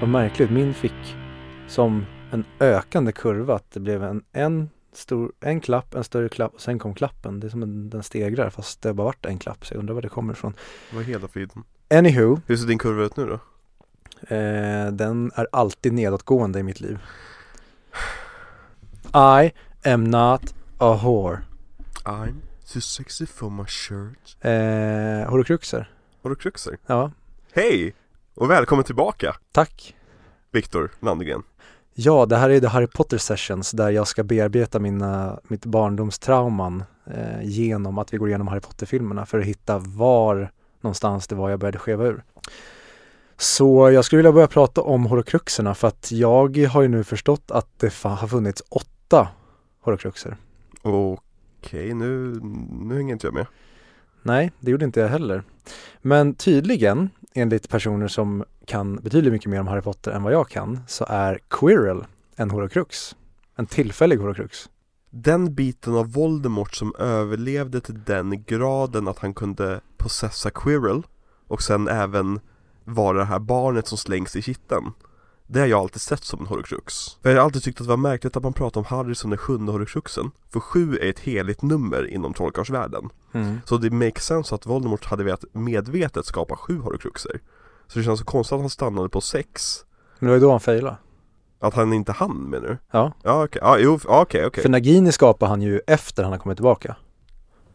Vad märkligt, min fick som en ökande kurva att det blev en, en stor, en klapp, en större klapp och sen kom klappen. Det är som en, den stegrar fast det bara varit en klapp så jag undrar var det kommer ifrån. Vad hela friden. Anywho, Hur ser din kurva ut nu då? eh, den är alltid nedåtgående i mitt liv. I am not a whore. I'm too sexy for my shirt. Eh, horokruxer. Har du kruxer? Ja, Hej! Och välkommen tillbaka tack. Viktor Landegren Ja, det här är The Harry Potter Sessions där jag ska bearbeta mina, mitt barndomstrauman eh, genom att vi går igenom Harry Potter-filmerna för att hitta var någonstans det var jag började skeva ur. Så jag skulle vilja börja prata om horokruxerna för att jag har ju nu förstått att det har funnits åtta horokruxer. Okej, nu, nu hänger inte jag med Nej, det gjorde inte jag heller. Men tydligen, enligt personer som kan betydligt mycket mer om Harry Potter än vad jag kan, så är Quirrell en horokrux. En tillfällig horokrux. Den biten av Voldemort som överlevde till den graden att han kunde possessa Quirrell och sen även vara det här barnet som slängs i kitteln det har jag alltid sett som en horocrux För jag har alltid tyckt att det var märkligt att man pratar om Harry som den sjunde horocruxen För sju är ett heligt nummer inom trollkarlsvärlden Så det makes sense att Voldemort hade velat medvetet skapa sju horocruxer Så det känns så konstigt att han stannade på sex Men det var ju då han failade. Att han inte hann menar du? Ja, Ja okej, jo, ja, okej okej för Nagini skapar han ju efter han har kommit tillbaka.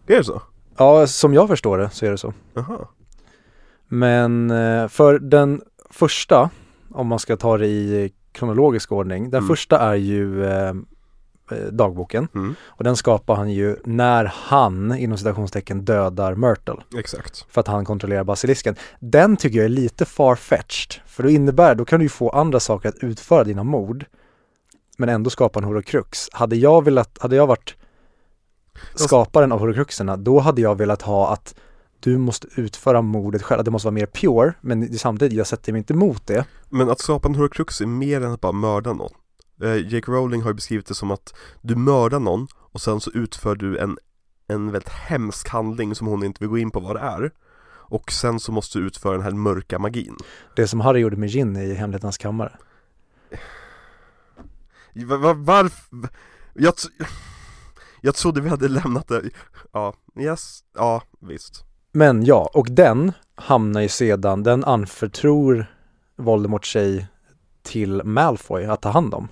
Är det så? Ja, som jag förstår det så är det så. Jaha Men eh, för den första, om man ska ta det i kronologisk ordning, den Mm. första är ju eh, eh, dagboken mm. och den skapar han ju när han inom citationstecken dödar Myrtle Exakt för att han kontrollerar basilisken. Den tycker jag är lite far-fetched för då innebär, då kan du ju få andra saker att utföra dina mord men ändå skapa en horocrux. Hade jag velat, hade jag varit skaparen av horocruxerna, då hade jag velat ha att du måste utföra mordet själv, det måste vara mer pure, men samtidigt, jag sätter mig inte emot det. Men att skapa en horocrux är mer än att bara mörda någon eh, Jake Rowling har ju beskrivit det som att du mördar någon och sen så utför du en, en väldigt hemsk handling som hon inte vill gå in på vad det är Och sen så måste du utföra den här mörka magin Det som Harry gjorde med Ginny i Hemligheternas kammare. Va- va- Varför? Jag, jag trodde vi hade lämnat det Ja, yes, ja visst Men ja, och den hamnar ju sedan, den anförtror Voldemort sig till Malfoy att ta hand om.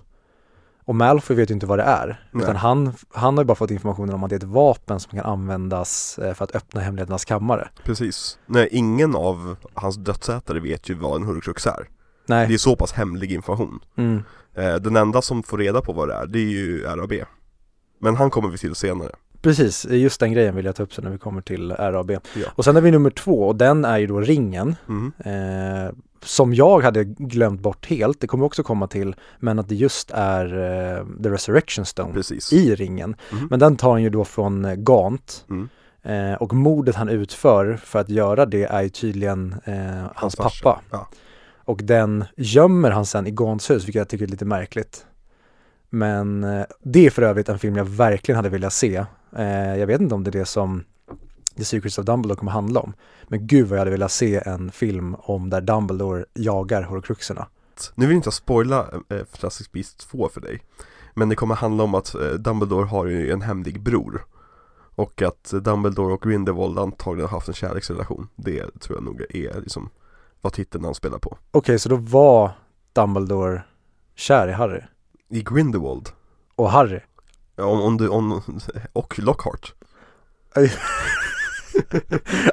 Och Malfoy vet ju inte vad det är, Nej. utan han, han har ju bara fått informationen om att det är ett vapen som kan användas eh, för att öppna Hemligheternas kammare. Precis Nej, ingen av hans dödsätare vet ju vad en horocrux är Nej, Det är så pass hemlig information mm. Eh, Den enda som får reda på vad det är, det är ju RAB Men han kommer vi till senare precis, just den grejen vill jag ta upp sen när vi kommer till RAB. Ja. Och sen har vi nummer två och den är ju då ringen. mm. Eh, som jag hade glömt bort helt, det kommer också komma till, men att det just är eh, The Resurrection Stone Precis i ringen. Mhm. Men den tar han ju då från eh, Gant. Mm. Eh, och mordet han utför för att göra det är ju tydligen eh, hans, farsa. pappa. Ja. Och den gömmer han sen i Gants hus, vilket jag tycker är lite märkligt. Men eh, det är för övrigt en film jag verkligen hade velat se. Eh, jag vet inte om det är det som The Secrets of Dumbledore kommer handla om. Men gud vad jag hade velat se en film om där Dumbledore jagar horcruxerna. Nu vill inte jag spoila eh, Fantastic Beasts 2 för dig Men det kommer handla om att eh, Dumbledore har ju en hemlig bror Och att eh, Dumbledore och Grindelwald antagligen har haft en kärleksrelation Det tror jag nog är liksom vad titeln han spelar på Okej, så då var Dumbledore kär i Harry. I Grindelwald Och Harry. Om, om du, om, och Lockhart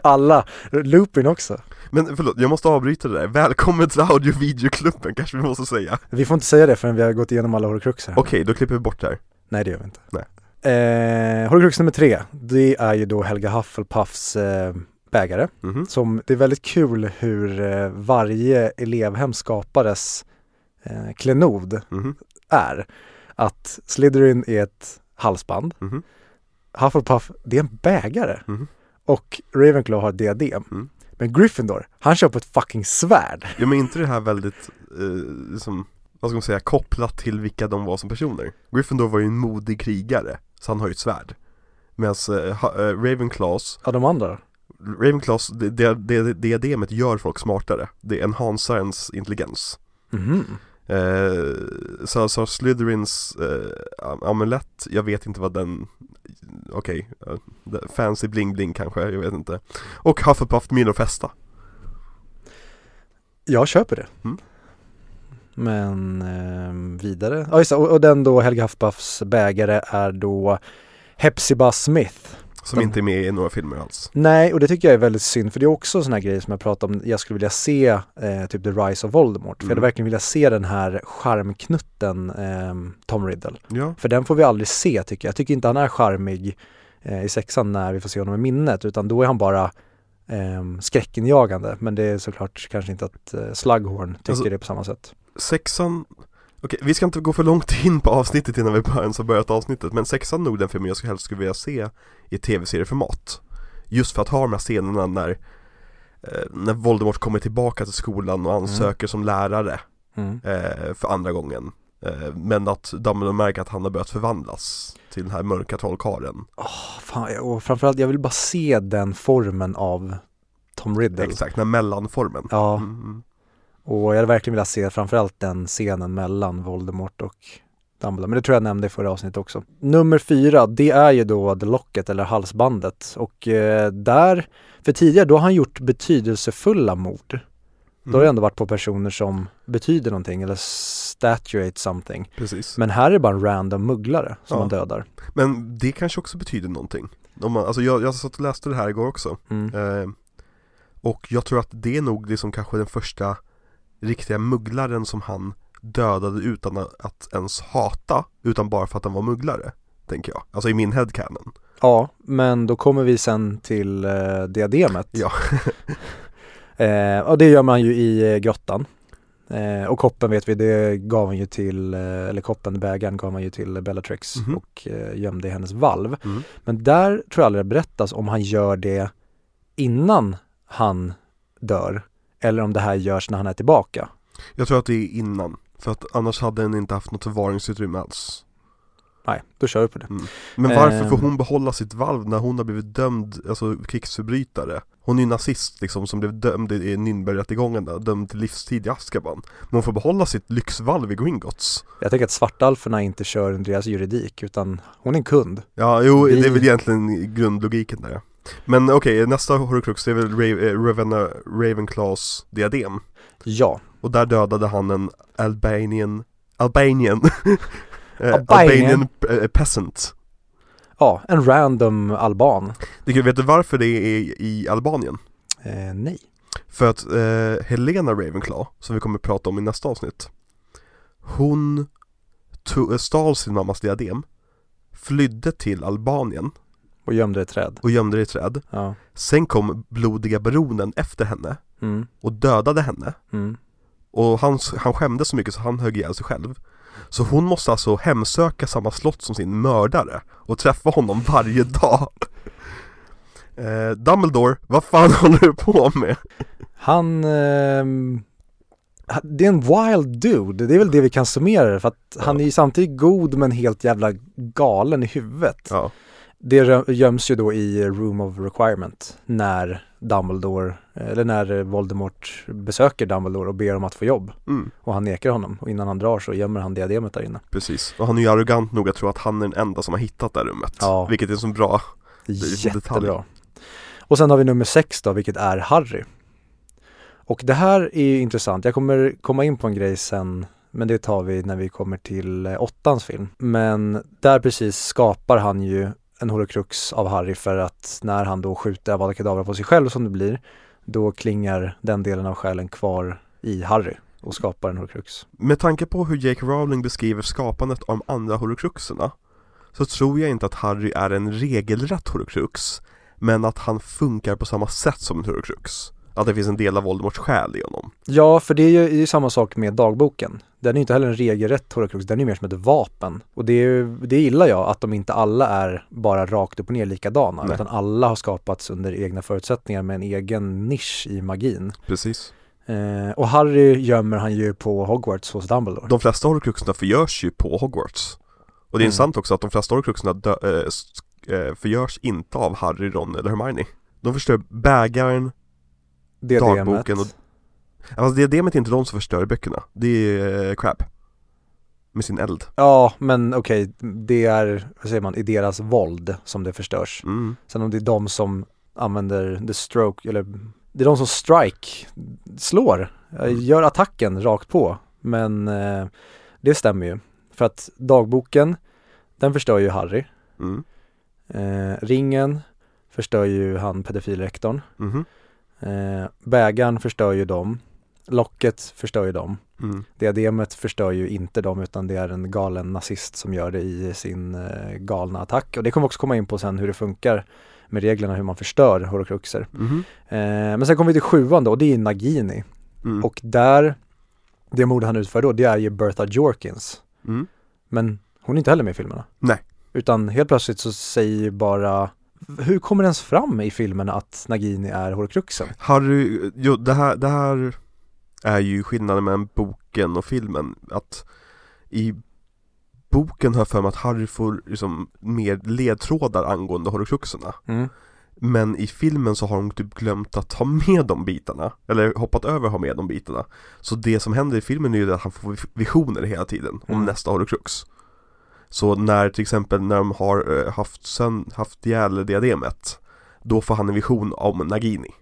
Alla, Lupin också. Men förlåt, jag måste avbryta det där. Välkommen till audio videoklubben kanske vi måste säga Vi får inte säga det förrän vi har gått igenom alla horcruxer. Okej, då klipper vi bort det här Nej det gör vi inte. Nej. Eh, horcrux nummer tre, det är ju då Helga Hufflepuffs eh, bägare. Mhm. Som, det är väldigt kul hur eh, varje elevhem skapares eh, klenod Mhm. är. Att Slytherin är ett halsband, Mhm. Hufflepuff, det är en bägare. Mhm. Och Ravenclaw har ett diadem. Mm. Men Gryffindor, han kör på ett fucking svärd. Ja men inte det här väldigt, eh, liksom, vad ska man säga, kopplat till vilka de var som personer Gryffindor var ju en modig krigare, så han har ju ett svärd Medan eh, eh, Ravenclaws, Ja, de andra? Ravenclaws, det, det, det, diademet gör folk smartare Det enhansar ens intelligens Mhm. Eh, så, så Slytherins eh, amulett, jag vet inte vad den Okej, eh, fancy bling bling kanske, jag vet inte Och Hufflepuff Milo Festa Jag köper det. Mm. Men ehm, vidare, ja just och, och den då Helga Huffpuffs bägare är då Hepzibah Smith. Som inte är med i några filmer alls Nej, och det tycker jag är väldigt synd för det är också en sån här grej som jag pratade om, jag skulle vilja se eh, typ The Rise of Voldemort. För jag hade Mm. verkligen vilja se den här charmknutten ehm, Tom Riddle. Ja, För den får vi aldrig se tycker jag. Jag tycker inte han är charmig eh, i sexan när vi får se honom i minnet utan då är han bara eh, skräckinjagande. Men det är såklart kanske inte att eh, Slughorn tycker Alltså- det på samma sätt. sexan Okej, vi ska inte gå för långt in på avsnittet innan vi ens har börjat avsnittet Men sexan är nog den filmen jag helst skulle vilja se i tv-serieformat Just för att ha de här scenerna när eh, När Voldemort kommer tillbaka till skolan och ansöker som lärare Mm. eh, för andra gången eh, Men att Dumbledore märker att han har börjat förvandlas till den här mörka trollkarlen Fan, och framförallt jag vill bara se den formen av Tom Riddle. Exakt, den mellanformen Ja, mm. Och jag hade verkligen velat se framförallt den scenen mellan Voldemort och Dumbledore. Men det tror jag nämnde i förra avsnittet också. Nummer fyra, det är ju då The Locket eller halsbandet. Och eh, där, för tidigare då har han gjort betydelsefulla mord. Då har det ändå varit på personer som betyder någonting eller statuate something. Precis Men här är det bara en random mugglare som Ja. man dödar. Men det kanske också betyder någonting Om man, Alltså jag, jag satt och läste det här igår också Mm. Eh, och jag tror att det är nog liksom kanske den första riktiga mugglaren som han dödade utan att- ens hata, utan bara för att han var mugglare, tänker jag. Alltså i min headcanon. Ja, men då kommer vi sen till eh, diademet. Ja. eh, och det gör man ju i eh, grottan. Eh, och koppen vet vi, det gav han ju till, eh, eller koppen, bägaren gav han ju till Bellatrix Mhm. och eh, gömde i hennes valv. Mm. Men där tror jag aldrig det berättas om han gör det innan han dör eller om det här görs när han är tillbaka. Jag tror att det är innan, för att annars hade den inte haft något förvaringsutrymme alls. Nej, då kör vi på det. Men varför får Ehm. hon behålla sitt valv när hon har blivit dömd, alltså krigsförbrytare? Hon är ju nazist liksom som blev dömd i Nürnbergrättegången där, dömd till livstid i Azkaban. Men hon får behålla sitt lyxvalv i Gringotts. Jag tänker att svartalferna inte kör under deras juridik utan hon är en kund. Ja, jo, Vi- det är väl egentligen grundlogiken där. Men okej, nästa horcrux det är väl eh, Ravenna Ravenclaws diadem Ja, Och där dödade han en Albanian Albanian eh, Albanian. Albanian eh, peasant ja en random alban. Du vet du varför det är i Albanien? Eh, nej. För att eh, Helena Ravenclaw, som vi kommer att prata om i nästa avsnitt Hon to- eh, stal sin mammas diadem Flydde till Albanien Och gömde ett träd. och gömde det i träd Ja. Sen kom blodiga baronen efter henne Mm. och dödade henne Mm. Och han, han skämdes så mycket så han högg ihjäl sig själv Så hon måste alltså hemsöka samma slott som sin mördare och träffa honom varje dag eh, Dumbledore, vad fan håller du på med? Han, ha- det är en wild dude, det är väl det vi kan summera det för att han är ju samtidigt god men helt jävla galen i huvudet. Ja, Det göms ju då i Room of Requirement när Dumbledore, eller när Voldemort besöker Dumbledore och ber om att få jobb mm, och han nekar honom och innan han drar så gömmer han diademet där inne. precis Och han är ju arrogant nog att tro att han är den enda som har hittat det här rummet Ja. Vilket är så bra en detalj. Jättebra. Och sen har vi nummer sex då, vilket är Harry. Och det här är ju intressant. Jag kommer komma in på en grej sen, men det tar vi när vi kommer till eh, åttans film. Men där precis skapar han ju en horocrux av Harry för att när han då skjuter Avada Kedavra på sig själv som det blir, då klingar den delen av själen kvar i Harry och skapar en horocrux. Med tanke på hur Jake Rowling beskriver skapandet av de andra horocruxerna Så tror jag inte att Harry är en regelrätt horocrux Men att han funkar på samma sätt som en horocrux Att det finns en del av Voldemorts själ i honom Ja, för det är ju, är ju samma sak med dagboken. Den är inte heller en regelrätt horocrux, den är mer som ett vapen. Och det, är, det gillar jag, att de inte alla är bara rakt upp och ner likadana, Nej. utan alla har skapats under egna förutsättningar med en egen nisch i magin. Precis Eh, och Harry gömmer han ju på Hogwarts hos Dumbledore. De flesta horocruxerna förgörs ju på Hogwarts Och det är Mm. intressant också att de flesta horocruxerna dö- äh, förgörs inte av Harry, Ron eller Hermione De förstör bägaren, dagboken och- Alltså diademet är inte de som förstör böckerna, det är eh, Crab Med sin eld Ja, men okej, det är, vad säger man, i deras våld som det förstörs. mm. Sen om det är de som använder the stroke, eller det är de som strike, slår, eh, Mm. gör attacken rakt på. Men eh, det stämmer ju. För att dagboken, den förstör ju Harry. Mm. Eh, ringen förstör ju han pedofilrektorn. Mhm. Eh, bägaren förstör ju dem. Locket förstör ju dem. Mm. Diademet förstör ju inte dem utan det är en galen nazist som gör det i sin eh, galna attack. Och det kommer också komma in på sen hur det funkar med reglerna hur man förstör horocruxer. Mhm. Eh, men sen kommer vi till sjuan då och det är Nagini. Mm. Och där, det mord han utför då, det är ju Bertha Jorkins. Mm. Men hon är inte heller med i filmerna. Nej. Utan helt plötsligt så säger bara, hur kommer det ens fram i filmerna att Nagini är horcruxen? Harry, jo det här, det här är ju skillnaden mellan boken och filmen. Att i boken har jag för mig att Harry får liksom mer ledtrådar angående horcruxerna. Mm. Men i filmen så har de typ glömt att ha med de bitarna Eller hoppat över att ha med de bitarna. Så det som händer i filmen är ju att han får visioner hela tiden om Mm. nästa horcrux. Så när till exempel när de har eh, haft, sen, haft ihjäl diademet Då får han en vision om Nagini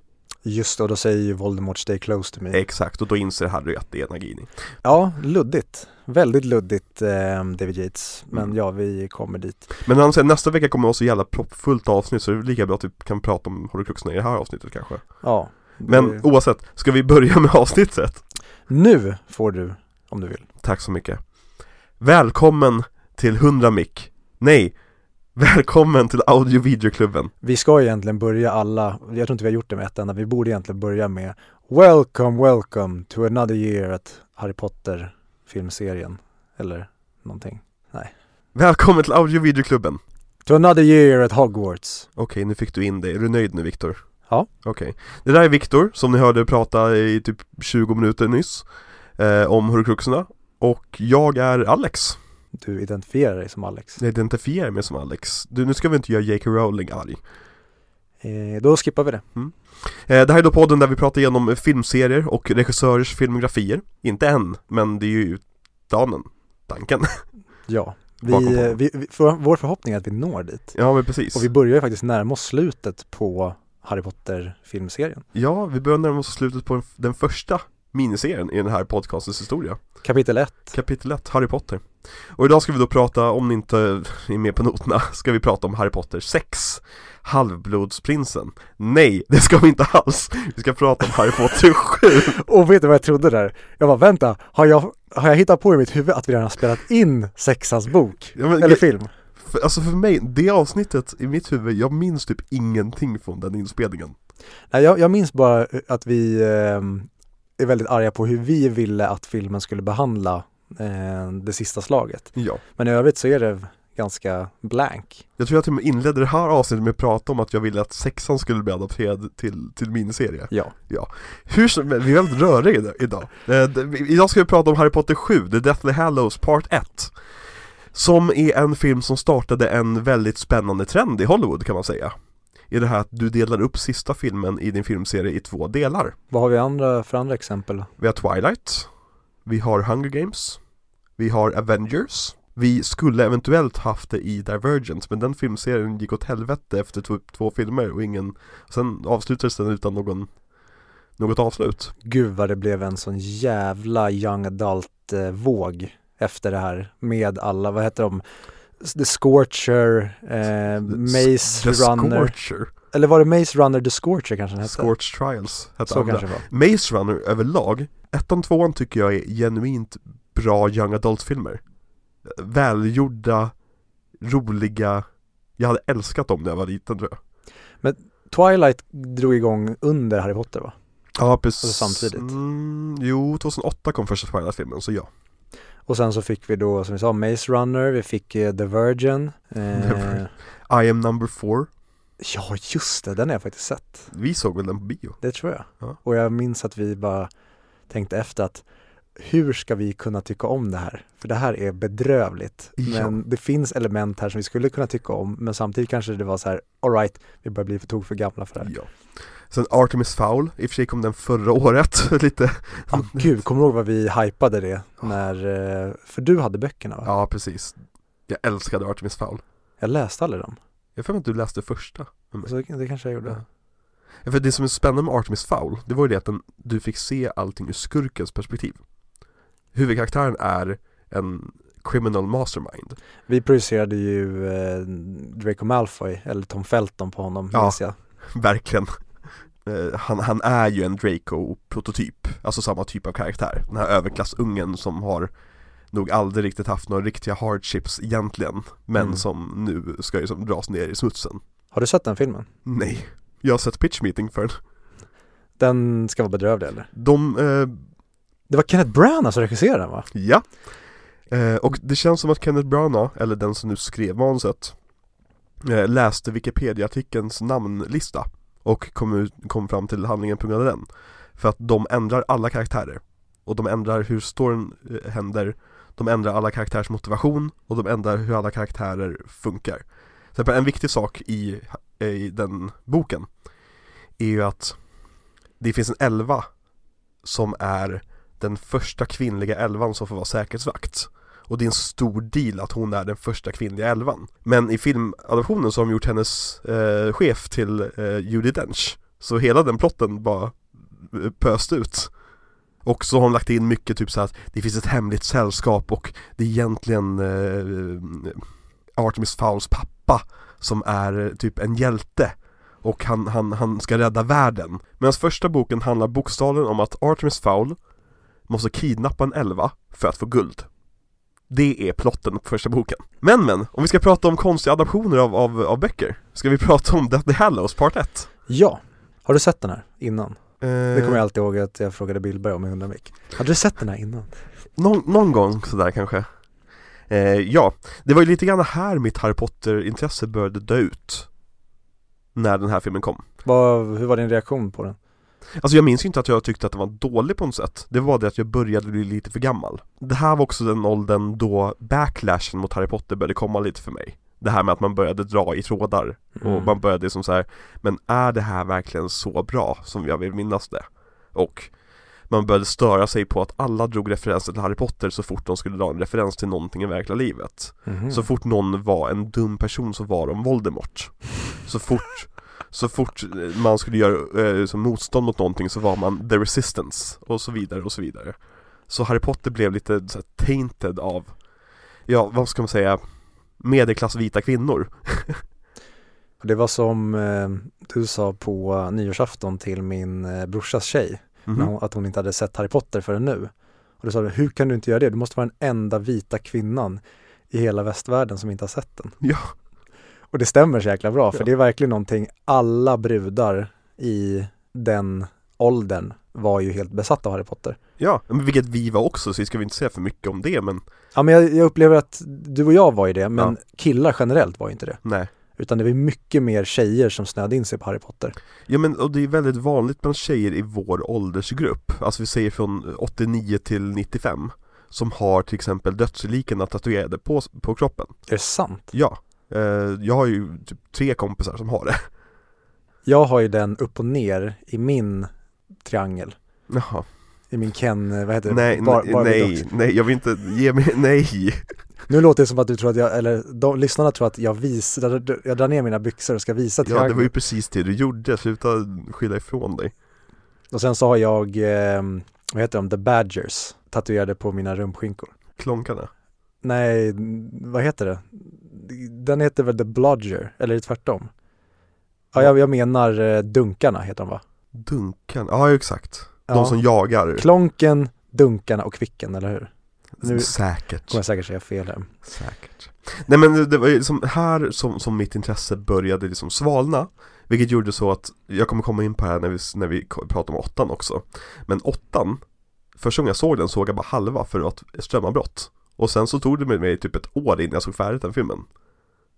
Just det, och då säger ju Voldemort stay close to me. Exakt, och då inser Harry att det är Nagini Ja, luddigt. Väldigt luddigt eh, David Yates. Men Mm. ja, vi kommer dit. Men han säger nästa vecka kommer det vara så jävla proppfullt avsnitt så det är lika bra att vi kan prata om horcruxerna i det här avsnittet kanske Ja. Men det- oavsett, ska vi börja med avsnittet? Nu får du, om du vill. Tack så mycket Välkommen till 100 mick Nej, välkommen till audio videoklubben Vi ska egentligen börja alla, jag tror inte vi har gjort det med ett enda, vi borde egentligen börja med Welcome, welcome to another year at Harry Potter filmserien. Eller någonting. Välkommen till audio videoklubben To another year at Hogwarts. Okej, nu fick du in det. Är du nöjd nu Viktor? Ja. Okej. Det där är Viktor, som ni hörde prata i typ 20 minuter nyss eh, Om horcruxerna Och jag är Alex Du identifierar dig som Alex. Jag identifierar mig som Alex du, Nu ska vi inte göra J.K. Rowling arg Eh, då skippar vi det. eh, Det här är då podden där vi pratar igenom filmserier och regissörers filmografier Inte än, men det är ju planen, tanken Ja. Vi, vi, vi, för, vår förhoppning är att vi når dit. Ja men precis Och vi börjar ju faktiskt närma oss slutet på Harry Potter filmserien. Ja, vi börjar närma oss slutet på den första miniserien i den här podcastens historia Kapitel 1. Kapitel 1, Harry Potter Och idag ska vi då prata, om ni inte är med på noterna, ska vi prata om Harry Potter 6 Halvblodsprinsen Nej, det ska vi inte alls! Vi ska prata om Harry Potter 7 Och vet du vad jag trodde där? Jag bara vänta, har jag, har jag hittat på i mitt huvud att vi redan har spelat in sexans bok? ja, men, Eller film? för, Alltså för mig, det avsnittet i mitt huvud, jag minns typ ingenting från den inspelningen Nej, jag, jag minns bara att vi eh, är väldigt arga på hur vi ville att filmen skulle behandla eh, det sista slaget. Ja Men i övrigt så är det ganska blank. Jag tror jag till och med inledde det här avsnittet med att prata om att jag ville att sexan skulle bli adapterad till, till miniserie Ja. Hur som vi är väldigt röriga idag-. Eh, Idag ska vi prata om Harry Potter 7, The Deathly Hallows Part 1. Som är en film som startade en väldigt spännande trend i Hollywood kan man säga. I det här att du delar upp sista filmen i din filmserie i två delar. Vad har vi andra för andra exempel? Vi har Twilight, vi har Hunger Games, vi har Avengers. Vi skulle eventuellt haft det i Divergent men den filmserien gick åt helvete efter två, två filmer och ingen Sen avslutades den utan någon Något avslut Gud vad det blev en sån jävla young adult eh, efter det här med alla, vad heter de? The Scorcher, eh, Maze The Runner. Scorcher Eller var det Maze Runner The Scorcher kanske den hette? Scorch Trials hette Så andra. kanske det var. Maze Runner överlag, ettan, tvåan tycker jag är genuint bra young adult-filmer Välgjorda, roliga Jag hade älskat dem när jag var liten tror jag Twilight drog igång under Harry Potter va? Ja precis Alltså samtidigt. mm, Jo, 2008 kom första Twilight-filmen så ja Och sen så fick vi då som vi sa Maze Runner, vi fick eh, The Virgin. Eh. I am number four ja just det, den har jag faktiskt sett. Vi såg väl den på bio? Det tror jag. Ja. Och jag minns att vi bara tänkte efter att hur ska vi kunna tycka om det här? För det här är bedrövligt. Ja. Men det finns element här som vi skulle kunna tycka om men samtidigt kanske det var så här, alright, vi börjar bli för tok för gamla för det här. Ja Sen Artemis Fowl, i och för sig kom den förra året, lite Ja, gud, kommer du ihåg vad vi hypade det när, eh, för du hade böckerna va? Ja, precis Jag älskade Artemis Fowl Jag läste aldrig dem, Jag för mig att du läste första så det kanske jag gjorde. Ja. Ja, för det som är spännande med Artemis Fowl, det var ju det att den, du fick se allting ur skurkens perspektiv Huvudkaraktären är en criminal mastermind Vi projicerade ju eh, Draco Malfoy, eller Tom Felton på honom, Ja. minns jag. Verkligen han, han är ju en Draco-prototyp, alltså samma typ av karaktär Den här överklassungen som har nog aldrig riktigt haft några riktiga hardships egentligen Men Mm. som nu ska ju som dras ner i smutsen Har du sett den filmen? Nej, jag har sett pitch meeting för den Den ska vara bedrövlig eller? De, eh, Det var Kenneth Branagh som regisserade den va? ja eh, Och det känns som att Kenneth Branagh, eller den som nu skrev manuset eh, Läste Wikipedia-artikelns namnlista och kom, ut, kom fram till handlingen på grund av den. För att de ändrar alla karaktärer. Och de ändrar hur storyn eh, händer. De ändrar alla karaktärers motivation Och de ändrar hur alla karaktärer funkar. Till en viktig sak i, eh, i den boken Är ju att Det finns en elva Som är den första kvinnliga elvan som får vara säkerhetsvakt och det är en stor deal att hon är den första kvinnliga elvan Men i filmadaptionen så har de gjort hennes eh, chef till eh, Judi Dench. Så hela den plotten bara eh, pöst ut. Och så har hon lagt in mycket typ så att det finns ett hemligt sällskap och det är egentligen eh, Artemis Fowls pappa som är eh, typ en hjälte. Och han, han, han ska rädda världen. Medan första boken handlar bokstavligen om att Artemis Fowl måste kidnappa en elva för att få guld. Det är plotten på första boken Men men, om vi ska prata om konstiga adaptioner av, av, av böcker Ska vi prata om Deathly Hallows Part 1? Ja. Har du sett den här innan? Eh, Det kommer jag alltid ihåg att jag frågade Billberg om i Hundramik. Hade du sett den här innan? någon, någon gång sådär kanske eh, Ja, det var ju lite grann här mitt Harry Potter-intresse började dö ut När den här filmen kom Vad, hur var din reaktion på den? Alltså jag minns ju inte att jag tyckte att den var dålig på något sätt Det var det att jag började bli lite för gammal Det här var också den åldern då backlashen mot Harry Potter började komma lite för mig Det här med att man började dra i trådar Mm. och man började som så här Men är det här verkligen så bra som jag vill minnas det? Och man började störa sig på att alla drog referenser till Harry Potter så fort de skulle dra en referens till någonting i verkliga livet Mhm. Så fort någon var en dum person så var de Voldemort Så fort Så fort man skulle göra eh, motstånd mot någonting så var man the resistance och så vidare och så vidare Så Harry Potter blev lite så här, tainted av Ja, vad ska man säga Medelklass vita kvinnor Det var som eh, du sa på nyårsafton till min eh, brorsas tjej, när hon, att hon inte hade sett Harry Potter förrän nu. Och du sa du, hur kan du inte göra det? Du måste vara den enda vita kvinnan i hela västvärlden som inte har sett den. Ja. Och det stämmer så jäkla bra, för Ja. det är verkligen någonting, alla brudar i den åldern var ju helt besatta av Harry Potter. Ja, men vilket vi var också så ska vi inte säga för mycket om det men Ja men jag, jag upplever att du och jag var ju det, men killar generellt var ju inte det. nej Utan det var mycket mer tjejer som snöade in sig på Harry Potter. Ja men och det är väldigt vanligt bland tjejer i vår åldersgrupp Alltså vi säger från 89 till 95 Som har till exempel dödsliken tatuerade på, på kroppen Är det sant? Ja, jag har ju typ tre kompisar som har det Jag har ju den upp och ner i min triangel. Jaha, I min Ken, vad heter det? nej, Bar- nej, Barbie nej, nej, jag vill inte, ge mig, nej Nu låter det som att du tror att jag, eller de, lyssnarna tror att jag visar, jag drar ner mina byxor och ska visa Ja det triangeln. var ju precis det du gjorde, sluta skylla ifrån dig Och sen så har jag, eh, vad heter de, The Badgers, tatuerade på mina rumskinkor. Klonkarna Nej, vad heter det? Den heter väl The Blodger, eller tvärtom? Ja, jag, jag menar eh, Dunkarna heter de va? Dunkan, ja exakt De Ja. som jagar Klonken, Dunkarna och Kvicken, eller hur? Nu Säkert kommer jag säkert säga fel här. Säkert Nej men det var ju som här som, som mitt intresse började liksom svalna Vilket gjorde så att, jag kommer komma in på det här när vi, när vi ko- pratar om åttan också Men åttan, första gången jag såg den såg jag bara halva för att strömavbrott Och sen så tog det med mig typ ett år innan jag såg färdigt den filmen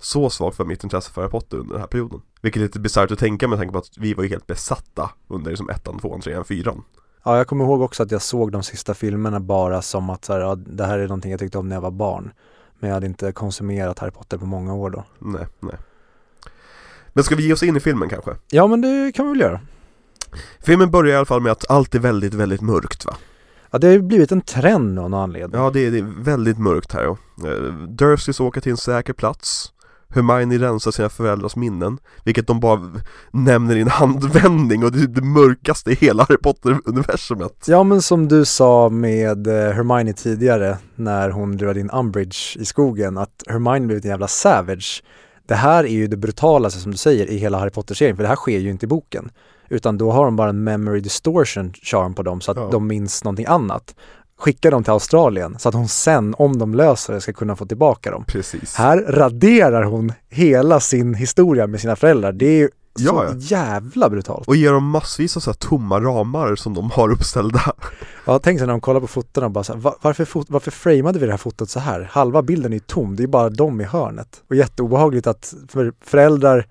Så svagt var mitt intresse för Harry Potter under den här perioden Vilket är lite bisarrt att tänka med tanke på att vi var ju helt besatta under liksom ettan, tvåan, trean, fyran Ja, jag kommer ihåg också att jag såg de sista filmerna bara som att så här, ja, det här är någonting jag tyckte om när jag var barn. Men jag hade inte konsumerat Harry Potter på många år då. Nej, nej Men ska vi ge oss in i filmen kanske? Ja, men det kan vi väl göra. Filmen börjar i alla fall med att allt är väldigt, väldigt mörkt va? Ja, det har ju blivit en trend av någon anledning. Ja, det är, det är väldigt mörkt här. Ja. Eh, Dursleys åker till en säker plats. Hermione rensar sina föräldrars minnen, vilket de bara nämner i en handvändning och det är det mörkaste i hela Harry Potter-universumet. Ja men som du sa med eh, Hermione tidigare när hon lurade in Umbridge i skogen att Hermione blivit en jävla savage. Det här är ju det brutalaste som du säger i hela Harry Potter-serien för det här sker ju inte i boken. Utan då har de bara en memory distortion charm på dem så att Ja. de minns någonting annat. Skicka dem till Australien så att hon sen, om de löser det, ska kunna få tillbaka dem. Precis. Här raderar hon hela sin historia med sina föräldrar. Det är ju så Ja, ja. jävla brutalt. Och ger dem massvis av så här tomma ramar som de har uppställda. Ja, tänk sig när de kollar på fotona och bara så här, "Va- varför, fot- varför framade vi det här fotot så här? Halva bilden är tom, det är bara de i hörnet. Och jätteobehagligt att för föräldrar,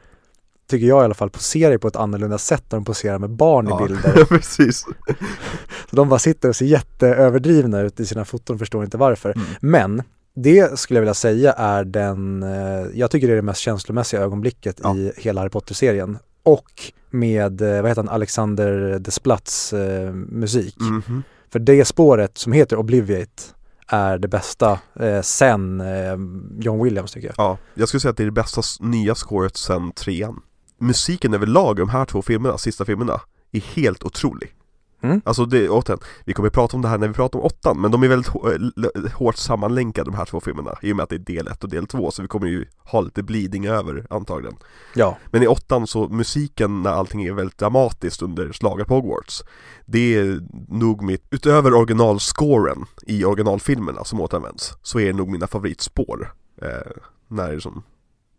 tycker jag i alla fall, poserar på ett annorlunda sätt när de poserar med barn i bilder. precis. Så de bara sitter och ser jätteöverdrivna ut i sina foton och förstår inte varför. Mm. Men det skulle jag vilja säga är den, eh, jag tycker det är det mest känslomässiga ögonblicket Ja. i hela Harry Potter-serien. Och med, eh, vad heter han, Alexander Desplats eh, musik. Mhm. För det spåret som heter Obliviate är det bästa eh, sen eh, John Williams tycker jag. Ja, jag skulle säga att det är det bästa nya scoret sen trean. Musiken överlag i de här två filmerna, sista filmerna, är helt otrolig. Mm. Alltså det, återigen, vi kommer prata om det här när vi pratar om åttan, men de är väldigt hårt sammanlänkade de här två filmerna, i och med att det är del ett och del två, så vi kommer ju ha lite bleeding över antagligen. Ja, Men i åttan så, musiken när allting är väldigt dramatiskt under slaget på Hogwarts Det är nog mitt, utöver originalscoren i originalfilmerna som återanvänds Så är det nog mina favoritspår eh, När liksom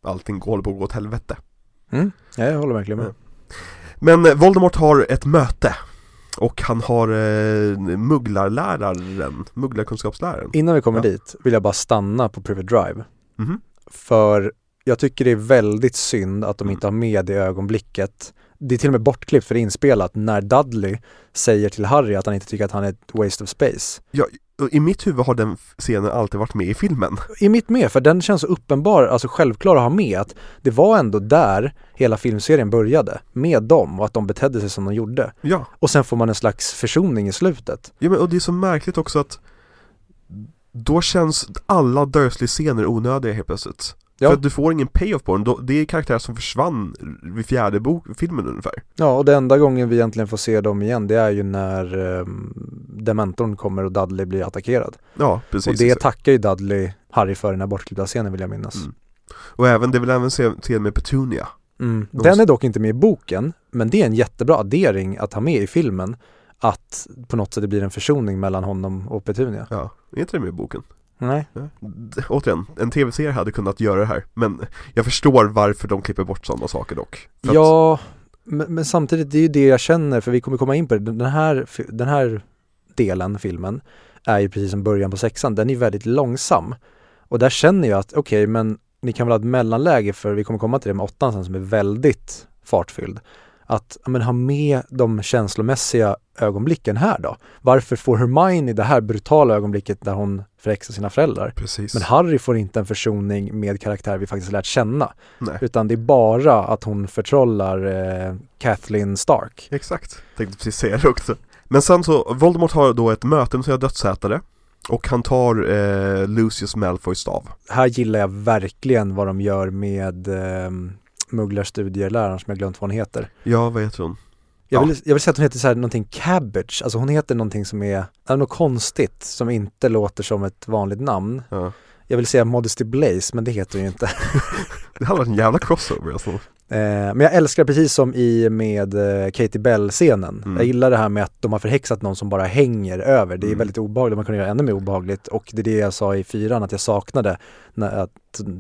allting håller på att gå åt helvete mm. ja jag håller verkligen med. Mm. Men eh, Voldemort har ett möte Och han har eh, mugglarläraren, mugglarkunskapsläraren Innan vi kommer Ja. dit vill jag bara stanna på Private Drive. Mhm. För jag tycker det är väldigt synd att de Mm. inte har med det ögonblicket. Det är till och med bortklippt för det är inspelat när Dudley säger till Harry att han inte tycker att han är ett waste of space. Och I mitt huvud har den scenen alltid varit med i filmen I mitt med, för den känns uppenbar, alltså självklar att ha med att det var ändå där hela filmserien började, med dem och att de betedde sig som de gjorde. Ja, Och sen får man en slags försoning i slutet. Ja men och det är så märkligt också att Då känns alla Dursley-scener onödiga helt plötsligt Ja. För att du får ingen payoff på den, det är karaktärer som försvann vid fjärde bok, filmen ungefär Ja, och det enda gången vi egentligen får se dem igen det är ju när um, Dementorn kommer och Dudley blir attackerad. Ja, precis och det exakt. tackar ju Dudley Harry för i den här bortklippta scenen vill jag minnas. Mm. Och även, det väl även scen scen med Petunia Mm. De- Den är dock inte med i boken, men det är en jättebra addering att ha med i filmen. Att på något sätt det blir en försoning mellan honom och Petunia. Ja, är inte det med i boken? Nej. D- Återigen, en tv-serie hade kunnat göra det här Men jag förstår varför de klipper bort sådana saker dock För att- Ja, men, men samtidigt det är ju det jag känner, för vi kommer komma in på det. Den här, den här delen, filmen, är ju precis som början på sexan. Den är väldigt långsam. Och där känner jag att, okej, men ni kan väl ha ett mellanläge, för vi kommer komma till det med åttan sen som är väldigt fartfylld. Att men, ha med de känslomässiga ögonblicken här då. Varför får Hermione det här brutala ögonblicket där hon förhäxar sina föräldrar? Precis Men Harry får inte en försoning med karaktärer vi faktiskt lärt känna. Nej, Utan det är bara att hon förtrollar eh, Kathleen Stark. exakt Tänkte precis säga det också Men sen så, Voldemort har då ett möte med sina dödsätare Och han tar eh, Lucius Malfoys stav Här gillar jag verkligen vad de gör med eh, mugglarstudieläraren som jag glömt vad hon heter. Ja, vad heter hon? Jag Ja. vill, jag vill säga att hon heter så här någonting cabbage, alltså hon heter någonting som är, är något konstigt som inte låter som ett vanligt namn. Ja. Jag vill säga Modesty Blaze, men det heter hon ju inte. Det hade varit en jävla crossover alltså. Eh, men jag älskar precis som i med eh, Katie Bell-scenen. Mm. Jag gillar det här med att de har förhäxat någon som bara hänger över. Det är Mm. väldigt obehagligt, man kan göra ännu mer obehagligt. Och det är det jag sa i fyran, att jag saknade när att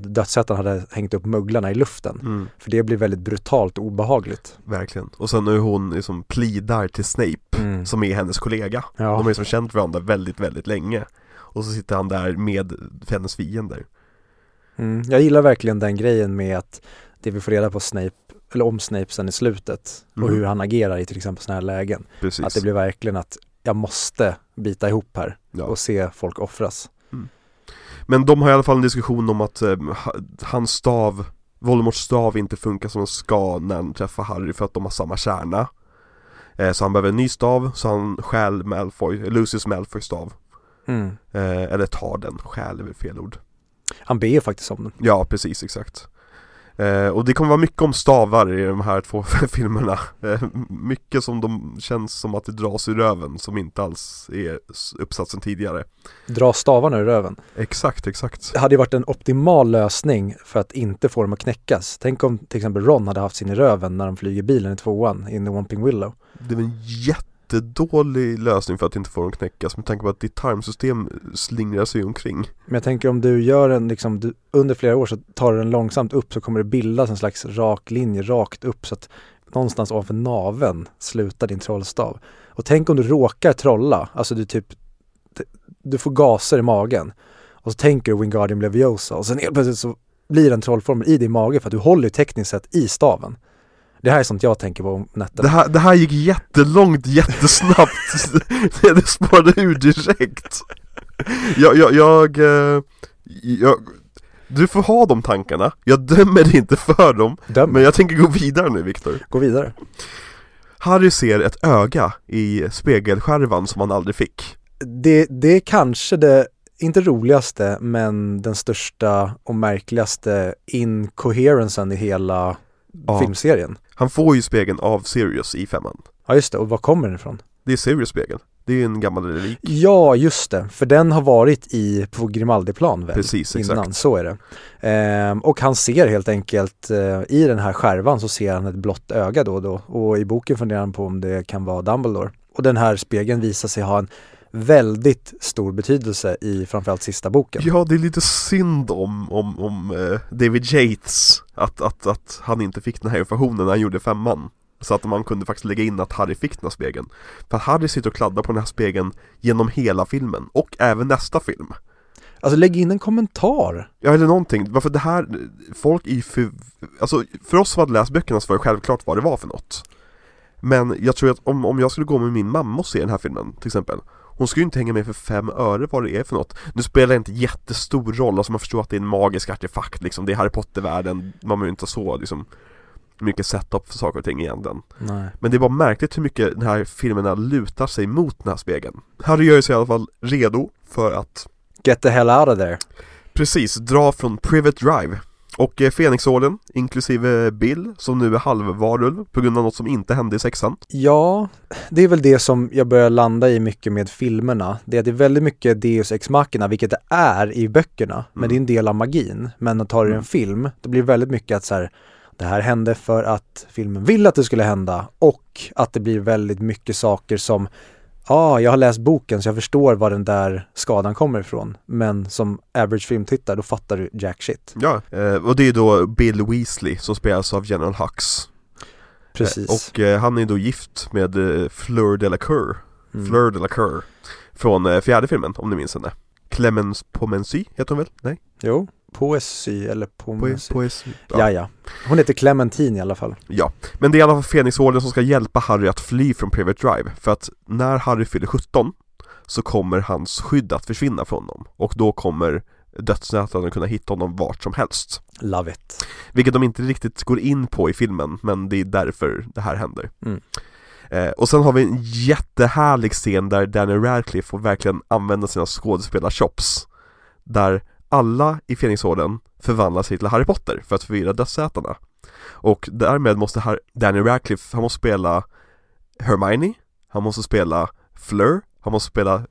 dödsätaren hade hängt upp mugglarna i luften. Mm, För det blir väldigt brutalt och obehagligt. verkligen. Och sen när hon liksom plidar till Snape, Mm. som är hennes kollega. Ja. De har liksom känt varandra väldigt, väldigt länge. Och så sitter han där med hennes fiender. Mm. Jag gillar verkligen den grejen med att det vi får reda på Snape, eller om Snape sen i slutet och Mm. hur han agerar i till exempel sådana här lägen. Precis. Att det blir verkligen att jag måste bita ihop här ja. och se folk offras. Men de har i alla fall en diskussion om att eh, ha- hans stav, Voldemorts stav inte funkar som den ska när han träffar Harry för att de har samma kärna. eh, Så han behöver en ny stav, så han stjäl Malfoy, Lucius Malfoys stav Mm. eh, Eller tar den, stjäl är väl fel ord Han ber ju faktiskt om den. Ja, precis, exakt eh, Och det kommer vara mycket om stavar i de här två filmerna eh, Mycket som de känns som att det dras ur röven som inte alls är uppsatsen tidigare Dra stavarna ur röven. Exakt, exakt Det hade ju varit en optimal lösning för att inte få dem att knäckas. Tänk om till exempel Ron hade haft sin i röven när de flyger bilen i tvåan in the Wamping Willow. Det var en jättedålig lösning för att inte få dem knäckas med tanke på att ditt tarmsystem slingrar sig omkring Men jag tänker om du gör en liksom, du, under flera år så tar du den långsamt upp så kommer det bildas en slags rak linje rakt upp så att någonstans ovanför naven slutar din trollstav. Och tänk om du råkar trolla, alltså du typ, du får gaser i magen och så tänker du Wingardium Leviosa och sen helt plötsligt så blir den trollformen i din mage för att du håller ju tekniskt sett i staven. Det här är sånt jag tänker på om nätterna. Det här, det här gick jättelångt, jättesnabbt. Det, det spårade ur direkt. Jag, jag, jag, eh, jag Du får ha de tankarna, jag dömer dig inte för dem. Döm, Men jag tänker gå vidare nu Viktor. Gå vidare. Harry ser ett öga i spegelskärvan som han aldrig fick. Det, det är kanske det, inte roligaste, men den största och märkligaste incoherencen i hela Ja. filmserien. Han får ju spegeln av Sirius i femman Ja just det, och var kommer den ifrån? Det är Sirius spegel, det är en gammal relik Ja, just det, för den har varit i, på Grimaldiplan väl? Precis, Innan, exakt. så är det. Ehm, och han ser helt enkelt, eh, i den här skärvan så ser han ett blått öga då och då. Och i boken funderar han på om det kan vara Dumbledore. Och den här spegeln visar sig ha en väldigt stor betydelse i framförallt sista boken. Ja, det är lite synd om, om, om eh, David Yates att, att, att han inte fick den här informationen när han gjorde femman. Så att man kunde faktiskt lägga in att Harry fick den här spegeln. För Harry sitter och kladdar på den här spegeln genom hela filmen och även nästa film. Alltså lägg in en kommentar. Ja eller någonting, varför det här, folk är ju för, alltså för oss som hade läst böckerna så var det självklart vad det var för något. Men jag tror att om, om jag skulle gå med min mamma och se den här filmen till exempel Hon skulle ju inte hänga med för fem öre vad det är för något. Nu spelar det inte jättestor roll, alltså man förstår att det är en magisk artefakt liksom. Det är Harry Potter-världen, man behöver inte ha så liksom mycket setup för saker och ting egentligen. Nej. Men det är bara märkligt hur mycket den här filmerna lutar sig mot den här spegeln. Harry gör sig i alla fall redo för att Get the hell out of there. Precis, dra från Privet Drive och eh, Fenixorden, inklusive Bill, som nu är halvvarulv på grund av något som inte hände i sexan Ja, det är väl det som jag börjar landa i mycket med filmerna. Det är att det är väldigt mycket Deus Ex Machina, vilket det är i böckerna, men Mm. det är en del av magin. Men att ta det i en Mm. film, då blir det väldigt mycket att så här, det här hände för att filmen vill att det skulle hända och att det blir väldigt mycket saker som ah, jag har läst boken så jag förstår var den där skadan kommer ifrån. Men som average filmtittare, då fattar du jack shit. Ja, eh, och det är då Bill Weasley som spelas av General Hux Precis. Eh, Och eh, han är då gift med Fleur Delacour, Mm. Fleur Delacour Från fjärde filmen, om ni minns henne Clemens Pomensy heter hon väl? Nej? Jo, poesi eller pomesi. Poes Ja, ja. Hon heter Clementine i alla fall. Ja, men det är i alla fall Fenixorden som ska hjälpa Harry att fly från Private Drive För att när Harry fyller 17 så kommer hans skydd att försvinna från honom Och då kommer dödsnätarna kunna hitta honom vart som helst Love it. Vilket de inte riktigt går in på i filmen, men det är därför det här händer Mm. eh, Och sen har vi en jättehärlig scen där Daniel Radcliffe får verkligen använda sina skådespelarchops Där alla i Fenixorden förvandlar sig till Harry Potter för att förvirra dödsätarna. Och därmed måste Har- Daniel Radcliffe, han måste spela Hermione, han måste spela Fleur, han måste spela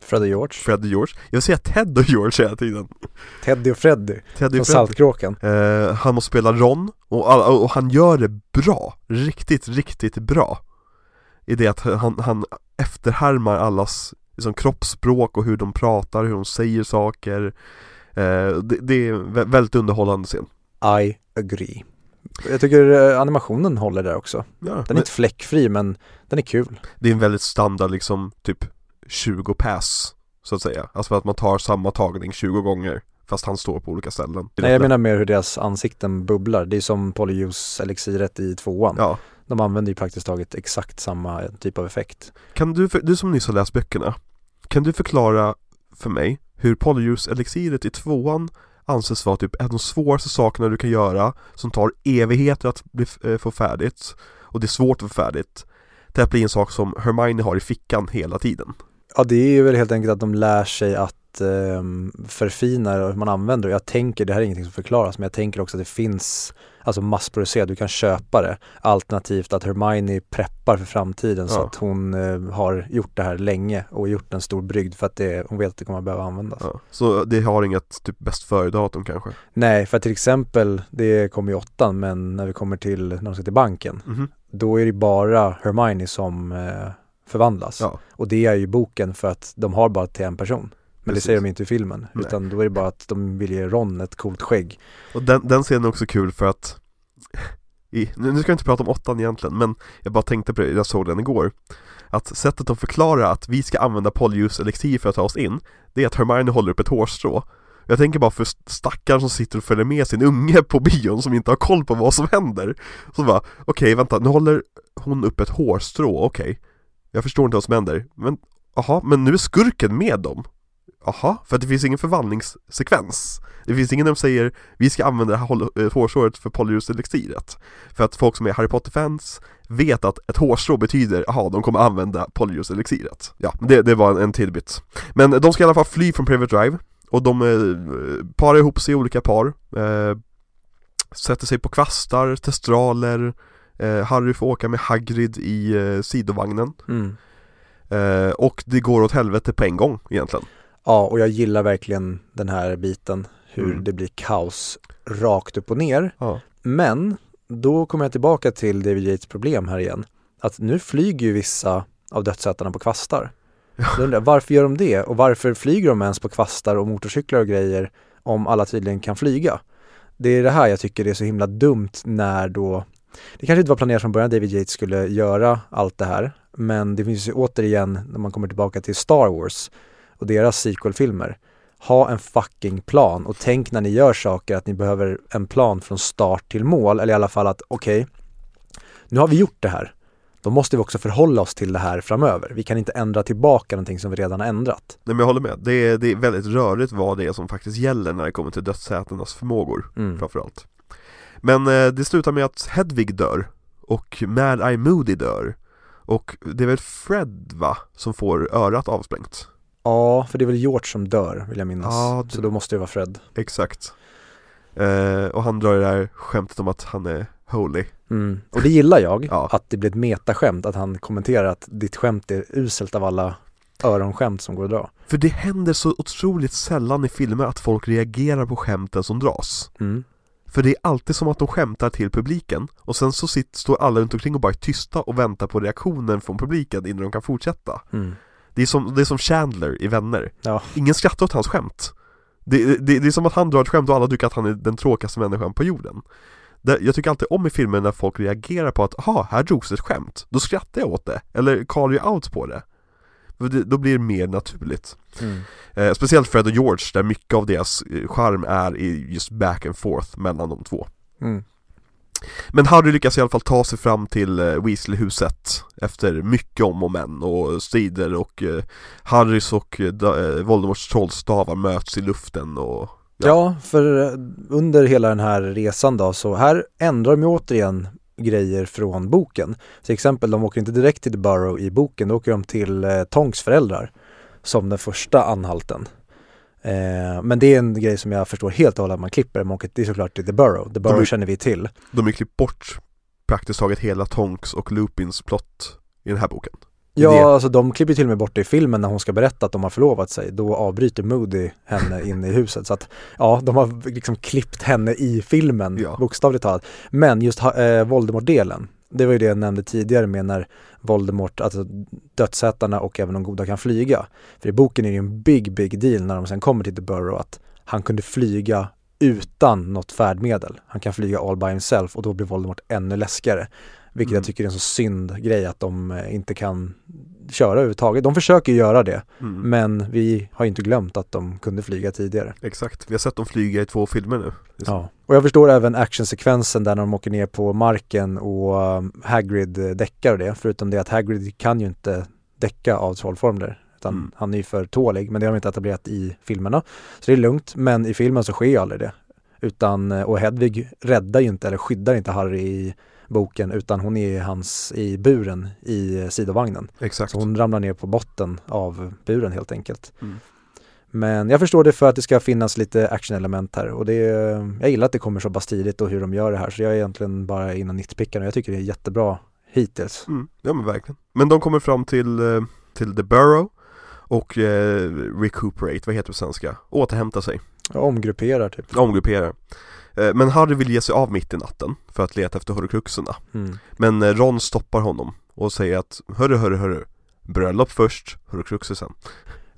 Fred och George. Fred och George. Jag vill säga Ted och George hela tiden. Teddy och Freddy. Ted från och Saltkråkan. Eh, han måste spela Ron och, alla- och han gör det bra, riktigt, riktigt bra. I det att han, han efterhärmar allas liksom, kroppsspråk och hur de pratar, hur de säger saker det, det är en vä- väldigt underhållande scen I agree. Jag tycker eh, animationen håller där också. ja, Den är men inte fläckfri men den är kul. Det är en väldigt standard liksom, typ 20 pass Så att säga, alltså att man tar samma tagning 20 gånger Fast han står på olika ställen Nej jag menar mer hur deras ansikten bubblar. Det är som polyjuice elixiret i tvåan. Ja, De använder ju praktiskt taget exakt samma typ av effekt. Kan du, du som nyss har läst böckerna Kan du förklara för mig hur polyjuice-elixiret i tvåan anses vara typ en av de svåraste sakerna du kan göra som tar evigheter att bli, eh, få färdigt och det är svårt att få färdigt till att bli en sak som Hermione har i fickan hela tiden. Ja det är ju väl helt enkelt att de lär sig att eh, förfina hur man använder det. Jag tänker, det här är ingenting som förklaras, men jag tänker också att det finns alltså massproducerat, du kan köpa det. Alternativt att Hermione preppar för framtiden ja. så att hon eh, har gjort det här länge och gjort en stor brygd för att det, hon vet att det kommer att behöva användas. Ja. Så det har inget typ bäst före-datum kanske? Nej, för till exempel, det kommer ju åttan, men när vi kommer till, när de ska till banken, mm -hmm. då är det bara Hermione som eh, förvandlas. Ja. Och det är ju boken för att de har bara till en person. Men Precis. det säger de inte i filmen, Nej. utan då är det bara att de vill ge Ron ett coolt skägg. Och den, den scenen är också kul för att i, nu ska jag inte prata om åttan egentligen, men jag bara tänkte på det, jag såg den igår Att sättet att förklara att vi ska använda polyljus elixir för att ta oss in Det är att Hermione håller upp ett hårstrå jag tänker bara för stackaren som sitter och följer med sin unge på bion som inte har koll på vad som händer Så bara, okej okay, vänta, nu håller hon upp ett hårstrå, okej okay. Jag förstår inte vad som händer, men jaha, men nu är skurken med dem Jaha, för att det finns ingen förvandlingssekvens. Det finns ingen som säger Vi ska använda det här eh, hårstrået för polyjuice-elixiret För att folk som är Harry Potter-fans Vet att ett hårstrå betyder, jaha, de kommer använda polyjuice-elixiret Ja, det, det var en, en till bit. Men de ska i alla fall fly från Private Drive Och de eh, parar ihop sig i olika par. Eh, Sätter sig på kvastar, testraler. Eh, Harry får åka med Hagrid i eh, sidovagnen. Mm. eh, Och det går åt helvete på en gång egentligen Ja, och jag gillar verkligen den här biten, hur mm. det blir kaos rakt upp och ner. Ja. Men då kommer jag tillbaka till David Yates problem här igen. Att nu flyger ju vissa av dödsätarna på kvastar. Undrar, varför gör de det? Och varför flyger de ens på kvastar och motorcyklar och grejer om alla tydligen kan flyga? Det är det här jag tycker är så himla dumt när då det kanske inte var planerat från början David Yates skulle göra allt det här men det finns ju återigen när man kommer tillbaka till Star Wars och deras sequelfilmer. Ha en fucking plan och tänk när ni gör saker att ni behöver en plan från start till mål eller i alla fall att okej, okay, nu har vi gjort det här. Då måste vi också förhålla oss till det här framöver. Vi kan inte ändra tillbaka någonting som vi redan har ändrat. Nej men jag håller med. Det är, det är väldigt rörigt vad det är som faktiskt gäller när det kommer till dödsätarnas förmågor mm. framförallt. Men eh, det slutar med att Hedvig dör och Mad Eye Moody dör. Och det är väl Fred va, som får örat avsprängt? Ja, för det är väl George som dör vill jag minnas. Ja, det... Så då måste det vara Fred. Exakt. Eh, och han drar det här skämtet om att han är holy. Mm. Och det gillar jag, ja. att det blir ett metaskämt, att han kommenterar att ditt skämt är uselt av alla öronskämt som går att dra. För det händer så otroligt sällan i filmer att folk reagerar på skämten som dras. Mm. För det är alltid som att de skämtar till publiken och sen så sitter, står alla runt omkring och bara är tysta och väntar på reaktionen från publiken innan de kan fortsätta. Mm. Det är som, det är som Chandler i Vänner. Ja. Ingen skrattar åt hans skämt. Det, det, det, är som att han drar ett skämt och alla tycker att han är den tråkigaste människan på jorden. Det, Jag tycker alltid om i filmer när folk reagerar på att aha, här drogs ett skämt. Då skrattar jag åt det, eller call you out på det då blir det mer naturligt. Mm. eh, Speciellt Fred och George där mycket av deras eh, charm är i just back and forth mellan de två. Mm. Men Harry lyckas i alla fall ta sig fram till eh, Weasley-huset efter mycket om och men och strider och eh, Harrys och eh, Voldemorts trollstavar möts i luften och ja. ja, för under hela den här resan då så här ändrar de ju återigen grejer från boken. Till exempel, de åker inte direkt till The Burrow i boken, då åker de till Tonks föräldrar som den första anhalten. Eh, men det är en grej som jag förstår helt och hållet att man klipper. Man åker, det är såklart The Burrow. The Burrow de, känner vi till. De har klippt bort praktiskt taget hela Tonks och Lupins plott i den här boken. Ja, det. alltså de klipper till och med bort det i filmen när hon ska berätta att de har förlovat sig. Då avbryter Moody henne inne i huset. Så att ja, de har liksom klippt henne i filmen, ja. bokstavligt talat. Men just eh, Voldemort-delen, det var ju det jag nämnde tidigare med när Voldemort, alltså dödsätarna och även de goda kan flyga. För i boken är det ju en big, big deal när de sen kommer till The Burrow att han kunde flyga utan något färdmedel. Han kan flyga all by himself och då blir Voldemort ännu läskigare. Vilket mm. jag tycker är en så synd grej att de eh, inte kan köra överhuvudtaget. De försöker göra det, mm. men vi har inte glömt att de kunde flyga tidigare. Exakt, vi har sett dem flyga i två filmer nu. Ja, och jag förstår även actionsekvensen där när de åker ner på marken och um, Hagrid däckar och det. Förutom det att Hagrid kan ju inte däcka av trollformler. Utan mm. han är ju för tålig, men det har de inte etablerat i filmerna. Så det är lugnt, men i filmen så sker ju aldrig det. Utan, och Hedvig räddar ju inte eller skyddar inte Harry i boken utan hon är hans i buren i eh, sidovagnen. Exakt. Så hon ramlar ner på botten av buren helt enkelt. Mm. Men jag förstår det för att det ska finnas lite actionelement här och det, jag gillar att det kommer så pass tidigt och hur de gör det här så jag är egentligen bara innan nitpickaren och jag tycker det är jättebra hittills. Mm. Ja men verkligen. Men de kommer fram till, eh, till The Burrow och eh, recuperate, vad heter det på svenska? Återhämta sig, Jag omgrupperar typ. omgrupperar. Eh, men Harry vill ge sig av mitt i natten för att leta efter horcruxerna. Mm. Men eh, Ron stoppar honom och säger att hörru, hörru, hörru, bröllop först, horcruxer sen.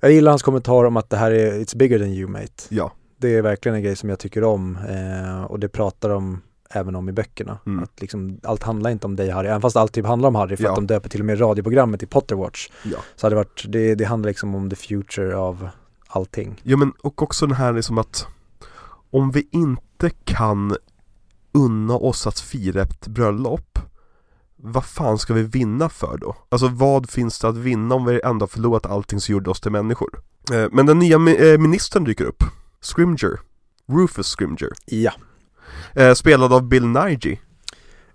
Jag gillar hans kommentar om att det här är It's bigger than you mate. Ja, Det är verkligen en grej som jag tycker om eh, och det pratar de även om i böckerna. Mm. Att liksom, allt handlar inte om dig Harry, även fast allt typ handlar om Harry för Ja. att de döper till och med radioprogrammet i Potterwatch. ja. Så hade det varit, det, det handlar liksom om the future av allting. Ja men och också den här liksom att om vi inte kan unna oss att fira ett bröllop vad fan ska vi vinna för då? Alltså vad finns det att vinna om vi ändå har förlorat allting som gjorde oss till människor? Eh, Men den nya eh, ministern dyker upp Scrimger Rufus Scrimger Ja, eh, Spelad av Bill Nighy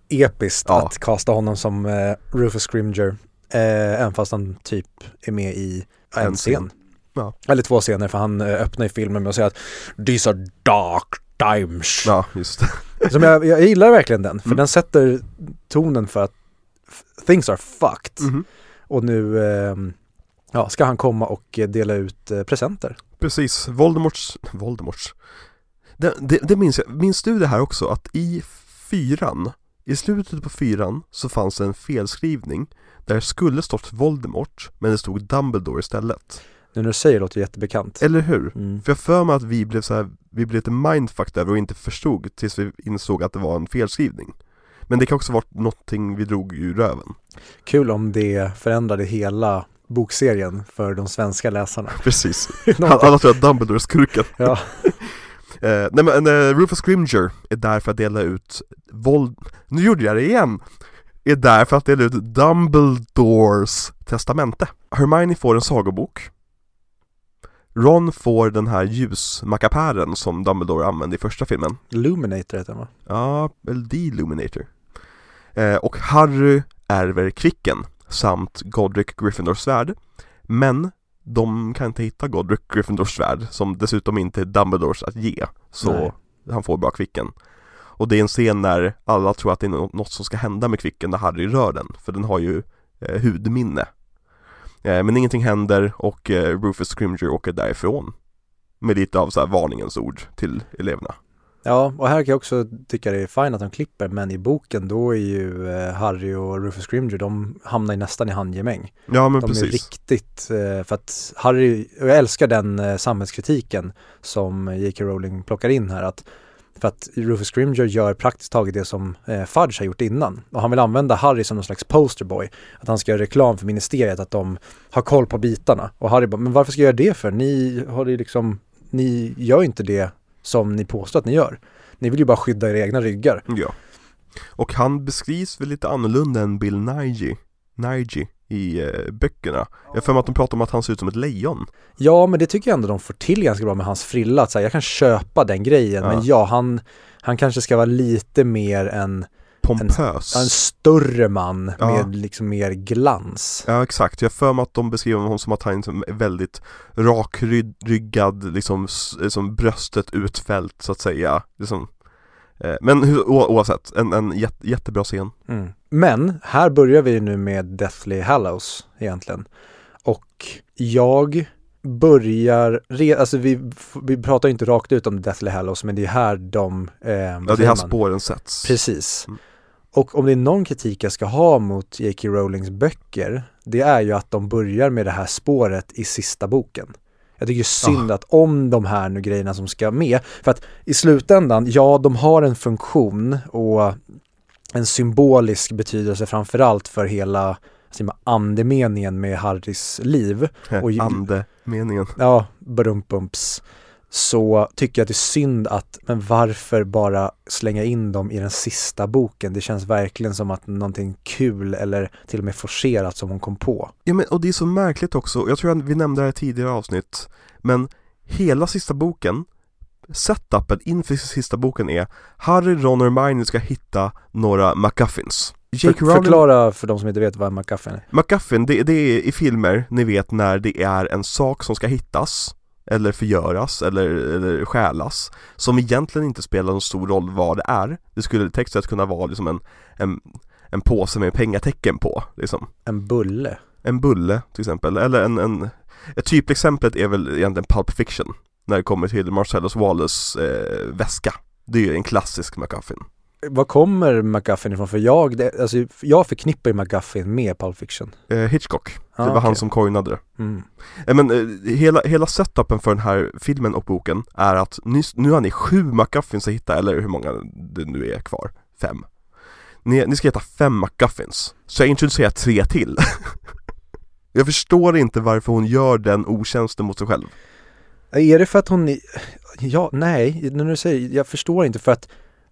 episkt Ja. att kasta honom som Rufus Scrimger, även fast han typ är med i en, En scen. scen. Ja. Eller två scener för han öppnar i filmen med att säga att These are dark times. Ja, just det Som jag, jag gillar verkligen den, för Mm. den sätter tonen för att things are fucked. Mhm. Och nu ehm, ja, ska han komma och eh, dela ut eh, presenter. Precis, Voldemorts, Voldemorts det, det, det minns jag, minns du det här också att i fyran, i slutet på fyran så fanns det en felskrivning där det skulle stått Voldemort men det stod Dumbledore istället Nu när du säger det låter jättebekant. Eller hur? Mm. För jag för mig att vi blev så här, vi blev lite mindfucked över och inte förstod tills vi insåg att det var en felskrivning Men det kan också vara någonting vi drog ur röven Kul om det förändrade hela bokserien för de svenska läsarna. Precis, alla tror att Dumbledore är skurken ja. Eh, nej men eh, Rufus Scrimger är där för att dela ut våld... Nu gjorde jag det igen! Är där för att dela ut Dumbledores testamente. Hermione får en sagobok. Ron får den här ljusmackapären som Dumbledore använde i första filmen. Luminator heter den va? Ja, eller Deluminator. Eh, och Harry ärver Kvicken samt Godric Gryffindors svärd. Men de kan inte hitta Godric Gryffindors svärd som dessutom inte är Dumbledores att ge. Så Nej. han får bara Kvicken. Och det är en scen när alla tror att det är nå- något som ska hända med Kvicken när Harry rör den. För den har ju eh, hudminne. Eh, men ingenting händer och eh, Rufus Scrimger åker därifrån. Med lite av så här varningens ord till eleverna. Ja, och här kan jag också tycka det är fint att de klipper, men i boken då är ju eh, Harry och Rufus Scrimger, de hamnar ju nästan i handgemäng. Ja men De är precis. riktigt, eh, för att Harry, och jag älskar den samhällskritiken som J.K. Rowling plockar in här, att för att Rufus Scrimger gör praktiskt taget det som eh, Fudge har gjort innan. Och han vill använda Harry som någon slags posterboy. Att han ska göra reklam för ministeriet, att de har koll på bitarna. Och Harry bara, men varför ska jag göra det för? Ni har ju liksom, ni gör ju inte det som ni påstår att ni gör. Ni vill ju bara skydda era egna ryggar. Ja. Och han beskrivs väl lite annorlunda än Bill Nighy, Nighy i eh, böckerna. Jag för mig att de pratar om att han ser ut som ett lejon. Ja, men det tycker jag ändå de får till ganska bra med hans frilla. Att så här, jag kan köpa den grejen, Ja. men ja, han, han kanske ska vara lite mer en, Pompös. en större man Ja. med liksom mer glans. Ja exakt, jag för mig att de beskriver honom som att han liksom är väldigt rakryggad, liksom, liksom bröstet utfällt så att säga. Liksom. Eh, Men oavsett, en, en jätte, jättebra scen. Mm. Men här börjar vi nu med Deathly Hallows egentligen. Och jag börjar, re, alltså vi, vi pratar inte rakt ut om Deathly Hallows, men det är här de... Eh, Ja, det säger här spåren sätts. Precis. Mm. Och om det är någon kritik jag ska ha mot J.K. Rowlings böcker, det är ju att de börjar med det här spåret i sista boken. Jag tycker synd att om de här nu grejerna som ska med, för att i slutändan, ja de har en funktion och en symbolisk betydelse framförallt för hela andemeningen med Harrys liv. och- Andemeningen. Ja, brumpumps. Så tycker jag att det är synd att, men varför bara slänga in dem i den sista boken? Det känns verkligen som att någonting kul eller till och med forcerat som hon kom på. Ja men och det är så märkligt också, jag tror att vi nämnde det här tidigare avsnitt Men hela sista boken setupen inför sista boken är Harry, Ron och Hermione ska hitta några MacGuffins. För, förklara för de som inte vet vad en MacGuffin är. MacGuffin, det, det är i filmer, ni vet när det är en sak som ska hittas eller förgöras eller, eller stjälas som egentligen inte spelar någon stor roll vad det är. Det skulle textet kunna vara liksom en, en, en påse med pengatecken på liksom. En bulle? En bulle till exempel, eller en, en ett typexemplet är väl egentligen Pulp Fiction när det kommer till Marcellus Wallace eh, väska. Det är ju en klassisk MacGuffin. Var kommer McGuffin ifrån? För jag, det, alltså, jag förknippar ju McGuffin med Pulp Fiction. Eh, Hitchcock, Ah, det var han okej. som coinade det. Mm. Eh, Men eh, hela, hela setupen för den här filmen och boken är att nu, nu har ni sju MacGuffins att hitta, eller hur många det nu är kvar? Fem. Ni, ni ska hitta fem MacGuffins. Så jag introducerar tre till. jag förstår inte varför hon gör den otjänsten mot sig själv. Är det för att hon, ja, nej, när du säger, jag förstår inte för att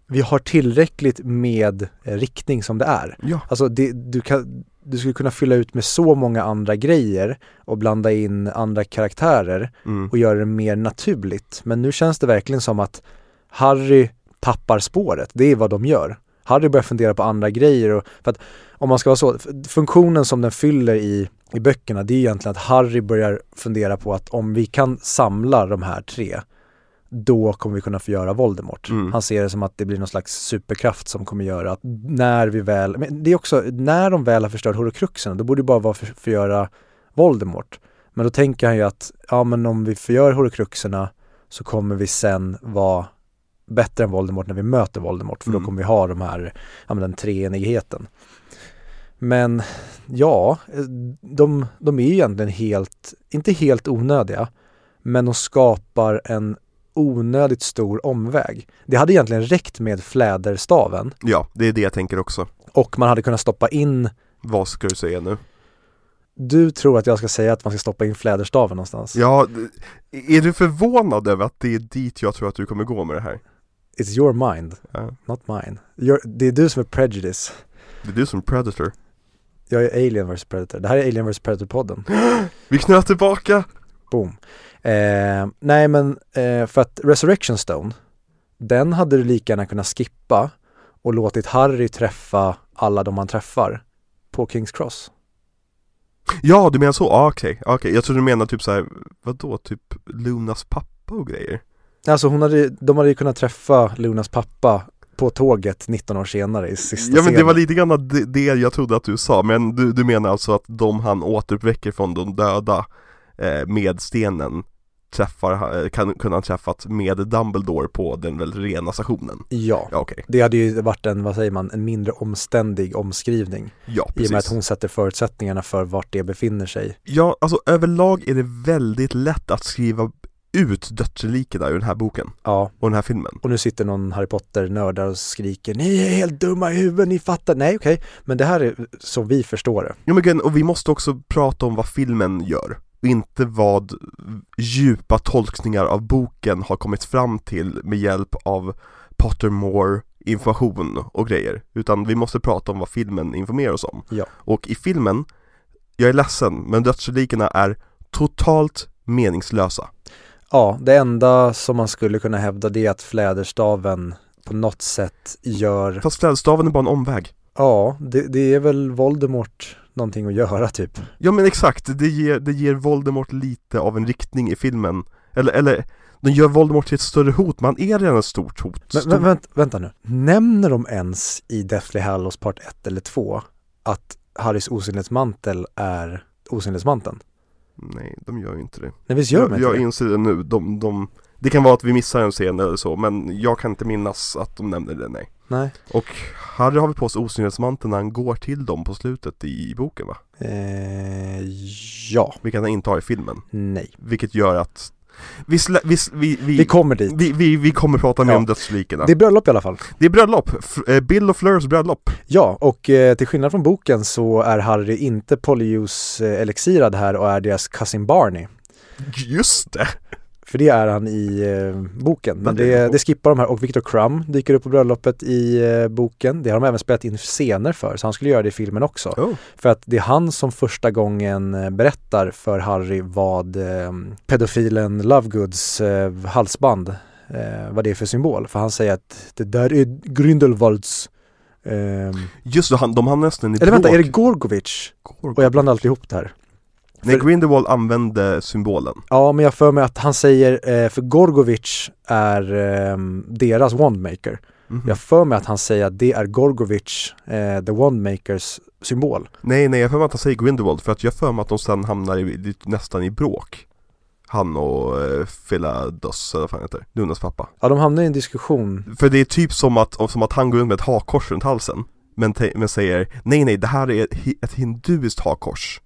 vi har tillräckligt med eh, riktning som det är. Ja. Alltså det, du, kan, du skulle kunna fylla ut med så många andra grejer och blanda in andra karaktärer Mm. och göra det mer naturligt. Men nu känns det verkligen som att Harry tappar spåret. Det är vad de gör. Harry börjar fundera på andra grejer och för att om man ska vara så, funktionen som den fyller i, i böckerna det är egentligen att Harry börjar fundera på att om vi kan samla de här tre då kommer vi kunna förgöra Voldemort. Mm. Han ser det som att det blir någon slags superkraft som kommer göra att när vi väl, men det är också, när de väl har förstört horocruxen, då borde det bara vara för, förgöra Voldemort. Men då tänker han ju att, ja men om vi förgör horocruxerna så kommer vi sen vara bättre än Voldemort när vi möter Voldemort för Mm. då kommer vi ha de här, ja men den treenigheten. Men ja, de, de är ju egentligen helt, inte helt onödiga, men de skapar en onödigt stor omväg. Det hade egentligen räckt med fläderstaven Ja, det är det jag tänker också. och man hade kunnat stoppa in Vad ska du säga nu? Du tror att jag ska säga att man ska stoppa in fläderstaven någonstans? Ja, är du förvånad över att det är dit jag tror att du kommer gå med det här? It's your mind, Ja. not mine. You're, det är du som är prejudice. Det är du som är predator. Jag är Alien vs Predator. Det här är Alien vs Predator-podden. Vi knöt tillbaka! Boom. Eh, nej men eh, för att Resurrection Stone, den hade du lika gärna kunnat skippa och låtit Harry träffa alla de han träffar på Kings Cross. Ja, du menar så? Ah, okej, okej. Jag trodde du menade typ så här, vadå, typ Lunas pappa och grejer? Alltså hon hade, de hade ju kunnat träffa Lunas pappa på tåget 19 år senare i sista Ja men det scenen. var lite grann det, det jag trodde att du sa, men du, du menar alltså att de han återuppväcker från de döda eh, med stenen träffar, eh, kan kunna ha träffat med Dumbledore på den väl rena stationen? Ja, Ja okej, det hade ju varit en, vad säger man, en mindre omständig omskrivning. ja I och med precis. att hon sätter förutsättningarna för vart det befinner sig. Ja, alltså överlag är det väldigt lätt att skriva ut dödsrelikena ur den här boken Ja, och den här filmen. och nu sitter någon Harry Potter-nörd där och skriker Ni är helt dumma i huvudet, ni fattar. Nej, okej. Men det här är så vi förstår det. Ja men och vi måste också prata om vad filmen gör och inte vad djupa tolkningar av boken har kommit fram till med hjälp av Pottermore information och grejer utan vi måste prata om vad filmen informerar oss om. Ja. Och i filmen, jag är ledsen, men dödsrelikerna är totalt meningslösa. Ja, det enda som man skulle kunna hävda det är att fläderstaven på något sätt gör, Fast fläderstaven är bara en omväg. ja, det, det är väl Voldemort någonting att göra typ. Ja men exakt, det ger, det ger Voldemort lite av en riktning i filmen. Eller, eller, de gör Voldemort till ett större hot, man är redan ett stort hot. Men, men vänt, vänta nu, nämner de ens i Deathly Hallows part 1 eller 2 att Harrys osynlighetsmantel är osynlighetsmanteln? Nej, de gör ju inte det. Nej visst gör de jag inte jag det? inser det nu, de, de, det kan vara att vi missar en scen eller så, men jag kan inte minnas att de nämner det, nej. Nej. Och Harry har väl på sig osynlighetsmanteln när han går till dem på slutet i boken va? Eh, ja, Vilket han inte har i filmen. nej. Vilket gör att vi, slä, vi, vi, vi, Vi kommer dit. vi, vi, vi kommer prata mer Ja. om dödslikena. Det är bröllop i alla fall. Det är bröllop, eh, Bill och Fleurs bröllop. Ja, och eh, till skillnad från boken så är Harry inte polyjuice eh, elixirad här och är deras cousin Barney. Just det! För det är han i eh, boken. Men det det, skippar de här och Victor Crumb dyker upp på bröllopet i eh, boken. Det har de även spelat in scener för, så han skulle göra det i filmen också. Oh. För att det är han som första gången eh, berättar för Harry vad eh, pedofilen Lovegoods eh, halsband eh, vad det är för symbol. För han säger att det där är Grindelwalds Just det, han, de hamnar nästan i Eller vänta, bråk. är det Gorgovich? Gorg- Och jag blandar alltid ihop det här. Nej, för- Grindelwald använde symbolen. Ja, men jag för mig att han säger, eh, för Gorgovich är ehm, deras Wandmaker. Mhm. Jag för mig att han säger att det är Gorgovich, eh, the Wandmakers symbol. Nej, nej, jag för mig att han säger Grindelwald för att jag för mig att de sen hamnar i, nästan i bråk. Han och eh, Philados, eller vad fan heter, Lunas pappa. Ja, de hamnar i en diskussion. För det är typ som att, som att han går runt med ett hakkors runt halsen. Men, te- men säger nej, nej, det här är ett, hi- ett hindusiskt hakkors.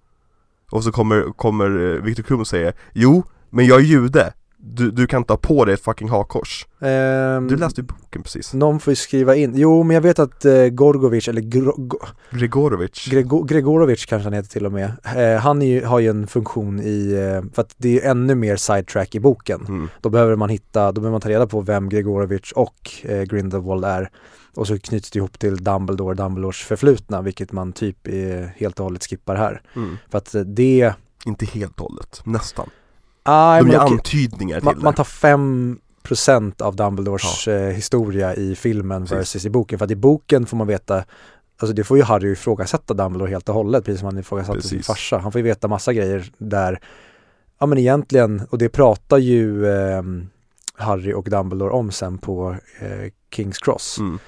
Och så kommer, kommer eh, Viktor Krum och säger jo, men jag är jude. Du, du kan ha på dig ett fucking hakkors. Ehm, Du läste ju boken precis. Någon får ju skriva in, jo men jag vet att eh, Gorgovich, eller Gro- Go- Gregorovic. Grego- Gregorovic kanske han heter till och med. Eh, han ju, har ju en funktion i, eh, för att det är ännu mer sidetrack i boken. Mm. Då behöver man hitta, då behöver man ta reda på vem Gregorovic och eh, Grindelwald är. Och så knyts det ihop till Dumbledore, Dumbledores förflutna, vilket man typ är, helt och hållet skippar här. Mm. För att eh, det, Inte helt och hållet, nästan. ah, De okej, antydningar till man, det. man tar 5% av Dumbledores eh, historia i filmen Precis. versus i boken. För att i boken får man veta Alltså det får ju Harry ifrågasätta Dumbledore helt och hållet, precis som han ifrågasatte sin Precis. farsa. Han får ju veta massa grejer där, ja men egentligen, och det pratar ju ehm, Harry och Dumbledore om sen på eh, Kings Cross. Mm.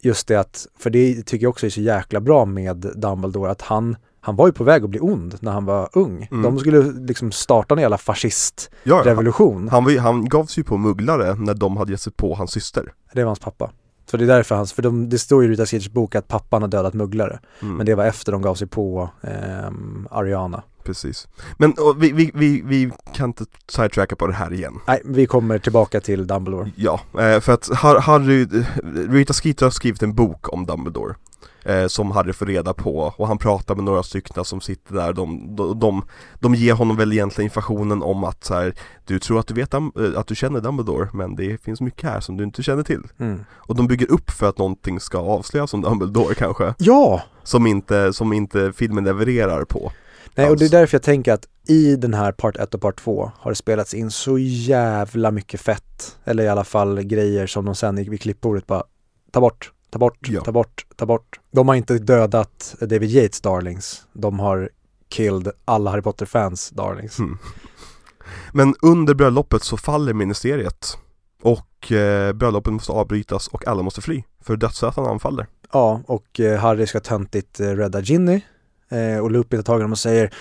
Just det att, för det tycker jag också är så jäkla bra med Dumbledore, att han, han var ju på väg att bli ond när han var ung. Mm. De skulle liksom starta en jävla fascistrevolution. Ja, han, ju, han gav sig ju på mugglare när de hade gett sig på hans syster. Det var hans pappa. Så det är därför hans, för de, det står ju i Rita Skeeters bok att pappan har dödat mugglare. Mm. Men det var efter de gav sig på ehm, Ariana. Precis. Men och, vi, vi, vi, vi kan inte sidetracka på det här igen. Nej, vi kommer tillbaka till Dumbledore. Ja, eh, för att Har- Harry, Rita Skeeter har skrivit en bok om Dumbledore eh, Som Harry får reda på och han pratar med några stycken som sitter där de, de, de, de ger honom väl egentligen informationen om att så här, Du tror att du vet eh, att du känner Dumbledore men det finns mycket här som du inte känner till Mm. Och de bygger upp för att någonting ska avslöjas om Dumbledore kanske Ja! Som inte, som inte filmen levererar på Nej, och det är därför jag tänker att i den här part 1 och part 2 har det spelats in så jävla mycket fett. Eller i alla fall grejer som de sen vid klippbordet bara ta bort, ta bort, Ja. ta bort, ta bort. De har inte dödat David Yates darlings. De har killed alla Harry Potter-fans darlings. Mm. Men under bröllopet så faller ministeriet Och eh, bröllopet måste avbrytas och alla måste fly För dödsätaren anfaller Ja, och eh, Harry ska töntigt eh, rädda Ginny. Eh, och Lupin tar tag i honom och säger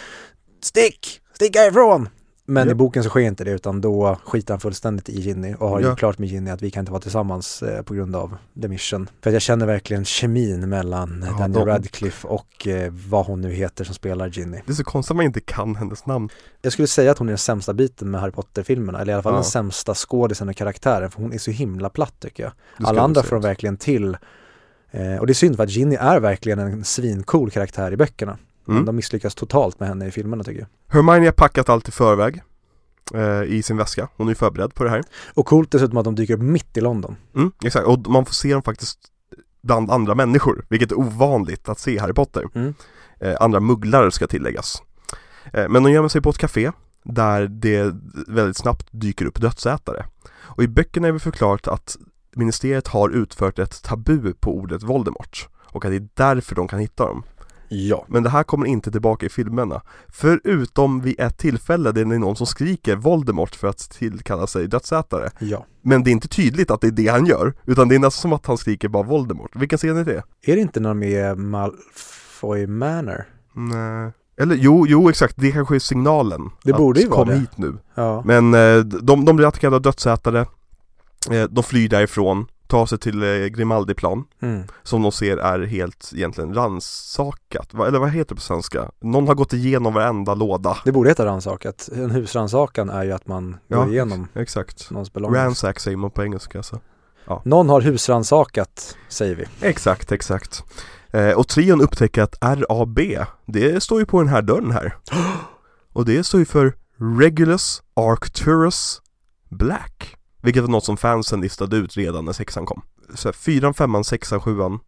Stick! Stick härifrån! Men Ja. i boken så sker inte det utan då skiter han fullständigt i Ginny och har Ja. gjort klart med Ginny att vi kan inte vara tillsammans eh, på grund av The Mission. För att jag känner verkligen kemin mellan Ja, Daniel de- Radcliffe och eh, vad hon nu heter som spelar Ginny. Det är så konstigt att man inte kan hennes namn Jag skulle säga att hon är den sämsta biten med Harry Potter-filmerna, eller i alla fall Ja. den sämsta skådisen och karaktären, för hon är så himla platt tycker jag. Alla andra får de verkligen till. Eh, och det är synd för att Ginny är verkligen en svincool karaktär i böckerna. Men mm. de misslyckas totalt med henne i filmerna tycker jag. Hermione har packat allt i förväg eh, I sin väska, hon är förberedd på det här Och coolt dessutom att de dyker upp mitt i London. mm, Exakt, och man får se dem faktiskt bland andra människor Vilket är ovanligt att se i Harry Potter Mm. eh, Andra mugglare ska tilläggas eh, Men de gömmer sig på ett café Där det väldigt snabbt dyker upp dödsätare Och i böckerna är det förklarat att Ministeriet har utfört ett tabu på ordet Voldemort Och att det är därför de kan hitta dem Ja. Men det här kommer inte tillbaka i filmerna Förutom vid ett tillfälle där det är någon som skriker Voldemort för att tillkalla sig dödsätare Ja. Men det är inte tydligt att det är det han gör Utan det är nästan som att han skriker bara Voldemort Vilken scen är det? Är det inte när de är Malfoy Manor? Nej Eller jo, jo exakt, det kanske är signalen Det borde ju vara kom det. hit nu Ja. Men eh, de, de blir attackerade av dödsätare De flyr därifrån Tar sig till eh, Grimaldiplan Mm. Som de ser är helt egentligen rannsakat Va- Eller vad heter det på svenska? Någon har gått igenom varenda låda Det borde heta rannsakat. En husrannsakan är ju att man Ja. går igenom Exakt någons belongings. Ransack säger man på engelska så. Någon har husrannsakat, säger vi. Exakt, exakt eh, Och trion upptäcker att RAB Det står ju på den här dörren här Och det står ju för Regulus Arcturus Black Vilket var något som fansen listade ut redan när sexan kom så här, Fyran, femman, sexan, sjuan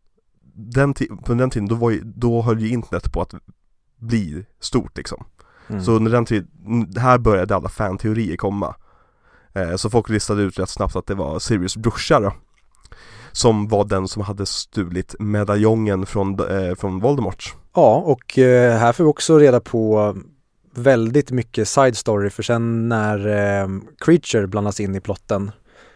den På den tiden då, var ju, då höll ju internet på att bli stort liksom Mm. Så under den tiden, här började alla fanteorier komma Eh, så folk listade ut rätt snabbt att det var Sirius brorsa då. Som var den som hade stulit medaljongen från, eh, från Voldemort. Ja, och eh, här får vi också reda på väldigt mycket side story för sen när eh, Creature blandas in i plotten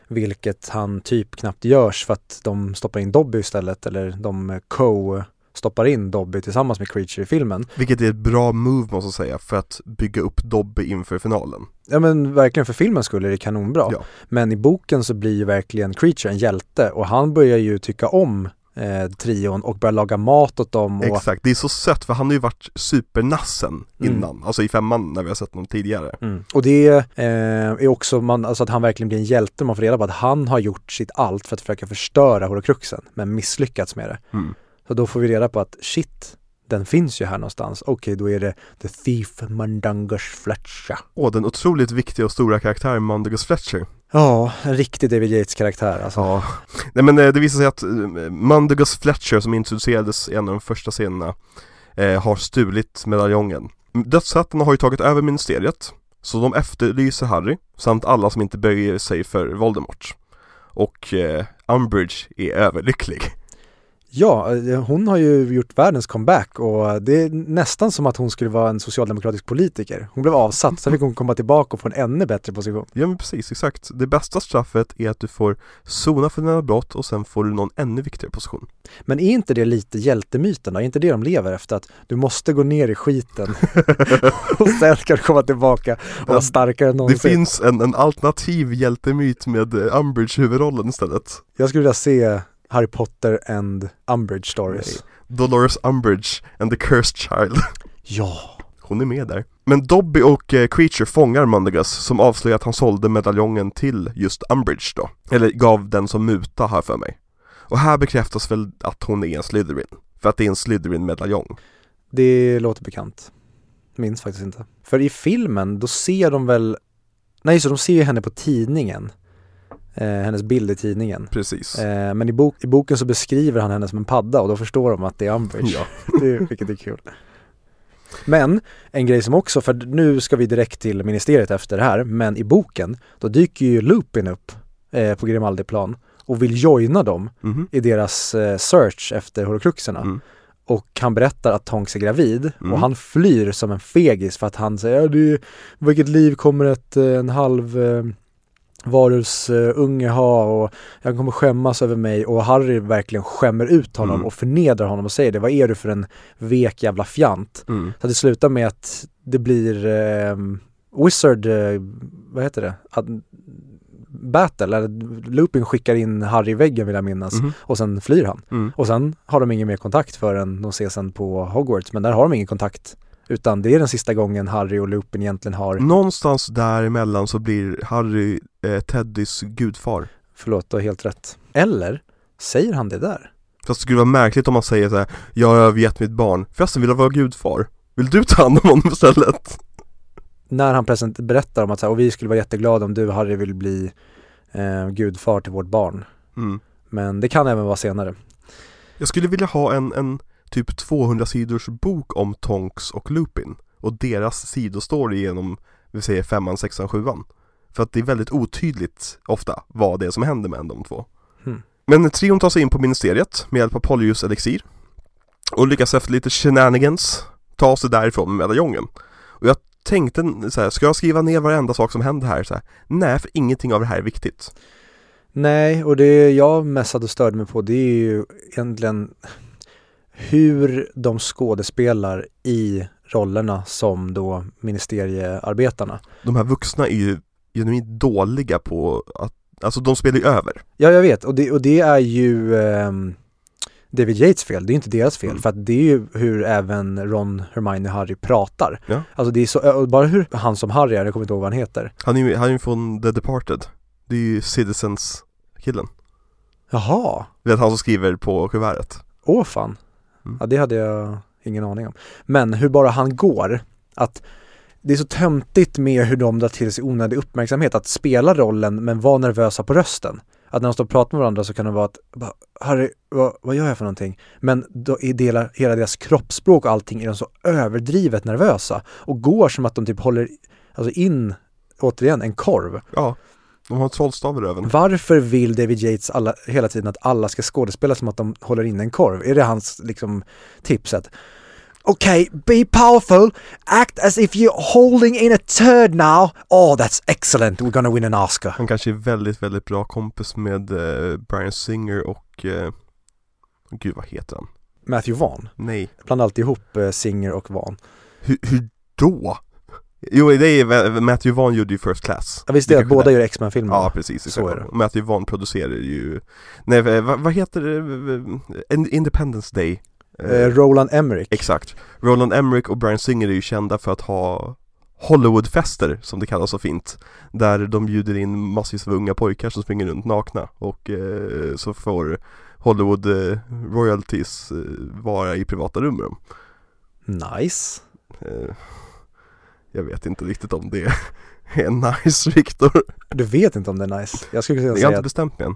vilket han typ knappt görs för att de stoppar in Dobby istället eller de co stoppar in Dobby tillsammans med Creature i filmen. Vilket är ett bra move måste jag säga för att bygga upp Dobby inför finalen. Ja men verkligen för filmen skulle det kanonbra. Ja. Men i boken så blir ju verkligen Creature en hjälte och han börjar ju tycka om eh, trion och börjar laga mat åt dem. Och... Exakt, det är så sött för han har ju varit supernassen Mm. innan, alltså i femman när vi har sett honom tidigare. Mm. Och det eh, är också man, alltså att han verkligen blir en hjälte, man får reda på att han har gjort sitt allt för att försöka förstöra Horcruxen men misslyckats med det. Mm. Så då får vi reda på att shit, den finns ju här någonstans. Okej, då är det The Thief Mandangus Fletcher. Och den otroligt viktiga och stora karaktären Mondagus Fletcher. Ja, en riktig David Yates-karaktär alltså. Ja. Nej men eh, det visar sig att eh, Fletcher som introducerades i en av de första scenerna eh, har stulit medaljongen. Dödshattarna har ju tagit över ministeriet, så de efterlyser Harry samt alla som inte böjer sig för Voldemort. Och eh, Umbridge är överlycklig. Ja, eh, hon har ju gjort världens comeback och det är nästan som att hon skulle vara en socialdemokratisk politiker. Hon blev avsatt, sen fick hon komma tillbaka och få en ännu bättre position. Ja men precis, exakt. Det bästa straffet är att du får sona för dina brott och sen får du någon ännu viktigare position. Men är inte det lite hjältemyten då? Är inte det de lever efter? Att du måste gå ner i skiten och sen ska du komma tillbaka och vara starkare än Det någonsin. finns en, en alternativ hjältemyt med eh, Umbridge huvudrollen istället. Jag skulle vilja se Harry Potter and Umbridge stories. Dolores Umbridge and the Cursed Child. Ja. Hon är med där. Men Dobby och eh, Creature fångar Mundagus som avslöjar att han sålde medaljongen till just Umbridge då. Eller gav den som muta här för mig. Och här bekräftas väl att hon är en Slytherin. För att det är en Slytherin-medaljong. Det låter bekant. Minns faktiskt inte. För i filmen, då ser de väl, nej så de ser ju henne på tidningen. Eh, hennes bild i tidningen. Precis. Eh, men i, bok, i boken så beskriver han henne som en padda och då förstår de att det är Umbridge. Ja. det, vilket är kul. Men en grej som också, för nu ska vi direkt till ministeriet efter det här, men i boken då dyker ju Lupin upp eh, på Grimaldiplan och vill joina dem Mhm. i deras eh, search efter horcruxerna. Mm. Och han berättar att Tonks är gravid Mm. och han flyr som en fegis för att han säger ja, det, vilket liv kommer ett, eh, en halv eh, varulvsunge ha och jag kommer skämmas över mig och Harry verkligen skämmer ut honom Mm. och förnedrar honom och säger det, vad är du för en vek jävla fjant? Mm. Så det slutar med att det blir eh, Wizard, eh, vad heter det? Att, battle, eller Lupin skickar in Harry i väggen vill jag minnas Mhm. och sen flyr han. Mm. Och sen har de ingen mer kontakt förrän de ses sen på Hogwarts, men där har de ingen kontakt. Utan det är den sista gången Harry och Lupin egentligen har, Någonstans däremellan så blir Harry eh, Teddys gudfar. förlåt, du har helt rätt. Eller, säger han det där? Fast det skulle vara märkligt om man säger så här, jag har övergett mitt barn, förresten vill jag vara gudfar? Vill du ta hand om honom istället? När han present- berättar om att så här, och vi skulle vara jätteglada om du Harry vill bli eh, gudfar till vårt barn. Mm. Men det kan även vara senare. Jag skulle vilja ha en, en typ 200 sidors bok om Tonks och Lupin och deras sidostory genom, vi säger femman, sexan, sjuan. För att det är väldigt otydligt ofta vad det är som händer med de två. Hmm. Men trion tar sig in på ministeriet med hjälp av Polyjus elixir och lyckas efter lite shenanigans ta sig därifrån med medaljongen. Och jag tänkte så här, ska jag skriva ner varenda sak som händer här? Så här? Nej, för ingenting av det här är viktigt. Nej, och det jag mest hade störde mig på det är ju egentligen hur de skådespelar i rollerna som då ministeriearbetarna. De här vuxna är ju genuint dåliga på att, alltså de spelar ju över. Ja, jag vet och det, och det är ju ehm, David Yates fel, det är inte deras fel Mm. för att det är ju hur även Ron, Hermione Harry pratar. Ja. Alltså det är så, bara hur han som Harry är, jag kommer inte ihåg vad han heter. Han är ju, han är ju från The Departed Det är ju Citizens-killen Jaha, Du vet han som skriver på kuvertet åh fan. Mm. Ja, det hade jag ingen aning om. Men hur bara han går, att det är så töntigt med hur de drar till sig onödig uppmärksamhet, att spela rollen men vara nervösa på rösten. Att när de står och pratar med varandra så kan det vara att, Harry, vad, vad gör jag för någonting? Men då är hela, hela deras kroppsspråk och allting är de så överdrivet nervösa och går som att de typ håller alltså in, återigen, en korv. Ja, De har trollstav i röven. Varför vill David Yates alla, hela tiden att alla ska skådespela som att de håller in en korv? Är det hans liksom tipset? Okay, be powerful, act as if you're holding in a turd now. Oh, that's excellent, we're gonna win an Oscar. Han kanske är väldigt, väldigt bra kompis med eh, Brian Singer och eh, Gud, vad heter han? Matthew Vaughn. Nej. Blandar alltid ihop eh, Singer och Vaughn. Hur, hur då? Jo, det är väl- Matthew Vaughn gjorde ju First Class. Ja, visst det kanske båda gör X-Men-filmer? Ja, precis. Så är det. Matthew Vaughn producerar ju, nej, vad, vad heter det? En- Independence Day. Eh, Roland Emmerich. Exakt. Roland Emmerich och Brian Singer är ju kända för att ha Hollywoodfester, som det kallas så fint. Där de bjuder in massvis av unga pojkar som springer runt nakna och eh, så får Hollywood eh, royalties eh, vara i privata rum med dem. Nice. Eh, jag vet inte riktigt om det är nice, Viktor. Du vet inte om det är nice? Jag skulle kunna Jag har säga inte bestämt mig än.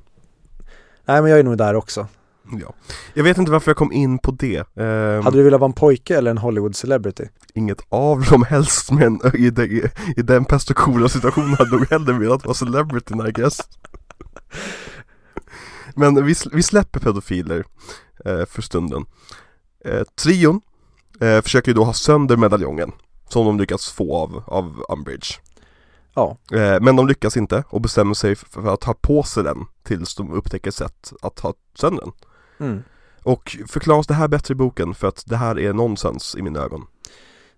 nej men jag är nog där också. Ja. Jag vet inte varför jag kom in på det. Eh, Hade du velat vara en pojke eller en Hollywood celebrity? Inget av dem helst, men i, den- i, i den pest och kolera situationen hade jag nog hellre velat vara celebrity I guess. Men vi, vi släpper pedofiler eh, för stunden. Eh, trion eh, försöker ju då ha sönder medaljongen som de lyckats få av, av Umbridge. Ja. Eh, men de lyckas inte och bestämmer sig för att ha på sig den tills de upptäcker sätt att ha sönder den. Mm. Och förklaras det här bättre i boken för att det här är nonsens i mina ögon.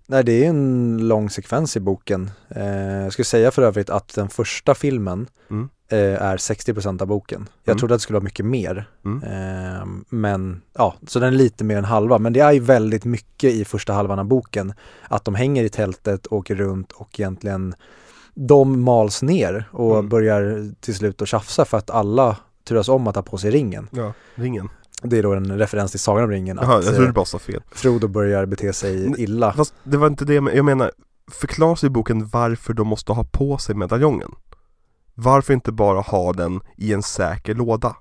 Nej, det är en lång sekvens i boken. Eh, jag skulle säga för övrigt att den första filmen Mm. eh, är 60% av boken. Jag Mm. trodde att det skulle vara mycket mer. Mm. Eh, men ja, så den är lite mer än halva. Men det är ju väldigt mycket i första halvan av boken. Att de hänger i tältet, åker runt och egentligen de mals ner och Mm. börjar till slut att tjafsa för att alla turas om att ha på sig ringen. Ja, ringen. Det är då en referens till Sagan om ringen. Jaha, jag trodde eh, bara sa fel. Frodo börjar bete sig illa. Fast det var inte det jag men- jag menar, förklaras i boken varför de måste ha på sig medaljongen? Varför inte bara ha den i en säker låda?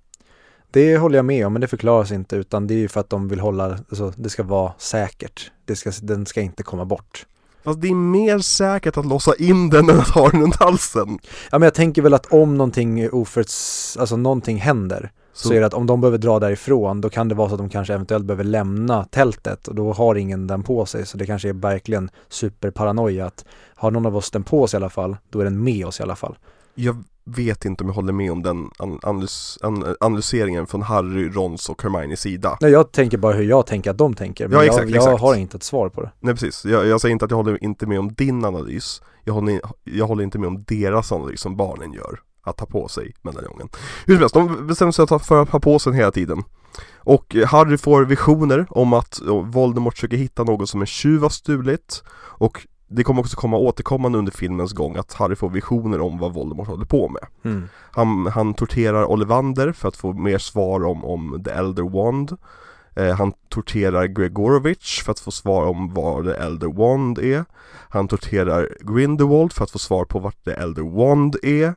Det håller jag med om, men det förklaras inte utan det är ju för att de vill hålla, alltså det ska vara säkert. Det ska, den ska inte komma bort. Fast det är mer säkert att låsa in den än att ha den runt halsen. Ja men jag tänker väl att om någonting oföruts, alltså någonting händer så, Så- är det att om de behöver dra därifrån då kan det vara så att de kanske eventuellt behöver lämna tältet och då har ingen den på sig så det kanske är verkligen superparanoia att har någon av oss den på sig i alla fall då är den med oss i alla fall. Jag vet inte om jag håller med om den an- analys, an- analyseringen från Harry, Rons och Hermines sida. Nej jag tänker bara hur jag tänker att de tänker men Ja, jag, exakt, jag exakt. har inte ett svar på det. Nej precis, jag, jag säger inte att jag håller inte med om din analys Jag håller, jag håller inte med om deras analys som barnen gör Att ta på sig medaljongen. Hur som helst, de bestämmer sig för att ha på sig den hela tiden. Och eh, Harry får visioner om att eh, Voldemort försöker hitta något som en tjuv har stulit. Och det kommer också komma återkommande under filmens gång att Harry får visioner om vad Voldemort håller på med. Mm. han, han torterar Ollivander för att få mer svar om, om The Elder Wand. Eh, Han torterar Gregorovich för att få svar om vad The Elder Wand är. Han torterar Grindelwald för att få svar på vad The Elder Wand är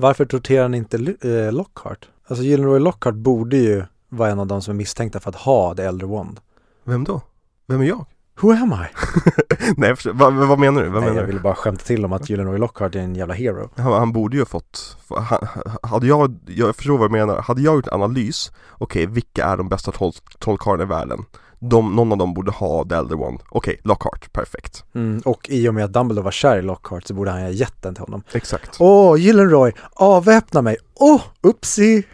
Varför torterar han inte eh, Lockhart? Alltså Gyllenroy Lockhart borde ju vara en av de som är misstänkta för att ha The Elder Wand. Vem då? Vem är jag? Who am I? Nej, förstår- vad, vad menar du? Vad Nej, menar jag ville bara skämta till om att Gyllenroy Lockhart är en jävla hero. Han, han borde ju ha fått, han, hade jag, jag förstår vad du menar, hade jag gjort en analys Okej, vilka är de bästa troll, trollkarlarna i världen? De, någon av dem borde ha The Elder Wand Okej, Lockhart, perfekt Mm, och i och med att Dumbledore var kär i Lockhart så borde han ha gett den till honom. Exakt Åh, Gyllenroy, avväpna mig! Åh, upsi!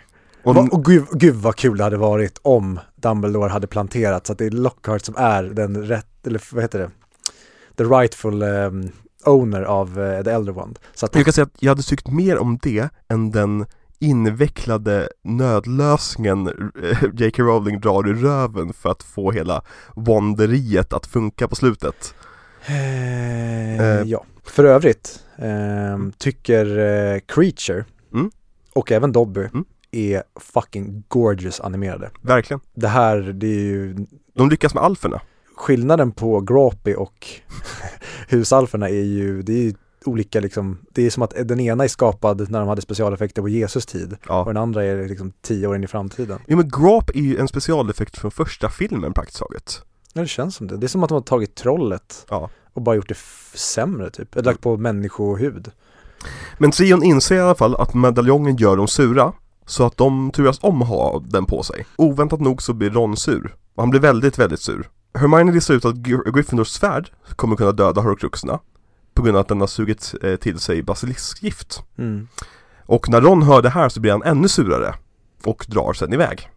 Och, Va, och gud, gud vad kul det hade varit om Dumbledore hade planterat så att det är Lockhart som är den rätt, eller vad heter det? The rightful um, owner av uh, The Elder Wand. Så att, Jag kan säga att jag hade tyckt mer om det än den invecklade nödlösningen eh, J.K. Rowling drar i röven för att få hela wanderiet att funka på slutet. Eh, Eh. ja. För övrigt ehm, tycker eh, Creature Mm. och även Dobby Mm. är fucking gorgeous animerade. Verkligen. Det här, det är ju De lyckas med alferna. skillnaden på Grawpy och husalferna är ju, det är ju olika liksom, det är som att den ena är skapad när de hade specialeffekter på Jesus tid och Ja. den andra är liksom tio år in i framtiden. Jo men Grop är ju en specialeffekt från första filmen praktiskt taget. Ja det känns som det. Det är som att de har tagit trollet Ja. och bara gjort det sämre typ, eller lagt på människohud. Men Trion inser i alla fall att medaljongen gör dem sura Så att de turas om ha den på sig Oväntat nog så blir Ron sur Och han blir väldigt, väldigt sur Hermione listar ut att Gry- Gryffindors svärd kommer kunna döda Horcruxerna På grund av att den har sugit eh, till sig basiliskgift. Mm. Och när Ron hör det här så blir han ännu surare Och drar sen iväg.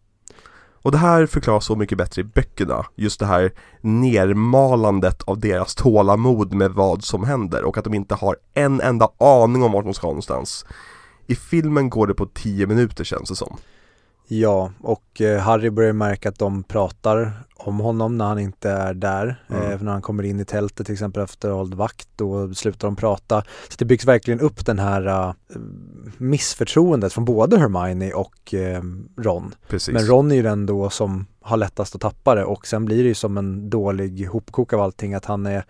Och det här förklaras så mycket bättre i böckerna Just det här nermalandet av deras tålamod med vad som händer Och att de inte har en enda aning om vart de ska någonstans. I filmen går det på 10 minuter känns det som Ja, och eh, Harry börjar märka att de pratar om honom när han inte är där. Mm. Eh, när han kommer in i tältet till exempel efter att ha hållit vakt, då slutar de prata. Så det byggs verkligen upp den här uh, missförtroendet från både Hermione och eh, Ron. Precis Men Ron är ju den då som har lättast att tappa det och sen blir det ju som en dålig hopkok av allting att han är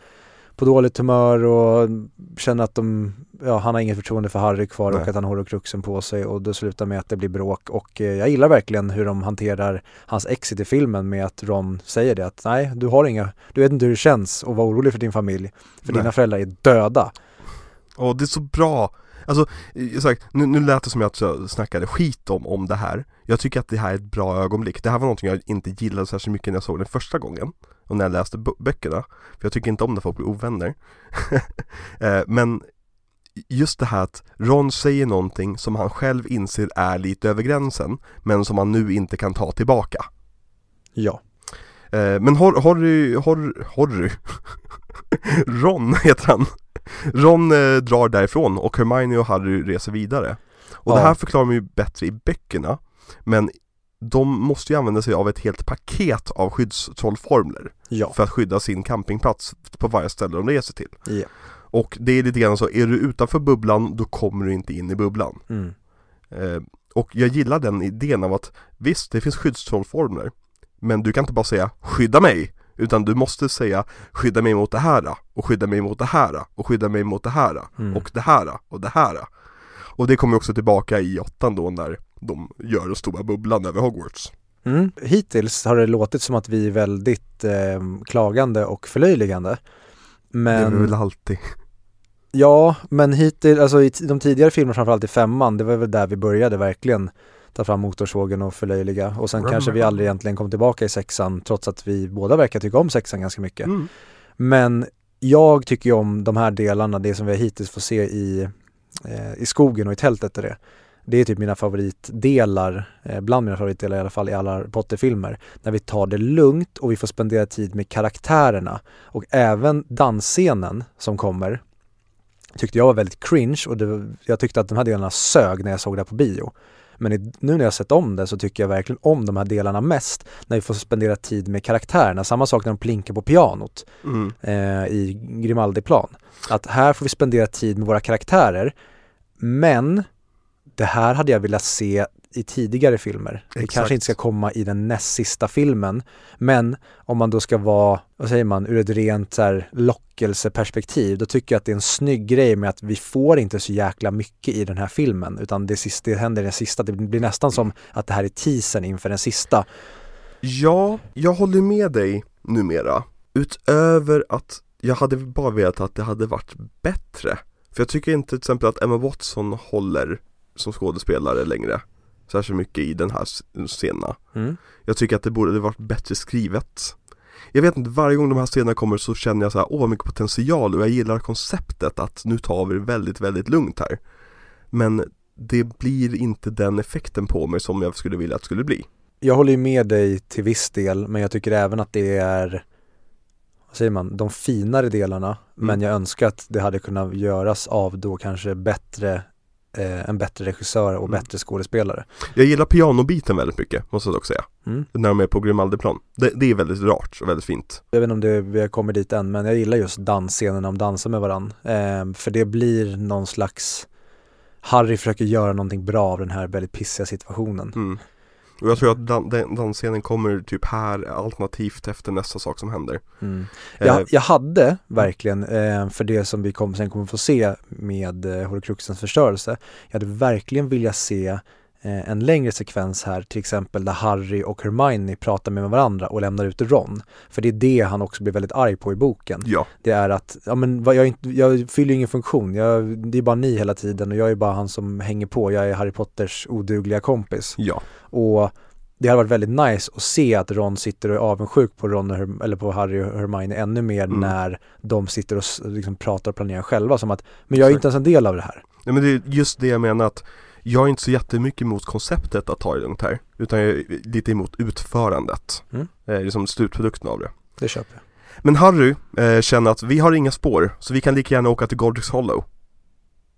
på dåligt humör och känner att de, ja han har inget förtroende för Harry kvar Nej. och att han har horcruxen på sig och det slutar med att det blir bråk och eh, jag gillar verkligen hur de hanterar hans exit i filmen med att Ron säger det att nej du har inga, du vet inte hur det känns att vara orolig för din familj för Nej. dina föräldrar är döda. Och det är så bra Alltså, eh, sagt, nu, nu lät det som att jag snackade skit om, om det här. Jag tycker att det här är ett bra ögonblick. Det här var någonting jag inte gillade särskilt mycket när jag såg den första gången Och när jag läste böckerna. För jag tycker inte om när folk blir ovänner. Eh, Men just det här att Ron säger någonting som han själv inser är lite över gränsen Men som han nu inte kan ta tillbaka. Ja. Eh, Men Hor- Horry, Hor- Horry Ron heter han Ron eh, drar därifrån och Hermione och Harry reser vidare Och det Ja. här förklarar man ju bättre i böckerna Men de måste ju använda sig av ett helt paket av skyddstrollformler Ja. För att skydda sin campingplats på varje ställe de reser till ja. Och det är lite grann så, är du utanför bubblan då kommer du inte in i bubblan Mm. Eh, och jag gillar den idén av att visst, det finns skyddstrollformler Men du kan inte bara säga 'skydda mig' Utan du måste säga 'skydda mig mot det här' och 'skydda mig mot det här' och 'skydda mig mot det här' Mm. och det här och det här Och det kommer också tillbaka i åttan då när de gör den stora bubblan över Hogwarts Mm. Hittills har det låtit som att vi är väldigt eh, klagande och förlöjligande. Det Men är väl alltid Ja, men hittills, alltså i de tidigare filmerna, framförallt i femman, det var väl där vi började verkligen ta fram motorsågen och förlöjliga och sen Rum, kanske vi aldrig egentligen kom tillbaka i sexan trots att vi båda verkar tycka om sexan ganska mycket. mm. Men jag tycker ju om de här delarna, det som vi hittills får se i, eh, i skogen och i tältet och det. Det är typ mina favoritdelar, eh, bland mina favoritdelar i alla fall i alla Potter-filmer. När vi tar det lugnt och vi får spendera tid med karaktärerna. Och även dansscenen som kommer tyckte jag var väldigt cringe och det, jag tyckte att de här delarna sög när jag såg det på bio. Men i, nu när jag sett om det så tycker jag verkligen om de här delarna mest när vi får spendera tid med karaktärerna. Samma sak när de plinkar på pianot Mm. eh, i Grimaldiplan. Att här får vi spendera tid med våra karaktärer men det här hade jag velat se i tidigare filmer. Det Exakt. kanske inte ska komma i den näst sista filmen men om man då ska vara, vad säger man, ur ett rent så här lockelseperspektiv då tycker jag att det är en snygg grej med att vi får inte så jäkla mycket i den här filmen utan det, sista, det händer i den sista. Det blir nästan som att det här är teasern inför den sista. Ja, jag håller med dig numera. Utöver att jag hade bara velat att det hade varit bättre. För jag tycker inte till exempel att Emma Watson håller som skådespelare längre. Särskilt mycket i den här scenen. Mm. Jag tycker att det borde varit bättre skrivet. Jag vet inte, varje gång de här scenerna kommer så känner jag så här, åh vad mycket potential och jag gillar konceptet att nu tar vi det väldigt, väldigt lugnt här. Men det blir inte den effekten på mig som jag skulle vilja att det skulle bli. Jag håller ju med dig till viss del men jag tycker även att det är vad säger man, de finare delarna men Mm. jag önskar att det hade kunnat göras av då kanske bättre eh, en bättre regissör och Mm. bättre skådespelare. Jag gillar pianobiten väldigt mycket, måste jag dock säga. Mm. När de är på Grimaldiplan. Det, det är väldigt rart och väldigt fint. Jag vet inte om det, vi kommer dit än men jag gillar just dansscenerna, de dansar med varann. Eh, för det blir någon slags Harry försöker göra någonting bra av den här väldigt pissiga situationen. Mm. Och jag tror att dan- den dansscenen kommer typ här alternativt efter nästa sak som händer. Mm. Eh, Jag, jag hade verkligen, eh, för det som vi kom, sen kommer få se med eh, Horcruxens förstörelse, jag hade verkligen vilja se eh, en längre sekvens här, till exempel där Harry och Hermione pratar med varandra och lämnar ut Ron. För det är det han också blir väldigt arg på i boken. Ja, Det är att, ja men jag, jag fyller ju ingen funktion, jag, det är bara ni hela tiden och jag är bara han som hänger på, jag är Harry Potters odugliga kompis. ja, Och det hade varit väldigt nice att se att Ron sitter och är avundsjuk på Ron Herm- eller på Harry och Hermione ännu mer Mm. när de sitter och liksom pratar och planerar själva som att, men jag är Exakt. inte ens en del av det här. Nej men det är just det jag menar att jag är inte så jättemycket emot konceptet att ta det lugnt här Utan jag är lite emot utförandet Mm. eh, Liksom slutprodukten av det Det köper jag. Men Harry eh, känner att vi har inga spår Så vi kan lika gärna åka till Godric's Hollow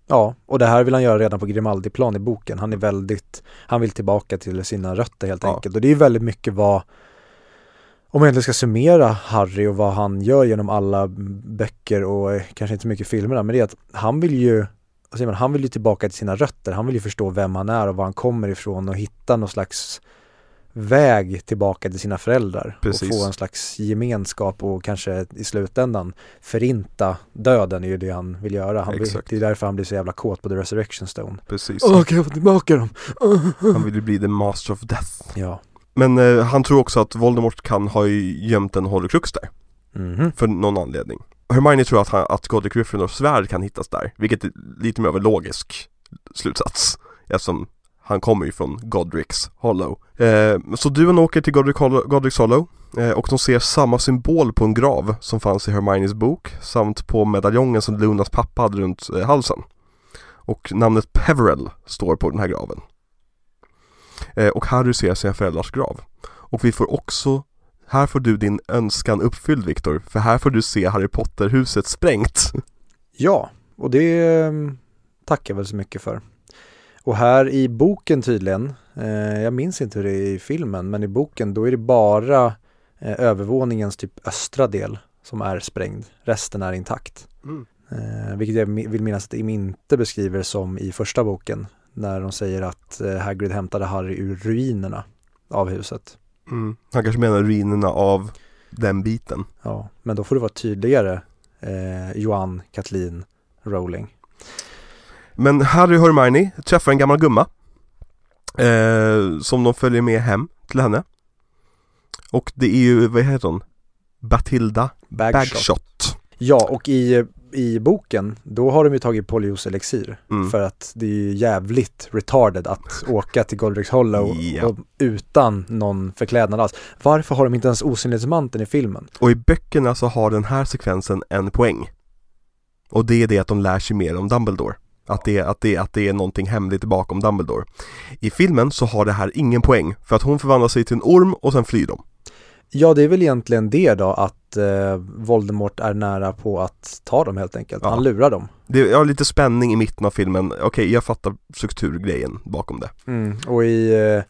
Ja, och det här vill han göra redan på Grimaldi-plan i boken. Han är väldigt, han vill tillbaka till sina rötter helt Ja. enkelt. Och det är väldigt mycket vad, om man egentligen ska summera Harry och vad han gör genom alla böcker och eh, kanske inte så mycket filmerna, men det är att han vill ju, säger man, han vill ju tillbaka till sina rötter. Han vill ju förstå vem han är och var han kommer ifrån och hitta någon slags väg tillbaka till sina föräldrar Precis. och få en slags gemenskap och kanske i slutändan förinta döden är ju det han vill göra. Han vill, det är därför han blir så jävla kåt på The Resurrection Stone. Precis Åh, kan jag få tillbaka dem? Han vill ju bli the master of death Ja. Men eh, han tror också att Voldemort kan ha ju gömt en Horcrux där Mhm. För någon anledning Hermione tror att, han, att Godric Gryffindors svärd kan hittas där Vilket är lite mer av en logisk slutsats Eftersom han kommer ju från Godric's Hollow. Eh, Så duon åker till Godric Hollow, Godric's Hollow eh, Och de ser samma symbol på en grav som fanns i Hermiones bok Samt på medaljongen som Lunas pappa hade runt eh, halsen. Och namnet Peverell står på den här graven. Eh, Och Harry ser sina föräldrars grav. Och vi får också här får du din önskan uppfylld Viktor, för här får du se Harry Potter-huset sprängt. Ja, och det eh, tackar jag väl så mycket för. Och här i boken tydligen, eh, jag minns inte hur det är i filmen, men i boken då är det bara eh, övervåningens typ östra del som är sprängd. Resten är intakt. Eh, vilket jag vill minnas att de inte beskriver som i första boken. När de säger att eh, Hagrid hämtade Harry ur ruinerna av huset. Mm. Han kanske menar ruinerna av den biten. Ja, men då får det vara tydligare eh, Johan, Kathleen, Rowling. Men Harry och Hermione träffar en gammal gumma. Eh, som de följer med hem till henne. Och det är ju, vad heter hon? Batilda Bagshot. Bagshot. Ja, och i, i boken, då har de ju tagit Polyos elixir. Mm. För att det är ju jävligt retarded att åka till Godric's Hollow Ja. och, utan någon förklädnad alls. Varför har de inte ens osynlighetsmanteln i filmen? Och i böckerna så har den här sekvensen en poäng. Och det är det att de lär sig mer om Dumbledore. Att det, att, det, att det är någonting hemligt bakom Dumbledore. I filmen så har det här ingen poäng, för att hon förvandlar sig till en orm och sen flyr de. Ja, det är väl egentligen det då, att eh, Voldemort är nära på att ta dem helt enkelt. Ja. Han lurar dem. Det är lite spänning i mitten av filmen, okej jag fattar strukturgrejen bakom det. Mm. Och i, eh,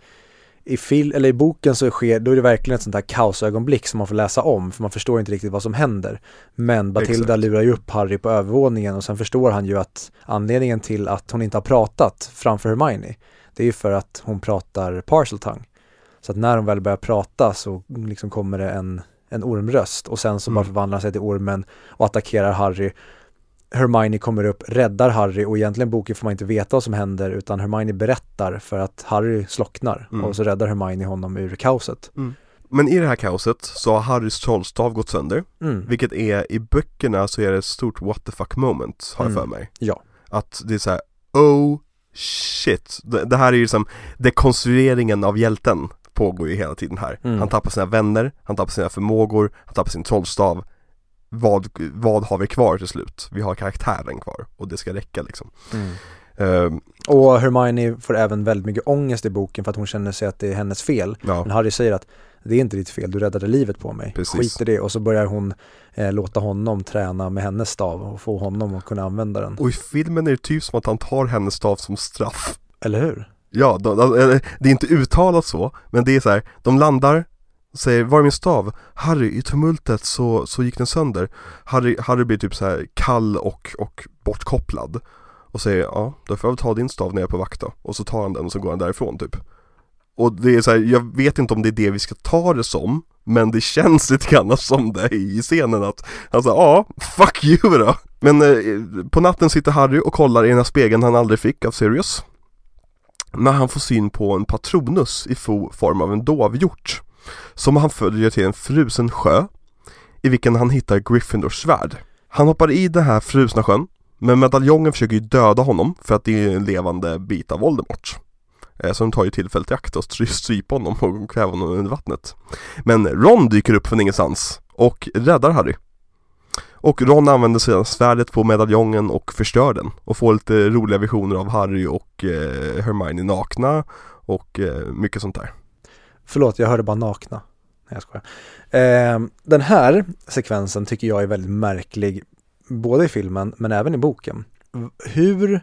i, fil- eller i boken så sker, då är det verkligen ett sånt här kaosögonblick som man får läsa om, för man förstår inte riktigt vad som händer. Men Batilda Exakt. lurar ju upp Harry på övervåningen och sen förstår han ju att anledningen till att hon inte har pratat framför Hermione, det är ju för att hon pratar parseltongue. Så att när hon väl börjar prata så liksom kommer det en, en ormröst och sen så Mm. bara förvandlar han sig till ormen och attackerar Harry. Hermione kommer upp, räddar Harry och egentligen boken får man inte veta vad som händer utan Hermione berättar för att Harry slocknar Mm. och så räddar Hermione honom ur kaoset. Men i det här kaoset så har Harrys trollstav gått sönder, Mm. vilket är i böckerna så är det ett stort what the fuck moment, har jag Mm. för mig. Ja. Att det är så här: oh shit. Det, det här är ju liksom dekonstrueringen av hjälten pågår ju hela tiden här. Mm. Han tappar sina vänner, han tappar sina förmågor, han tappar sin trollstav. Vad, vad har vi kvar till slut? Vi har karaktären kvar och det ska räcka liksom. Mm. Ehm, Och Hermione får även väldigt mycket ångest i boken för att hon känner sig att det är hennes fel. ja, Men Harry säger att det är inte ditt fel, du räddade livet på mig. Precis. Skit i det. Och så börjar hon eh, låta honom träna med hennes stav och få honom att kunna använda den. och i filmen är det typ som att han tar hennes stav som straff. Eller hur? Ja, de, de, eh, det är inte uttalat så, men det är så här, de landar, säger var är min stav? Harry, i tumultet så, så gick den sönder. Harry, Harry blir typ så här kall och, och bortkopplad. Och säger, ja, då får jag väl ta din stav när jag är på vakt då. Och så tar han den och så går han därifrån typ. Och det är så här, jag vet inte om det är det vi ska ta det som, men det känns lite grann som det i scenen att han säger, ja, fuck you då. Men eh, på natten sitter Harry och kollar i den här spegeln han aldrig fick av Sirius när han får syn på en patronus i form av en dovhjort som han följer till en frusen sjö i vilken han hittar Gryffindors svärd. Han hoppar i den här frusna sjön men medaljongen försöker ju döda honom för att det är en levande bit av Voldemort. Eh, så de tar ju tillfället i akt och stryper strypa honom och kväva honom under vattnet. Men Ron dyker upp från ingenstans och räddar Harry. Och Ron använder sedan svärdet på medaljongen och förstör den och får lite roliga visioner av Harry och eh, Hermione nakna och eh, mycket sånt där. Förlåt, jag hörde bara nakna. Nej, jag skojar. Eh, den här sekvensen tycker jag är väldigt märklig, både i filmen men även i boken. Hur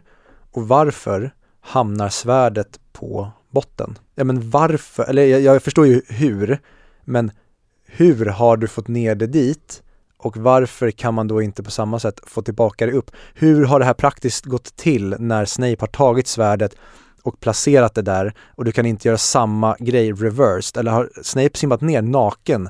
och varför hamnar svärdet på botten? Ja men varför, eller jag, jag förstår ju hur, men hur har du fått ner det dit? Och varför kan man då inte på samma sätt få tillbaka det upp? Hur har det här praktiskt gått till när Snape har tagit svärdet och placerat det där och du kan inte göra samma grej reversed? Eller har Snape simmat ner naken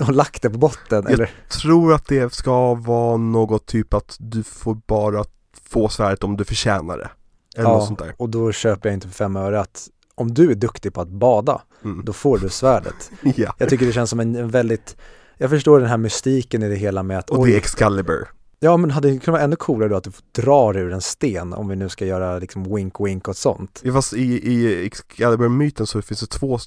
och lagt det på botten? Jag- Eller? Tror att det ska vara något typ att du får bara få svärdet om du förtjänar det. Eller något sånt där. och då köper jag inte för fem öre att om du är duktig på att bada, Mm. då får du svärdet. Ja. Jag tycker det känns som en väldigt, jag förstår den här mystiken i det hela med att Och det är Excalibur. Ja men hade det kunnat vara ännu coolare då att du drar ur en sten om vi nu ska göra liksom wink wink och sånt. Ja, fast i, i Excalibur-myten så finns det två,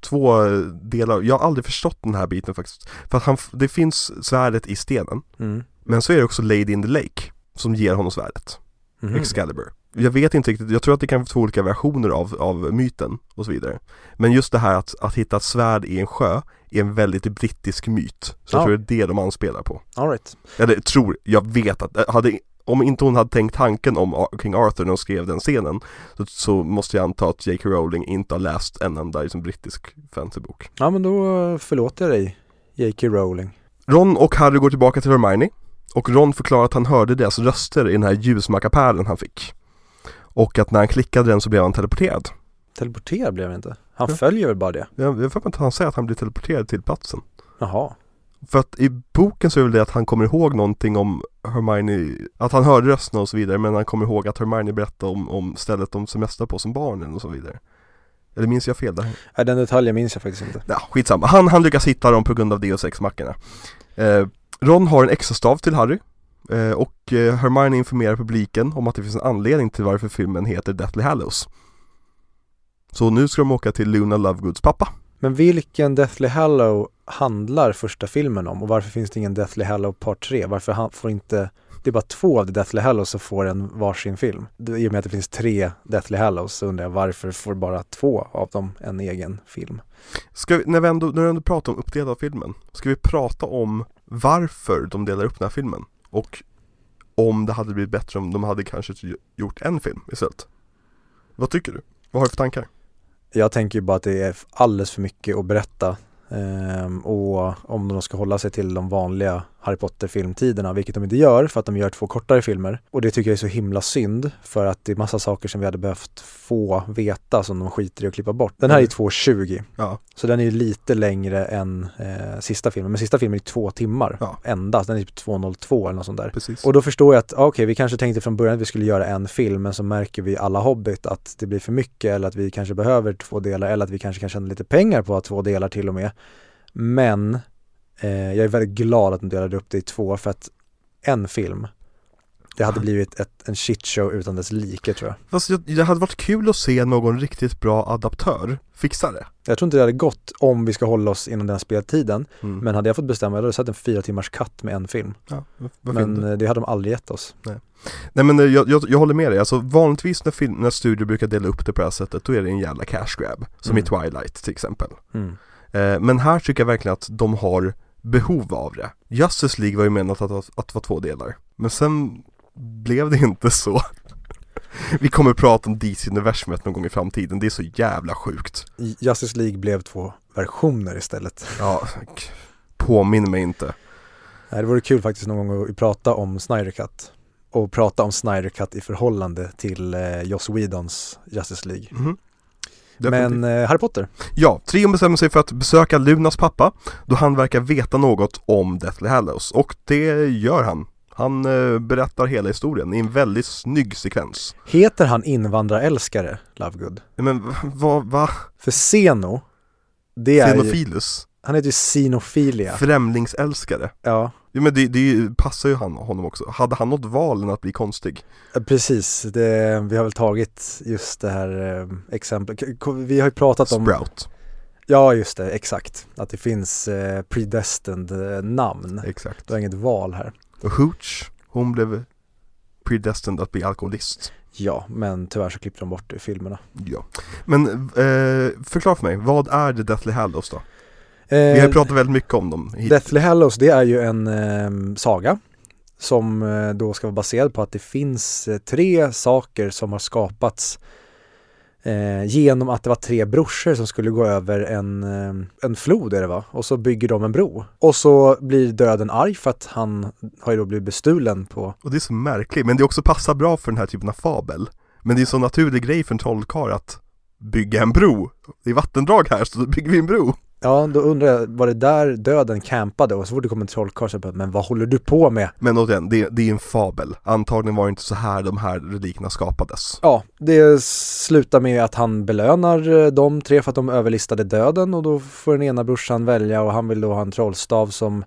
två delar. Jag har aldrig förstått den här biten faktiskt. För att han, det finns svärdet i stenen. Mm. Men så är det också Lady in the Lake som ger honom svärdet. Mhm. Excalibur. Jag vet inte riktigt, jag tror att det kan vara två olika versioner av, av myten och så vidare. Men just det här att, att hitta ett svärd i en sjö är en väldigt brittisk myt. Så jag Ja. tror det är det de anspelar på. All right. Eller tror, jag vet att, hade, om inte hon hade tänkt tanken om Ar- King Arthur när hon skrev den scenen så, så måste jag anta att J.K. Rowling inte har läst en enda liksom, brittisk fantasybok. Ja men då förlåter jag dig, J.K. Rowling. Ron och Harry går tillbaka till Hermione och Ron förklarar att han hörde deras röster i den här ljusmackapären han fick. Och att när han klickade den så blev han teleporterad. Teleporterad blev det inte. Han Ja. följer väl bara det? Jag jag får inte att han säger att han blir teleporterad till platsen. Jaha. För att i boken så är väl det att han kommer ihåg någonting om Hermione, att han hörde rösterna och så vidare men han kommer ihåg att Hermione berättade om, om stället de semestrar på som barnen och så vidare. Eller minns jag fel där? Nej, den detaljen minns jag faktiskt inte. Ja, skitsamma. Han, han lyckas hitta dem på grund av Deus Ex-mackorna. Eh, Ron har en extra stav till Harry och eh, Hermione informerar publiken om att det finns en anledning till varför filmen heter Deathly Hallows. Så nu ska de åka till Luna Lovegoods pappa. Men vilken Deathly Hallow handlar första filmen om och varför finns det ingen Deathly Hallow part 3? Varför får inte, det är bara två av The Deathly Hallows som får en varsin film. I och med att det finns tre Deathly Hallows så undrar jag varför får bara två av dem en egen film? Ska vi, när vi ändå, när vi ändå pratar om uppdelad filmen, ska vi prata om varför de delar upp den här filmen? Och om det hade blivit bättre om de hade kanske gjort en film istället? Vad tycker du? Vad har du för tankar? Jag tänker ju bara att det är alldeles för mycket att berätta Ehm, och om de ska hålla sig till de vanliga Harry Potter-filmtiderna, vilket de inte gör för att de gör två kortare filmer. Och det tycker jag är så himla synd för att det är massa saker som vi hade behövt få veta som de skiter i att klippa bort. Den här är Mm. 2.20 Ja, så den är lite längre än eh, sista filmen. Men sista filmen är två timmar Ja. endast, den är typ 2.02 eller något sånt där. precis. Och då förstår jag att, okej, vi kanske tänkte från början att vi skulle göra en film, men så märker vi alla Hobbit att det blir för mycket eller att vi kanske behöver två delar eller att vi kanske kan tjäna lite pengar på att ha två delar till och med. Men jag är väldigt glad att de delade upp det i två för att en film, det hade blivit ett, en shitshow utan dess like tror jag. Jag, det hade varit kul att se någon riktigt bra adaptör fixa det. Jag tror inte det hade gått om vi ska hålla oss inom den speltiden, Mm. men hade jag fått bestämma, jag hade sett en fyra timmars cut med en film. ja, Men eh, det hade de aldrig gett oss. Nej men eh, jag, jag, jag håller med dig, alltså vanligtvis när, film, när studier brukar dela upp det på det här sättet då är det en jävla cash grab. Som Mm. i Twilight till exempel. Mm. Eh, men här tycker jag verkligen att de har behov av det. Justice League var ju menat att, att, att vara två delar. Men sen blev det inte så. Vi kommer att prata om DC-universumet någon gång i framtiden, det är så jävla sjukt. Justice League blev två versioner istället. Ja, påminn mig inte. Nej, det vore kul faktiskt någon gång att prata om Snyder Cut och prata om Snyder Cut i förhållande till eh, Joss Whedons Justice League. Mhm. Definitivt. Men eh, Harry Potter, Ja, trion bestämmer sig för att besöka Lunas pappa då han verkar veta något om Deathly Hallows och det gör han. Han eh, berättar hela historien i en väldigt snygg sekvens. Heter han invandrarälskare, Lovegood? Men vad, va? För Zeno, det är ju, Xenofilus? han heter ju Xenofilia. Främlingsälskare? Ja, Ja men det, det passar ju han, honom också. Hade han något val än att bli konstig? precis. Det, vi har väl tagit just det här eh, exemplet. Vi har ju pratat om, Sprout, ja just det, exakt. Att det finns eh, predestined eh, namn. exakt. Du har inget val här. Och Hooch, hon blev predestined att bli alkoholist. Ja, men tyvärr så klippte de bort det i filmerna. Ja. Men eh, förklara för mig, vad är The Deathly Hallows då? Eh, Vi har pratat väldigt mycket om dem hit. Deathly Hallows, det är ju en eh, saga som eh, då ska vara baserad på att det finns eh, tre saker som har skapats eh, genom att det var tre brorsor som skulle gå över en, en flod är det va? Och så bygger de en bro. Och så blir döden arg för att han har ju då blivit bestulen på Och det är så märkligt, men det också passar bra för den här typen av fabel. Men det är en så naturlig grej för en trollkarl att bygga en bro. Det är vattendrag här, så då bygger vi en bro. Ja, då undrar jag, var det där döden campade och så fort det kom en trollkarl så bara, men vad håller du på med? Men återigen, det, det är en fabel. Antagligen var det inte så här de här relikerna skapades. Ja, det slutar med att han belönar eh, de tre för att de överlistade döden och då får den ena brorsan välja och han vill då ha en trollstav som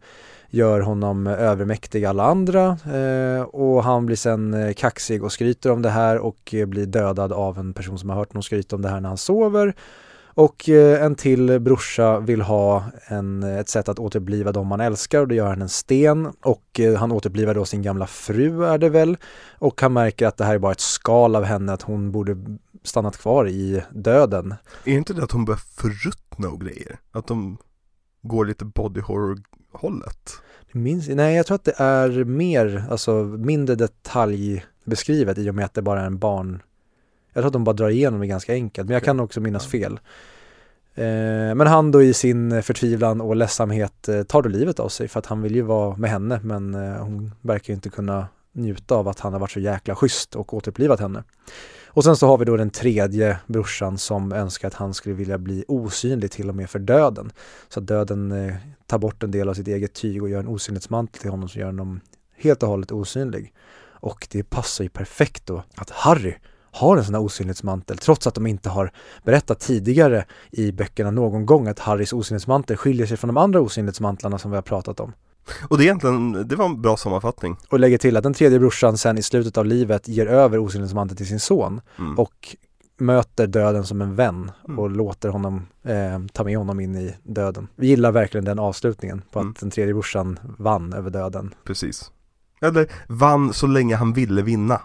gör honom övermäktig alla andra eh, och han blir sen eh, kaxig och skryter om det här och eh, blir dödad av en person som har hört honom skryta om det här när han sover. Och eh, en till brorsa vill ha en, ett sätt att återbliva de man älskar och då gör han en sten och han återblivar då sin gamla fru är det väl och han märker att det här är bara ett skal av henne, att hon borde stannat kvar i döden. Är inte det att hon börjar förruttna och grejer? Att de går lite body horror hållet? Minns, nej, jag tror att det är mer, alltså mindre detaljbeskrivet i och med att det bara är en barn. Jag tror att de bara drar igenom det ganska enkelt, men jag kan också minnas fel. Eh, men han då i sin förtvivlan och ledsamhet eh, tar då livet av sig för att han vill ju vara med henne men eh, hon verkar inte kunna njuta av att han har varit så jäkla schysst och återupplivat henne. Och sen så har vi då den tredje brorsan som önskar att han skulle vilja bli osynlig till och med för döden. Så att döden eh, tar bort en del av sitt eget tyg och gör en osynlighetsmantel till honom som gör honom helt och hållet osynlig. Och det passar ju perfekt då att Harry har en sån här osynlighetsmantel trots att de inte har berättat tidigare i böckerna någon gång att Harrys osynlighetsmantel skiljer sig från de andra osynlighetsmantlarna som vi har pratat om. Och det är egentligen, det var en bra sammanfattning. Och lägger till att den tredje brorsan sen i slutet av livet ger över osynlighetsmanteln till sin son Mm. och möter döden som en vän Mm. och låter honom eh, ta med honom in i döden. Vi gillar verkligen den avslutningen på att Mm. den tredje brorsan vann över döden. Precis. Eller vann så länge han ville vinna.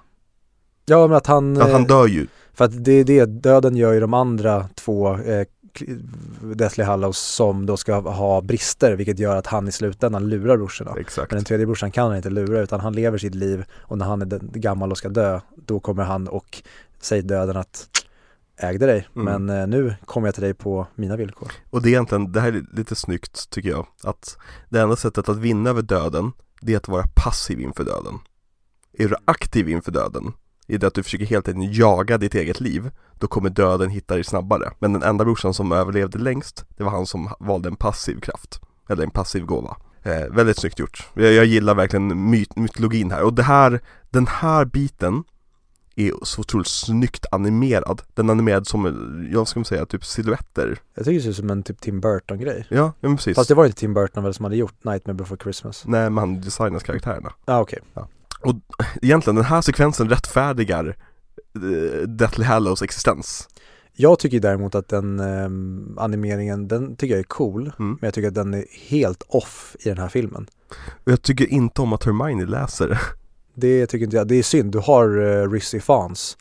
Ja men att han, För att han eh, dör ju. för att det är det, döden gör ju de andra två eh, Deathly Hallows som då ska ha brister vilket gör att han i slutändan lurar brorsorna. Exakt. Men den tredje brorsan kan han inte lura utan han lever sitt liv och när han är gammal och ska dö då kommer han och säger döden att ägde dig Mm. men eh, nu kommer jag till dig på mina villkor. Och det är egentligen, det här är lite snyggt tycker jag. Att det enda sättet att vinna över döden, det är att vara passiv inför döden. Är du aktiv inför döden, är det att du försöker helt enkelt jaga ditt eget liv, då kommer döden hitta dig snabbare. Men den enda brorsan som överlevde längst, det var han som valde en passiv kraft. Eller en passiv gåva. Eh, väldigt snyggt gjort. Jag, jag gillar verkligen myt, mytologin här. Och det här, den här biten är så otroligt snyggt animerad. Den är animerad som, jag ska säga, typ silhuetter. Jag tycker det ser ut som en typ Tim Burton-grej. Ja, ja men precis. Fast det var inte Tim Burton väl som hade gjort Nightmare before Christmas? Nej, men han designas karaktärerna. Ah, okej. Egentligen, den här sekvensen rättfärdigar eh, Deathly Hallows existens. Jag tycker däremot att den ehm, animeringen, den tycker jag är cool. Mm. Men jag tycker att den är helt off i den här filmen. Och jag tycker inte om att Hermione läser. Det tycker inte jag. Det är synd. Du har uh, Rissy Fans.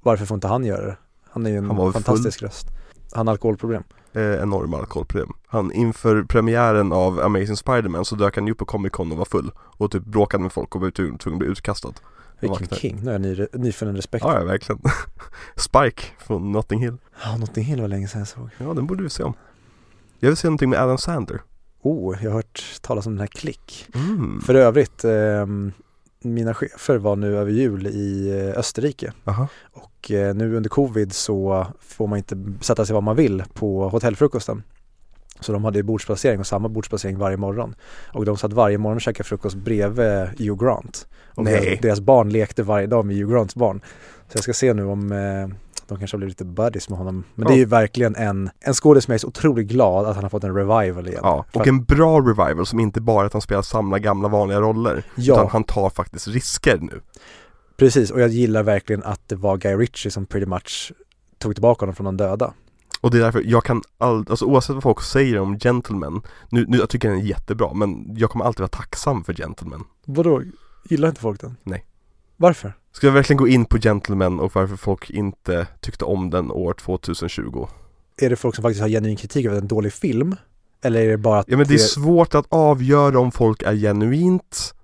Varför får inte han göra det? Han är ju en fantastisk röst. Han har alkoholproblem. Eh, enorma alkoholproblem. Han, inför premiären av Amazing Spider-Man så dök han ju upp på Comic Con och var full. Och typ bråkade med folk och var tvungen att bli utkastad. Vilken king. Nu har jag ny, nyfunnen respekt. Ja, ja verkligen. Spike från Notting Hill. Ja, Notting Hill var länge sedan jag såg. Ja, den borde vi se om. Jag vill se någonting med Adam Sandler. Oh, jag har hört talas om den här Klick. Mm. För övrigt, ehm, mina chefer var nu över jul i eh, Österrike. Aha. Och eh, nu under covid så får man inte sätta sig vad man vill på hotellfrukosten. Så de hade bordsplacering och samma bordsplacering varje morgon. Och de satt varje morgon och käkade frukost bredvid Hugh Grant. Och Nej. Deras, barn lekte varje dag med Hugh Grants barn. Så jag ska se nu om eh, de kanske har blivit lite buddies med honom. Men Ja. det är ju verkligen en, en skådis som jag är så otroligt glad att han har fått en revival igen. Ja, och en bra revival som inte bara att han spelar samma gamla vanliga roller Ja. Utan han tar faktiskt risker nu Precis, och jag gillar verkligen att det var Guy Ritchie som pretty much tog tillbaka honom från de döda. Och det är därför jag kan aldrig, alltså oavsett vad folk säger om Gentleman Nu, nu jag tycker den är jättebra men jag kommer alltid vara tacksam för Gentleman Vadå, gillar inte folk den? Nej. Varför? Ska jag verkligen gå in på Gentleman och varför folk inte tyckte om den år 2020? Är det folk som faktiskt har genuin kritik över en dålig film? Eller är det bara att Ja men det är svårt att avgöra om folk är genuint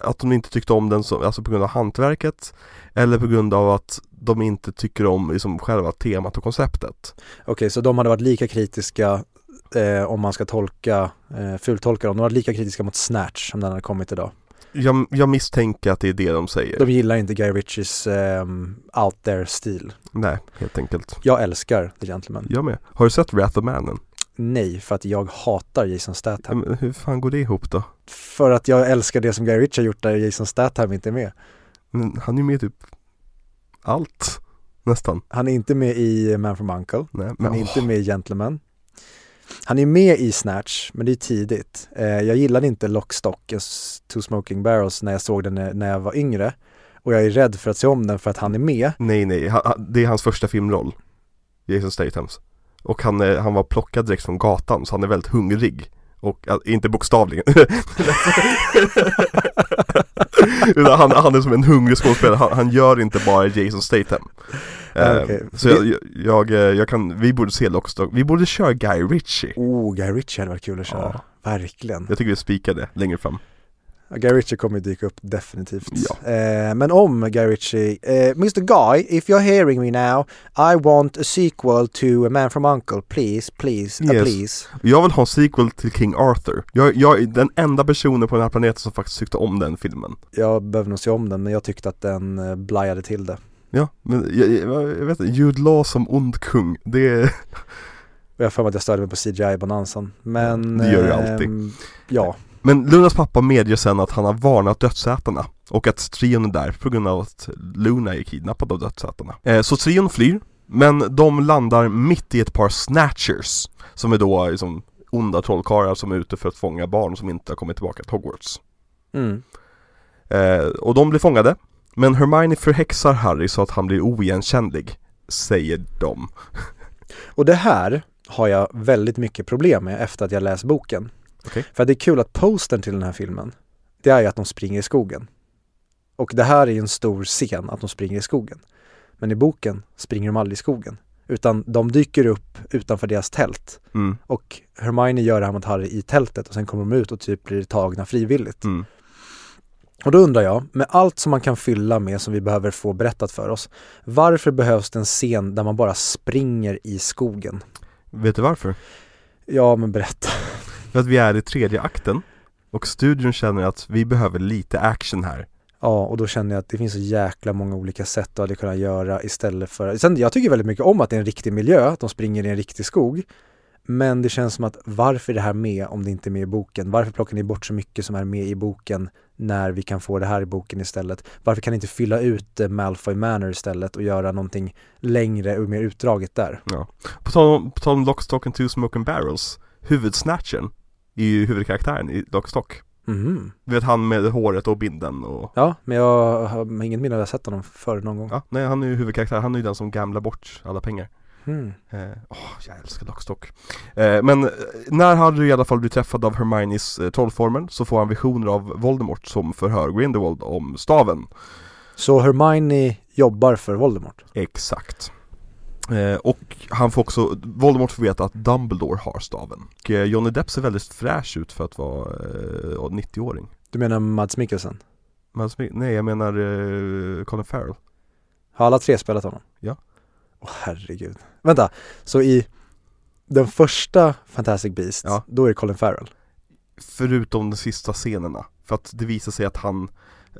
Att de inte tyckte om den så, alltså på grund av hantverket Eller på grund av att de inte tycker om liksom själva temat och konceptet Okej, så de hade varit lika kritiska eh, om man ska tolka, eh, fultolka dem. De var lika kritiska mot Snatch som den hade kommit idag. Jag, jag misstänker att det är det de säger De gillar inte Guy Ritchies ehm, out there-stil. Nej, helt enkelt Jag älskar The Gentleman. Jag med Har du sett Wrath of Mannen? Nej, för att jag hatar Jason Ja, Statham. men hur fan går det ihop då? För att jag älskar det som Guy Ritchie har gjort där Jason Statham inte är med. Men han är ju med i typ allt Nästan Han är inte med i Man from Uncle. Nej, Han men är åh, inte med i Gentleman. Han är med i Snatch, men det är tidigt. Eh, jag gillade inte Lockstock, Two Smoking Barrels, när jag såg den när, jag var yngre. Och jag är rädd för att se om den för att han är med. Nej nej, han, det är hans första filmroll Jason Stathams Och han, eh, han var plockad direkt från gatan så han är väldigt hungrig Och alltså, inte bokstavligen Utan han, han är som en hungrig skådespelare, han, han gör inte bara Jason Statham Eh, Okej. Så jag, jag, jag, eh, jag kan, vi borde se Lockstock, vi borde köra Guy Ritchie Oh, Guy Ritchie hade varit kul att köra. Ja. Verkligen. Jag tycker vi spikar det längre fram Guy Ritchie kommer dyka upp definitivt. Ja. Eh, men om Guy Ritchie, eh, Mr Guy, if you're hearing me now, I want a sequel to A Man from Uncle, please, please, uh, Yes. please. Jag vill ha en sequel till King Arthur Jag, jag är den enda personen på den här planeten som faktiskt tyckte om den filmen Jag behöver nog se om den, men jag tyckte att den eh, blajade till det. Ja, men jag, jag, jag vet inte, Jude Law som ond kung, det är, jag har för mig att jag störde mig på CGI-bonansen. Men... Det gör du alltid. ehm, Ja, Men Lunas pappa medger sen att han har varnat dödsätarna och att trion är där på grund av att Luna är kidnappad av dödsätarna. Eh, så trion flyr, men de landar mitt i ett par snatchers, som är då liksom onda trollkarlar som är ute för att fånga barn som inte har kommit tillbaka till Hogwarts. mm. Eh, och de blir fångade, men Hermione förhäxar Harry så att han blir oigenkännlig, säger de. Och det här har jag väldigt mycket problem med efter att jag läst boken. Okej. För det är kul att postern till den här filmen, det är ju att de springer i skogen. Och det här är ju en stor scen, att de springer i skogen. Men i boken springer de aldrig i skogen. Utan de dyker upp utanför deras tält. Mm, Och Hermione gör det här mot Harry i tältet och sen kommer de ut och typ blir tagna frivilligt. mm. Och då undrar jag, med allt som man kan fylla med som vi behöver få berättat för oss, varför behövs det en scen där man bara springer i skogen? Vet du varför? Ja, men berätta. För att vi är i tredje akten och studion känner att vi behöver lite action här. Ja, och då känner jag att det finns så jäkla många olika sätt att hade kunnat göra istället för... Sen, jag tycker väldigt mycket om att det är en riktig miljö, att de springer i en riktig skog. Men det känns som att varför är det här med om det inte är med i boken? Varför plockar ni bort så mycket som är med i boken när vi kan få det här i boken istället? Varför kan ni inte fylla ut eh, Malfoy Manor istället och göra någonting längre och mer utdraget där? På tal om, på tal om Lockstock and Two Smoking Barrels, huvudsnatchen är ju huvudkaraktären i Lockstock. Mhm. Du vet han med håret och binden och Ja, men jag har inget minne av att jag sett honom förr någon gång. Ja, nej han är ju huvudkaraktär, han är ju den som gamlar bort alla pengar Mm. Eh, åh, jag älskar Lockstock eh, Men eh, när Harry i alla fall blir träffad av Hermiones eh, trollformel så får han visioner av Voldemort som förhör Grindelwald om staven Så Hermione jobbar för Voldemort? Exakt eh, Och han får också, Voldemort får veta att Dumbledore har staven och eh, Johnny Depp ser väldigt fräsch ut för att vara eh, 90-åring Du menar Mads Mikkelsen? Men, Nej jag menar eh, Colin Farrell Har alla tre spelat honom? Ja. Åh herregud. Vänta, så i den första Fantastic Beast, Ja. då är det Colin Farrell? Förutom de sista scenerna För att det visar sig att han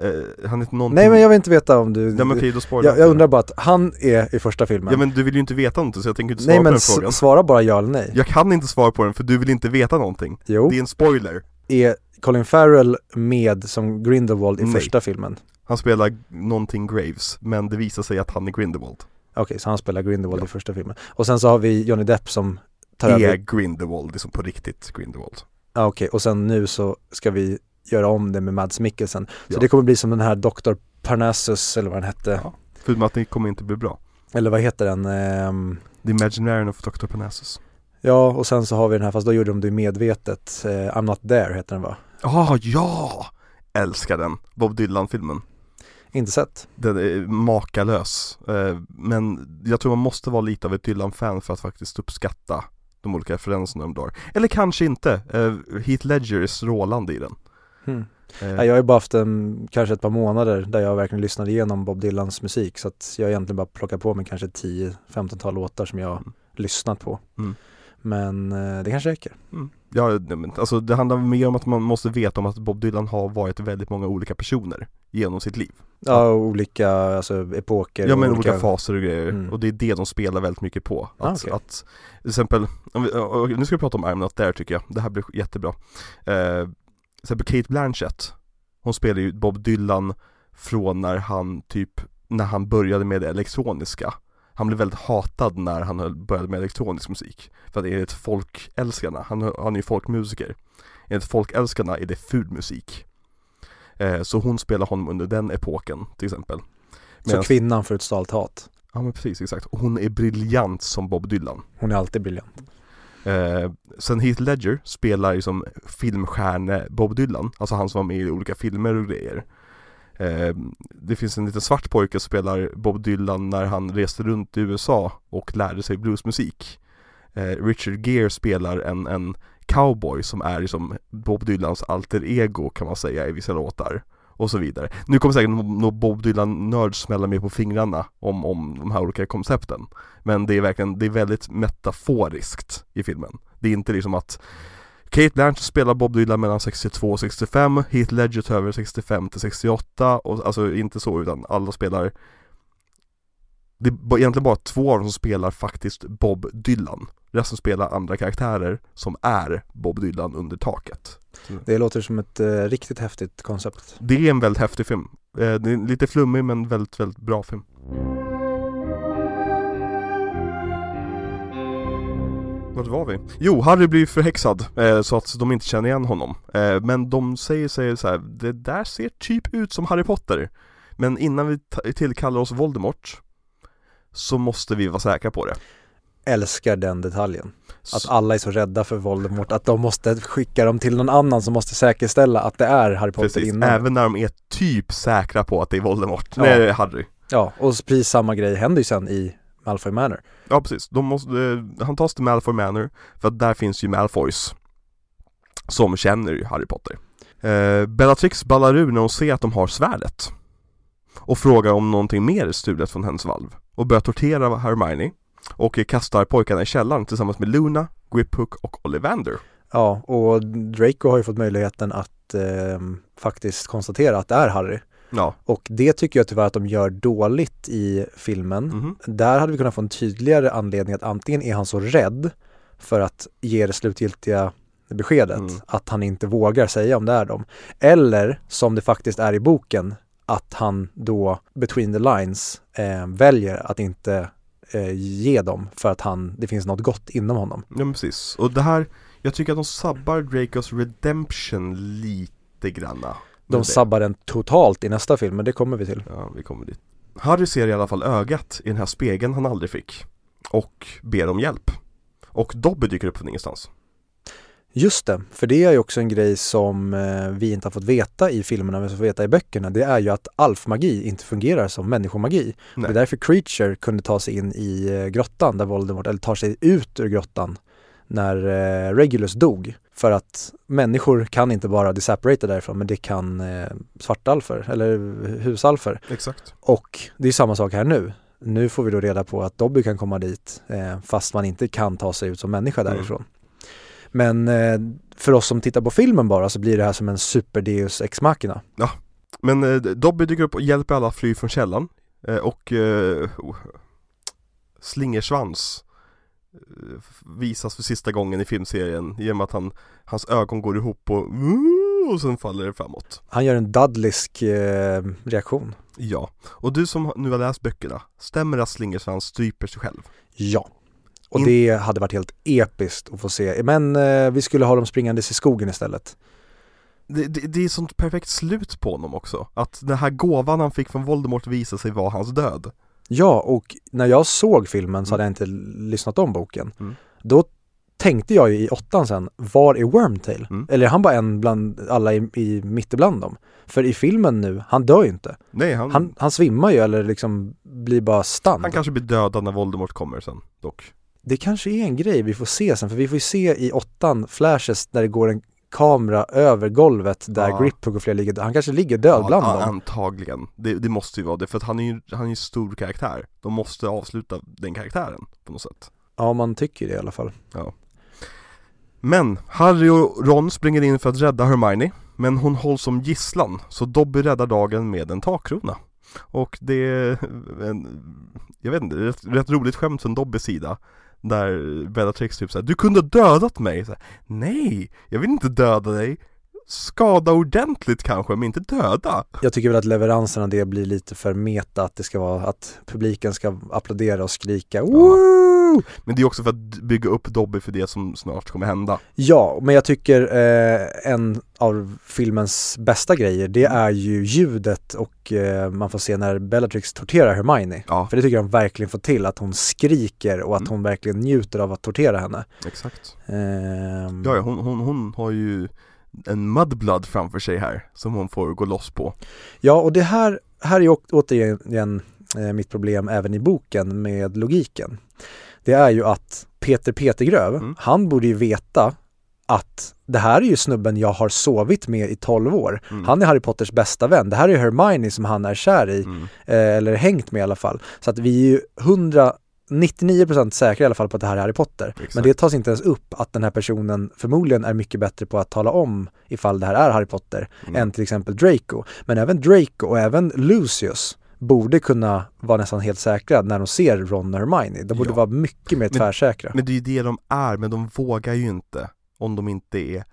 Eh, han heter någonting Nej men jag vill inte veta om du Nej men okej, då spoilar jag, jag undrar bara att han är i första filmen Ja men du vill ju inte veta någonting så jag tänker inte svara Nej på men den frågan s- svara bara ja eller nej Jag kan inte svara på den för du vill inte veta någonting Jo, Det är en spoiler är Colin Farrell med som Grindelwald i Nej. första filmen? Han spelar någonting Graves, men det visar sig att han är Grindelwald Okej, så han spelar Grindelwald Ja. i första filmen Och sen så har vi Johnny Depp som tar Är över Grindelwald, liksom på riktigt Grindelwald Ja okej, och sen nu så ska vi göra om det med Mads Mikkelsen Så Ja. det kommer bli som den här Dr. Parnassus eller vad den hette Ja. Förutom att det kommer inte bli bra Eller vad heter den? Ehm, The Imaginarian of Dr. Parnassus ja, och sen så har vi den här, fast då gjorde de det medvetet eh, I'm not there heter den va? Ah, ja! Älskar den, Bob Dylan-filmen Inte sett. Den är makalös. Eh, Men jag tror man måste vara lite av ett Dylan-fan för att faktiskt uppskatta de olika referenserna de drar. Eller kanske inte, eh, Heath Ledger är strålande i den. Eh, Ja, Jag har ju bara haft en, kanske ett par månader där jag verkligen lyssnade igenom Bob Dylans musik så att jag egentligen bara plockat på mig kanske 10-15 låtar som jag Mm. lyssnat på. Mm. Men det kanske räcker. Mm. Ja, alltså det handlar mer om att man måste veta om att Bob Dylan har varit väldigt många olika personer genom sitt liv. Ja, olika alltså, epoker Ja men olika faser och grejer, Mm. och det är det de spelar väldigt mycket på. Att, Ah, okej. att till exempel, vi, nu ska vi prata om I'm Not There tycker jag, det här blir jättebra. Eh, Till exempel Kate Blanchett. Hon spelar ju Bob Dylan från när han typ, när han började med det elektroniska Han blev väldigt hatad när han började med elektronisk musik För att enligt folkälskarna, han, han är ju folkmusiker Enligt folkälskarna är det ful musik eh, Så hon spelar honom under den epoken till exempel Så Medans- kvinnan får ett stalt hat Ja men precis, exakt. Och hon är briljant som Bob Dylan. Hon är alltid briljant Eh, sen Heath Ledger spelar ju som filmstjärne Bob Dylan, alltså han som var med i olika filmer och grejer. Eh, det finns en liten svart pojke som spelar Bob Dylan när han reste runt i USA och lärde sig bluesmusik. Eh, Richard Gere spelar en, en cowboy som är liksom Bob Dylans alter ego kan man säga i vissa låtar. Och så vidare. Nu kommer säkert någon Bob Dylan-nörd smälla mig på fingrarna om, om de här olika koncepten. Men det är verkligen, det är väldigt metaforiskt i filmen. Det är inte liksom att Kate Blanchett spelar Bob Dylan mellan 62 och 65, Heath Ledger tar över 65 till 68 och alltså inte så utan alla spelar. Det är egentligen bara två av dem som spelar faktiskt Bob Dylan. Resten spelar andra karaktärer som är Bob Dylan under taket. Det låter som ett eh, riktigt häftigt koncept. Det är en väldigt häftig film. Eh, Det är lite flummig men väldigt, väldigt bra film Vart var vi? Jo, Harry blir förhäxad eh, så att de inte känner igen honom. Eh, Men de säger sig så här, det där ser typ ut som Harry Potter. Men innan vi tillkallar oss Voldemort Så måste vi vara säkra på det. Älskar den detaljen. Att alla är så rädda för Voldemort att de måste skicka dem till någon annan som måste säkerställa att det är Harry Potter Precis, innan. även när de är typ säkra på att det är Voldemort, Ja. nej Harry. Ja, och precis samma grej händer ju sen i Malfoy Manor. Ja precis, de måste, eh, han tas till Malfoy Manor för att där finns ju Malfoys Som känner Harry Potter. Eh, Bellatrix ballar ur när hon ser att de har svärdet Och frågar om någonting mer är stulet från hennes valv Och börjar tortera Hermione Och kastar pojkarna i källaren tillsammans med Luna, Griphook och Ollivander. Ja, och Draco har ju fått möjligheten att eh, faktiskt konstatera att det är Harry Ja, Och det tycker jag tyvärr att de gör dåligt i filmen mhm, Där hade vi kunnat få en tydligare anledning att antingen är han så rädd för att ge det slutgiltiga beskedet Mm. att han inte vågar säga om det är dem. Eller som det faktiskt är i boken att han då between the lines eh, väljer att inte eh, ge dem för att han, det finns något gott inom honom. ja men precis Och det här, jag tycker att de sabbar Dracos redemption lite granna De sabbar den totalt i nästa film, men det kommer vi till. Ja, vi kommer dit. Harry ser i alla fall ögat i den här spegeln han aldrig fick och ber om hjälp. Och Dobby dyker upp från ingenstans. Just det, för det är ju också en grej som eh, vi inte har fått veta i filmerna, men som vi får veta i böckerna. Det är ju att alfmagi inte fungerar som människomagi. Det är därför Creature kunde ta sig in i eh, grottan där Voldemort, eller tar sig ut ur grottan när eh, Regulus dog. För att människor kan inte bara disapparata därifrån, men det kan eh, svartalfer eller husalfer. Exakt. Och det är samma sak här nu. Nu får vi då reda på att Dobby kan komma dit eh, fast man inte kan ta sig ut som människa Mm. därifrån. Men eh, för oss som tittar på filmen bara så blir det här som en super deus ex machina. Ja. Men eh, Dobby dyker upp och hjälper alla att fly från källan eh, och eh, Slingersvans visas för sista gången i filmserien genom att han, hans ögon går ihop och, och sen faller det framåt. Han gör en Dudleysk eh, reaktion. Ja, och du som nu har läst böckerna, stämmer det att Slingersvans stryper sig själv? Ja. Och In- det hade varit helt episkt att få se. Men eh, vi skulle ha dem springandes i skogen istället. Det, det, det är sånt perfekt slut på honom också, att den här gåvan han fick från Voldemort visade sig vara hans död. Ja, och när jag såg filmen så hade jag inte lyssnat om boken. Mm. Då tänkte jag ju i åttan sen, var är Wormtail? Mm. Eller är han bara en bland alla i, i mitt ibland dem? För i filmen nu, han dör ju inte. Nej, han, han, Han, han svimmar ju eller liksom blir bara stand. kanske blir dödad när Voldemort kommer sen, dock. Det kanske är en grej vi får se sen, för vi får ju se i åttan flashes där det går en kamera över golvet där Ja. Griphook och fler ligger, han kanske ligger död bland ja, dem. Antagligen, det, det måste ju vara det, för att han är ju han är en stor karaktär. De måste avsluta den karaktären på något sätt. Ja, man tycker det i alla fall. Men Harry och Ron springer in för att rädda Hermione, men hon hålls som gisslan, så Dobby räddar dagen med en takkrona. Och det är en, jag vet inte, rätt, rätt roligt skämt från Dobbys sida. Där Bellatrix typ såhär, du kunde ha dödat mig! Så här, Nej, jag vill inte döda dig! Skada ordentligt kanske, men inte döda! Jag tycker väl att leveransen av det blir lite för meta, att det ska vara att publiken ska applådera och skrika Woo! Men det är också för att bygga upp Dobby för det som snart kommer hända. Ja, men jag tycker eh, en av filmens bästa grejer, det är ju ljudet och eh, man får se när Bellatrix torterar Hermione. Ja, För det tycker jag de verkligen får till, att hon skriker och att Mm. hon verkligen njuter av att tortera henne. exakt. Ehm, Ja, ja hon, hon, hon har ju en mudblood framför sig här som hon får gå loss på. Ja, och det här, här är återigen eh, mitt problem även i boken med logiken. Det är ju att Peter Petergröv, Mm. han borde ju veta att det här är ju snubben jag har sovit med i 12 år. Mm. Han är Harry Potters bästa vän. Det här är Hermione som han är kär i, Mm. eh, eller hängt med i alla fall. Så att vi är ju 199% säkra i alla fall på att det här är Harry Potter. Exakt. Men det tas inte ens upp att den här personen förmodligen är mycket bättre på att tala om ifall det här är Harry Potter Mm. än till exempel Draco. Men även Draco och även Lucius borde kunna vara nästan helt säkra när de ser Ron och Hermione. De borde Ja. vara mycket mer Men- tvärsäkra. Men det är ju det de är, men de vågar ju inte om de inte är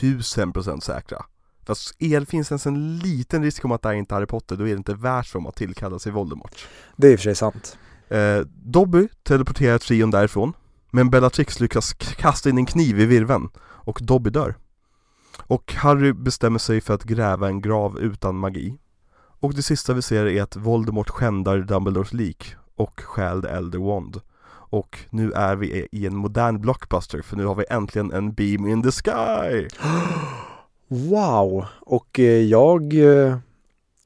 tusen procent säkra. Fast är, finns ens en liten risk om att det här inte är Harry Potter, då är det inte värt för dem att tillkalla sig Voldemort. Det är i och för sig sant. Eh, Dobby teleporterar trion därifrån, men Bellatrix lyckas kasta in en kniv i virveln och Dobby dör. Och Harry bestämmer sig för att gräva en grav utan magi. Och det sista vi ser är att Voldemort skändar Dumbledores lik och stjäl The Elder Wand. Och nu är vi i en modern blockbuster för nu har vi äntligen en beam in the sky! Wow! Och eh, jag eh,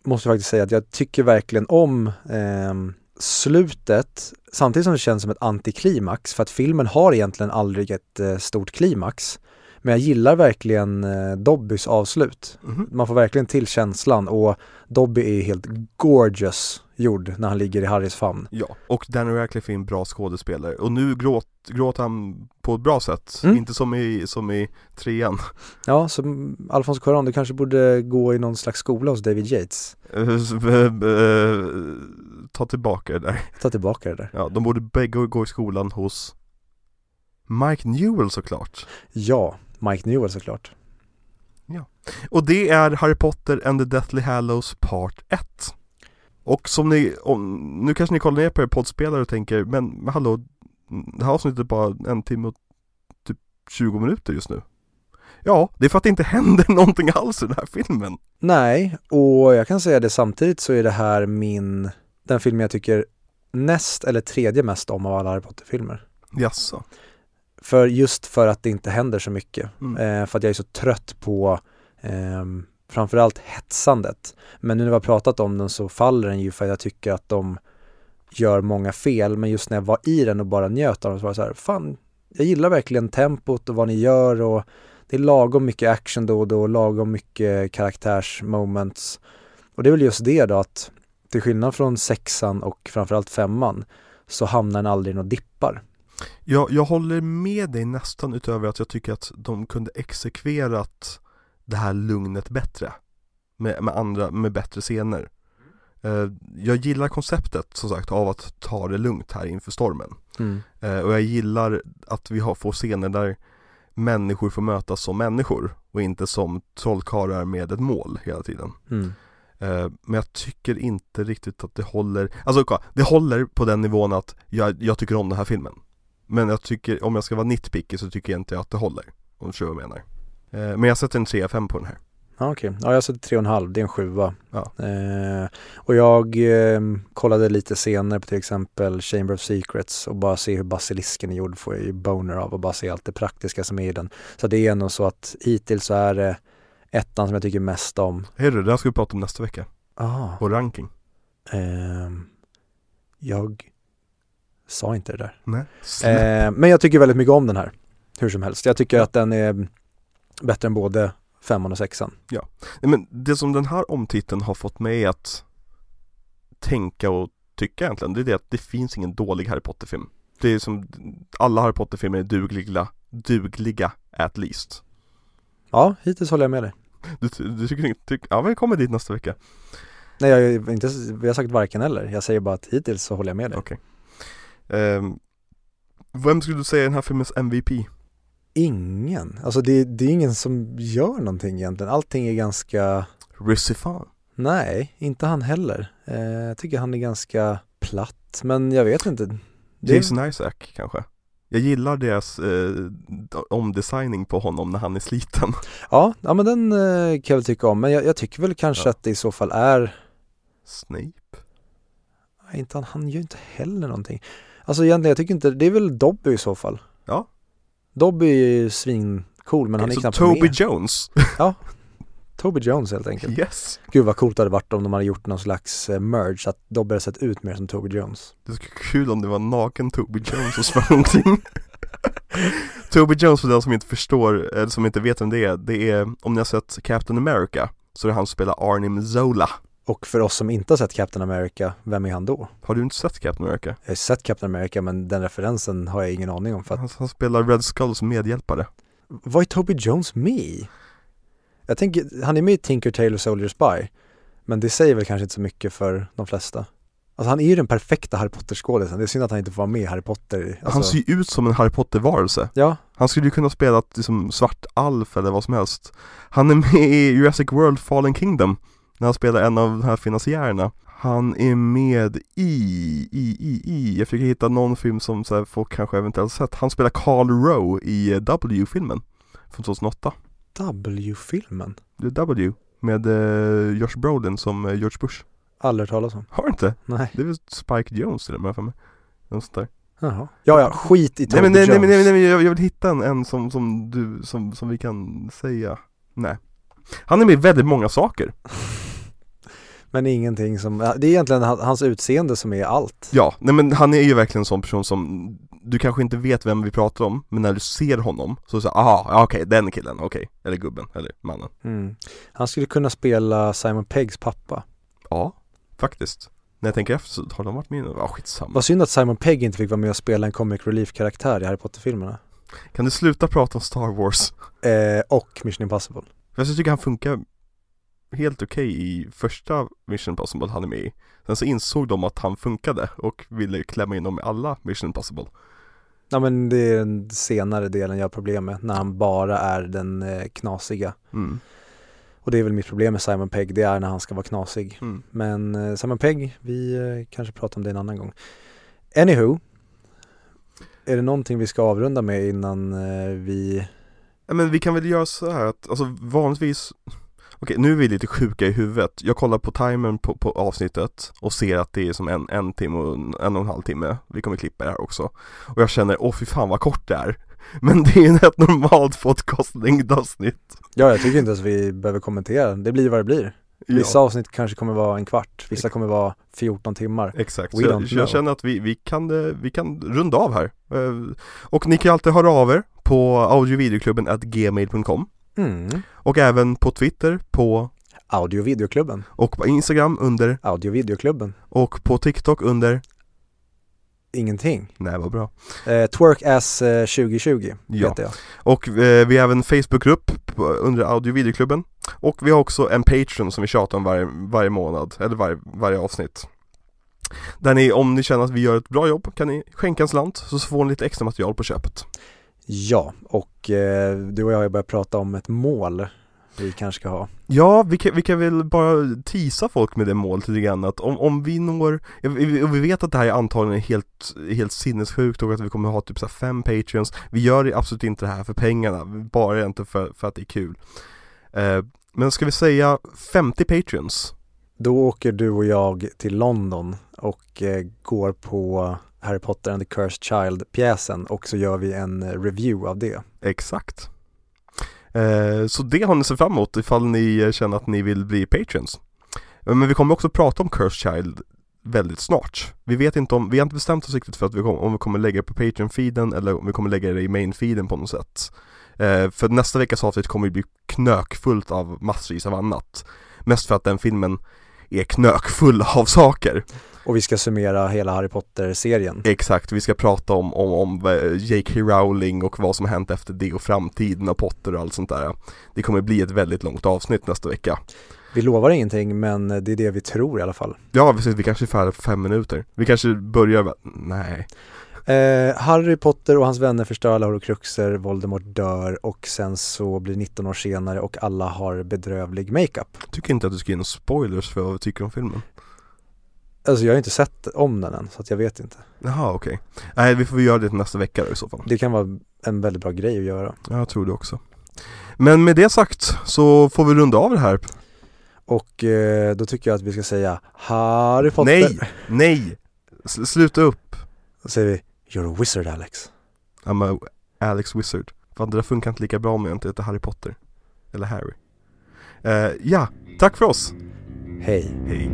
måste faktiskt säga att jag tycker verkligen om eh, slutet samtidigt som det känns som ett antiklimax för att filmen har egentligen aldrig ett eh, stort klimax. Men jag gillar verkligen eh, Dobbys avslut. Mhm. Man får verkligen till känslan och Dobby är helt gorgeous gjord när han ligger i Harrys famn. Ja, och Danny Radcliffe är en bra skådespelare och nu gråt, gråter han på ett bra sätt, Mm. inte som i, som i trean. Ja, så Alfons Cuarón, du kanske borde gå i någon slags skola hos David Yates. Ta tillbaka det där. Ta tillbaka det där. Ja, de borde bägge gå i skolan hos Mike Newell såklart. Ja, Mike Newell såklart. Och det är Harry Potter and the Deathly Hallows Part 1. Och som ni, om, nu kanske ni kollar ner på er poddspelare och tänker, men, men hallå, det här avsnittet är bara en timme och typ 20 minuter just nu. Ja, det är för att det inte händer någonting alls i den här filmen. Nej, och jag kan säga det samtidigt så är det här min, den film jag tycker näst eller tredje mest om av alla Harry Potter-filmer. Jaså? För just för att det inte händer så mycket. Mm. Eh, för att jag är så trött på ehm, framförallt hetsandet. Men nu när vi har pratat om den så faller den ju för att jag tycker att de gör många fel. Men just när jag var i den och bara njöt av den så var det så här, fan, jag gillar verkligen tempot och vad ni gör och det är lagom mycket action då och då, lagom mycket karaktärsmoments. Och det är väl just det då att till skillnad från sexan och framförallt femman så hamnar den aldrig i några dippar. Jag, jag håller med dig nästan utöver att jag tycker att de kunde exekverat det här lugnet bättre. med, med andra, med bättre scener eh, Jag gillar konceptet som sagt av att ta det lugnt här inför stormen Mm. eh, Och jag gillar att vi har, får scener där människor får mötas som människor och inte som trollkarlar med ett mål hela tiden Mm. Eh, Men jag tycker inte riktigt att det håller Alltså det håller på den nivån att jag, jag tycker om den här filmen Men jag tycker, om jag ska vara nitpicky så tycker jag inte att det håller Om du förstår vad jag menar Eh, Men jag sätter en 3-5 på den här Ja, okej. Ja, jag sätter tre och en halv. Det är en sjua. Ja. Eh, och jag eh, kollade lite senare på till exempel Chamber of Secrets och bara se hur basilisken är gjord får jag ju boner av och bara se allt det praktiska som är i den. Så det är nog så att hittills så är det ettan som jag tycker mest om. Hej du, här ska vi prata om nästa vecka, Ah, vår ranking ehm, jag sa inte det där. Nej Eh, men jag tycker väldigt mycket om den här. Hur som helst. Jag tycker att den är bättre än både femman och sexan. Nej, men det som den här omtiteln har fått mig att tänka och tycka egentligen, det är det att det finns ingen dålig Harry Potter-film. Det är som, alla Harry Potter-filmer är dugliga, dugliga at least. Ja, hittills håller jag med dig. Du, du tycker inte, tyck, ja vi kommer dit nästa vecka. Nej, jag, är inte, vi har sagt varken eller. Jag säger bara att hittills så håller jag med dig. Okej. Ehm, vem skulle du säga är den här filmens MVP? Ingen. Alltså det, det är ingen som gör någonting egentligen. Allting är ganska, Russifan? nej, inte han heller. Eh, jag tycker han är ganska platt, men jag vet inte. Det, Jason Isaac kanske? Jag gillar deras eh, omdesigning på honom när han är sliten. ja, ja, men den eh, kan jag väl tycka om. Men jag, jag tycker väl kanske Ja. att det i så fall är, Snape? nej, inte han, han gör inte heller någonting. Alltså egentligen, jag tycker inte, det är väl Dobby i så fall. Ja. Dobby är ju svincool, men han är knappt Toby med. Jones? Toby Jones helt enkelt. Yes! Gud vad coolt det hade varit om de hade gjort någon slags eh, merge, att Dobby hade sett ut mer som Toby Jones. Det skulle vara kul om det var en naken Toby Jones som sprang omkring Toby Jones för den som inte förstår, eller som inte vet vem det är, det är, om ni har sett Captain America, så är det han som spelar Arnim Zola Och för oss som inte har sett Captain America, vem är han då? Har du inte sett Captain America? Jag har sett Captain America men den referensen har jag ingen aning om för att, Han, han spelar Red Skulls medhjälpare vad är Toby Jones med i? Jag tänker, han är med i Tinker Tailor Soldier Spy Men det säger väl kanske inte så mycket för de flesta. Alltså han är ju den perfekta Harry Potter-skådisen, det är synd att han inte får vara med i Harry Potter alltså, Han ser ju ut som en Harry Potter-varelse. Ja, Han skulle ju kunna spela liksom svart alf eller vad som helst. Han är med i Jurassic World Fallen Kingdom När han spelar en av de här finansiärerna. Han är med i, i, i, i. Jag försöker hitta någon film som så här, folk kanske eventuellt sett. Han spelar Carl Rowe i eh, W-filmen Från 2008 W-filmen. W Med eh, Josh Brolin som eh, George Bush. Aldrig hört talas om. Har du inte? Nej, Det är väl Spike Jones till och med för mig. Något sånt där. Jaha. Ja, ja, skit i Toby Nej men nej, nej, Jones. nej, men- nej, men jag, jag vill hitta en, en som, som du, som, som vi kan säga. Nej. Han är med i väldigt många saker. Men ingenting som, det är egentligen han- hans utseende som är allt. Ja, nej men han är ju verkligen en sån person som Du kanske inte vet vem vi pratar om, men när du ser honom så säger aha, ja, okej, den killen, okej Eller gubben, eller mannen mm. Han skulle kunna spela Simon Peggs pappa Ja, faktiskt När jag tänker efter så har de varit med i Ja, skitsamma Vad synd att Simon Pegg inte fick vara med och spela en comic relief-karaktär i Harry Potter-filmerna. Kan du sluta prata om Star Wars? Eh, och Mission Impossible. För jag tycker han funkar helt okej i första Mission Impossible han är med i Sen så insåg de att han funkade och ville klämma in dem i alla Mission Impossible Ja men det är den senare delen jag har problem med, när han bara är den eh, knasiga. mm. Och det är väl mitt problem med Simon Pegg, det är när han ska vara knasig. Mm. Men eh, Simon Pegg, vi eh, kanske pratar om det en annan gång. Anywho, är det någonting vi ska avrunda med innan vi Ja, men vi kan väl göra så här att, alltså vanligtvis Okej, nu är vi lite sjuka i huvudet. Jag kollar på timern på, på avsnittet och ser att det är som en, en timme och en, en och en halv timme. Vi kommer klippa det här också. Och jag känner, åh fy fan vad kort det är. Men det är ju ett normalt podcastlängd avsnitt. Ja, jag tycker inte ens vi behöver kommentera. Det blir vad det blir. Vissa avsnitt kanske kommer vara en kvart, vissa kommer vara 14 timmar. Exakt, så jag, jag känner att vi, vi, kan, eh, vi kan runda av här. Eh, Och ni kan alltid höra av er på audiovideoklubben gmail.com Mm. och även på Twitter på Audio videoklubben, och på Instagram under audio videoklubben, och på TikTok under ingenting. Nej vad bra Eh, Twerkass eh, 2020 Ja. heter jag. Och eh, vi har även en Facebookgrupp under audiovideoklubben Och vi har också en Patreon som vi tjatar om varje, varje månad, eller varje, varje avsnitt. Där ni, om ni känner att vi gör ett bra jobb, kan ni skänka en slant så får ni lite extra material på köpet. Ja, och eh, du och jag har börjat prata om ett mål vi kanske ska ha. Ja, vi kan, vi kan väl bara tisa folk med det målet lite grann att om, om vi når, och vi vet att det här är antagligen helt, helt sinnessjukt och att vi kommer ha typ så fem patreons Vi gör absolut inte det här för pengarna, bara egentligen för, för att det är kul eh, Men ska vi säga 50 patreons? Då åker du och jag till London och eh, går på Harry Potter and the Cursed Child pjäsen och så gör vi en eh, review av det. Exakt. Eh, så det har ni sett fram emot ifall ni eh, känner att ni vill bli patreons. Eh, men vi kommer också prata om Cursed Child väldigt snart. Vi vet inte om, vi har inte bestämt oss riktigt för att vi kom, om vi kommer lägga det på Patreon-feeden eller om vi kommer lägga det i main-feeden på något sätt. Eh, för nästa veckas avsnitt kommer ju bli knökfullt av massvis av annat. Mest för att den filmen är knökfull av saker. Och vi ska summera hela Harry Potter-serien. Exakt, vi ska prata om, om, om eh, J.K. Rowling och vad som har hänt efter det och framtiden av Potter och allt sånt där. Det kommer bli ett väldigt långt avsnitt nästa vecka. Vi lovar ingenting men det är det vi tror i alla fall. Ja, precis, vi kanske är färdiga på fem minuter. Vi kanske börjar, nej. Eh, Harry Potter och hans vänner förstör alla horcruxer, Voldemort dör och sen så blir 19 år senare och alla har bedrövlig makeup. Tycker inte att du ska ge några spoilers för vad vi tycker om filmen. Alltså jag har inte sett om den än så att jag vet inte. Jaha okej. Okay. Nej vi får göra det nästa vecka då i så fall. Det kan vara en väldigt bra grej att göra. Ja, jag tror det också. Men med det sagt så får vi runda av det här. Och eh, då tycker jag att vi ska säga Harry Potter. Nej, nej! S sluta upp. Då säger vi You're a wizard Alex. I'm a Alex Wizard. Fan det där funkar inte lika bra om jag inte heter Harry Potter. Eller Harry. Uh, ja, tack för oss. Hej. Hej.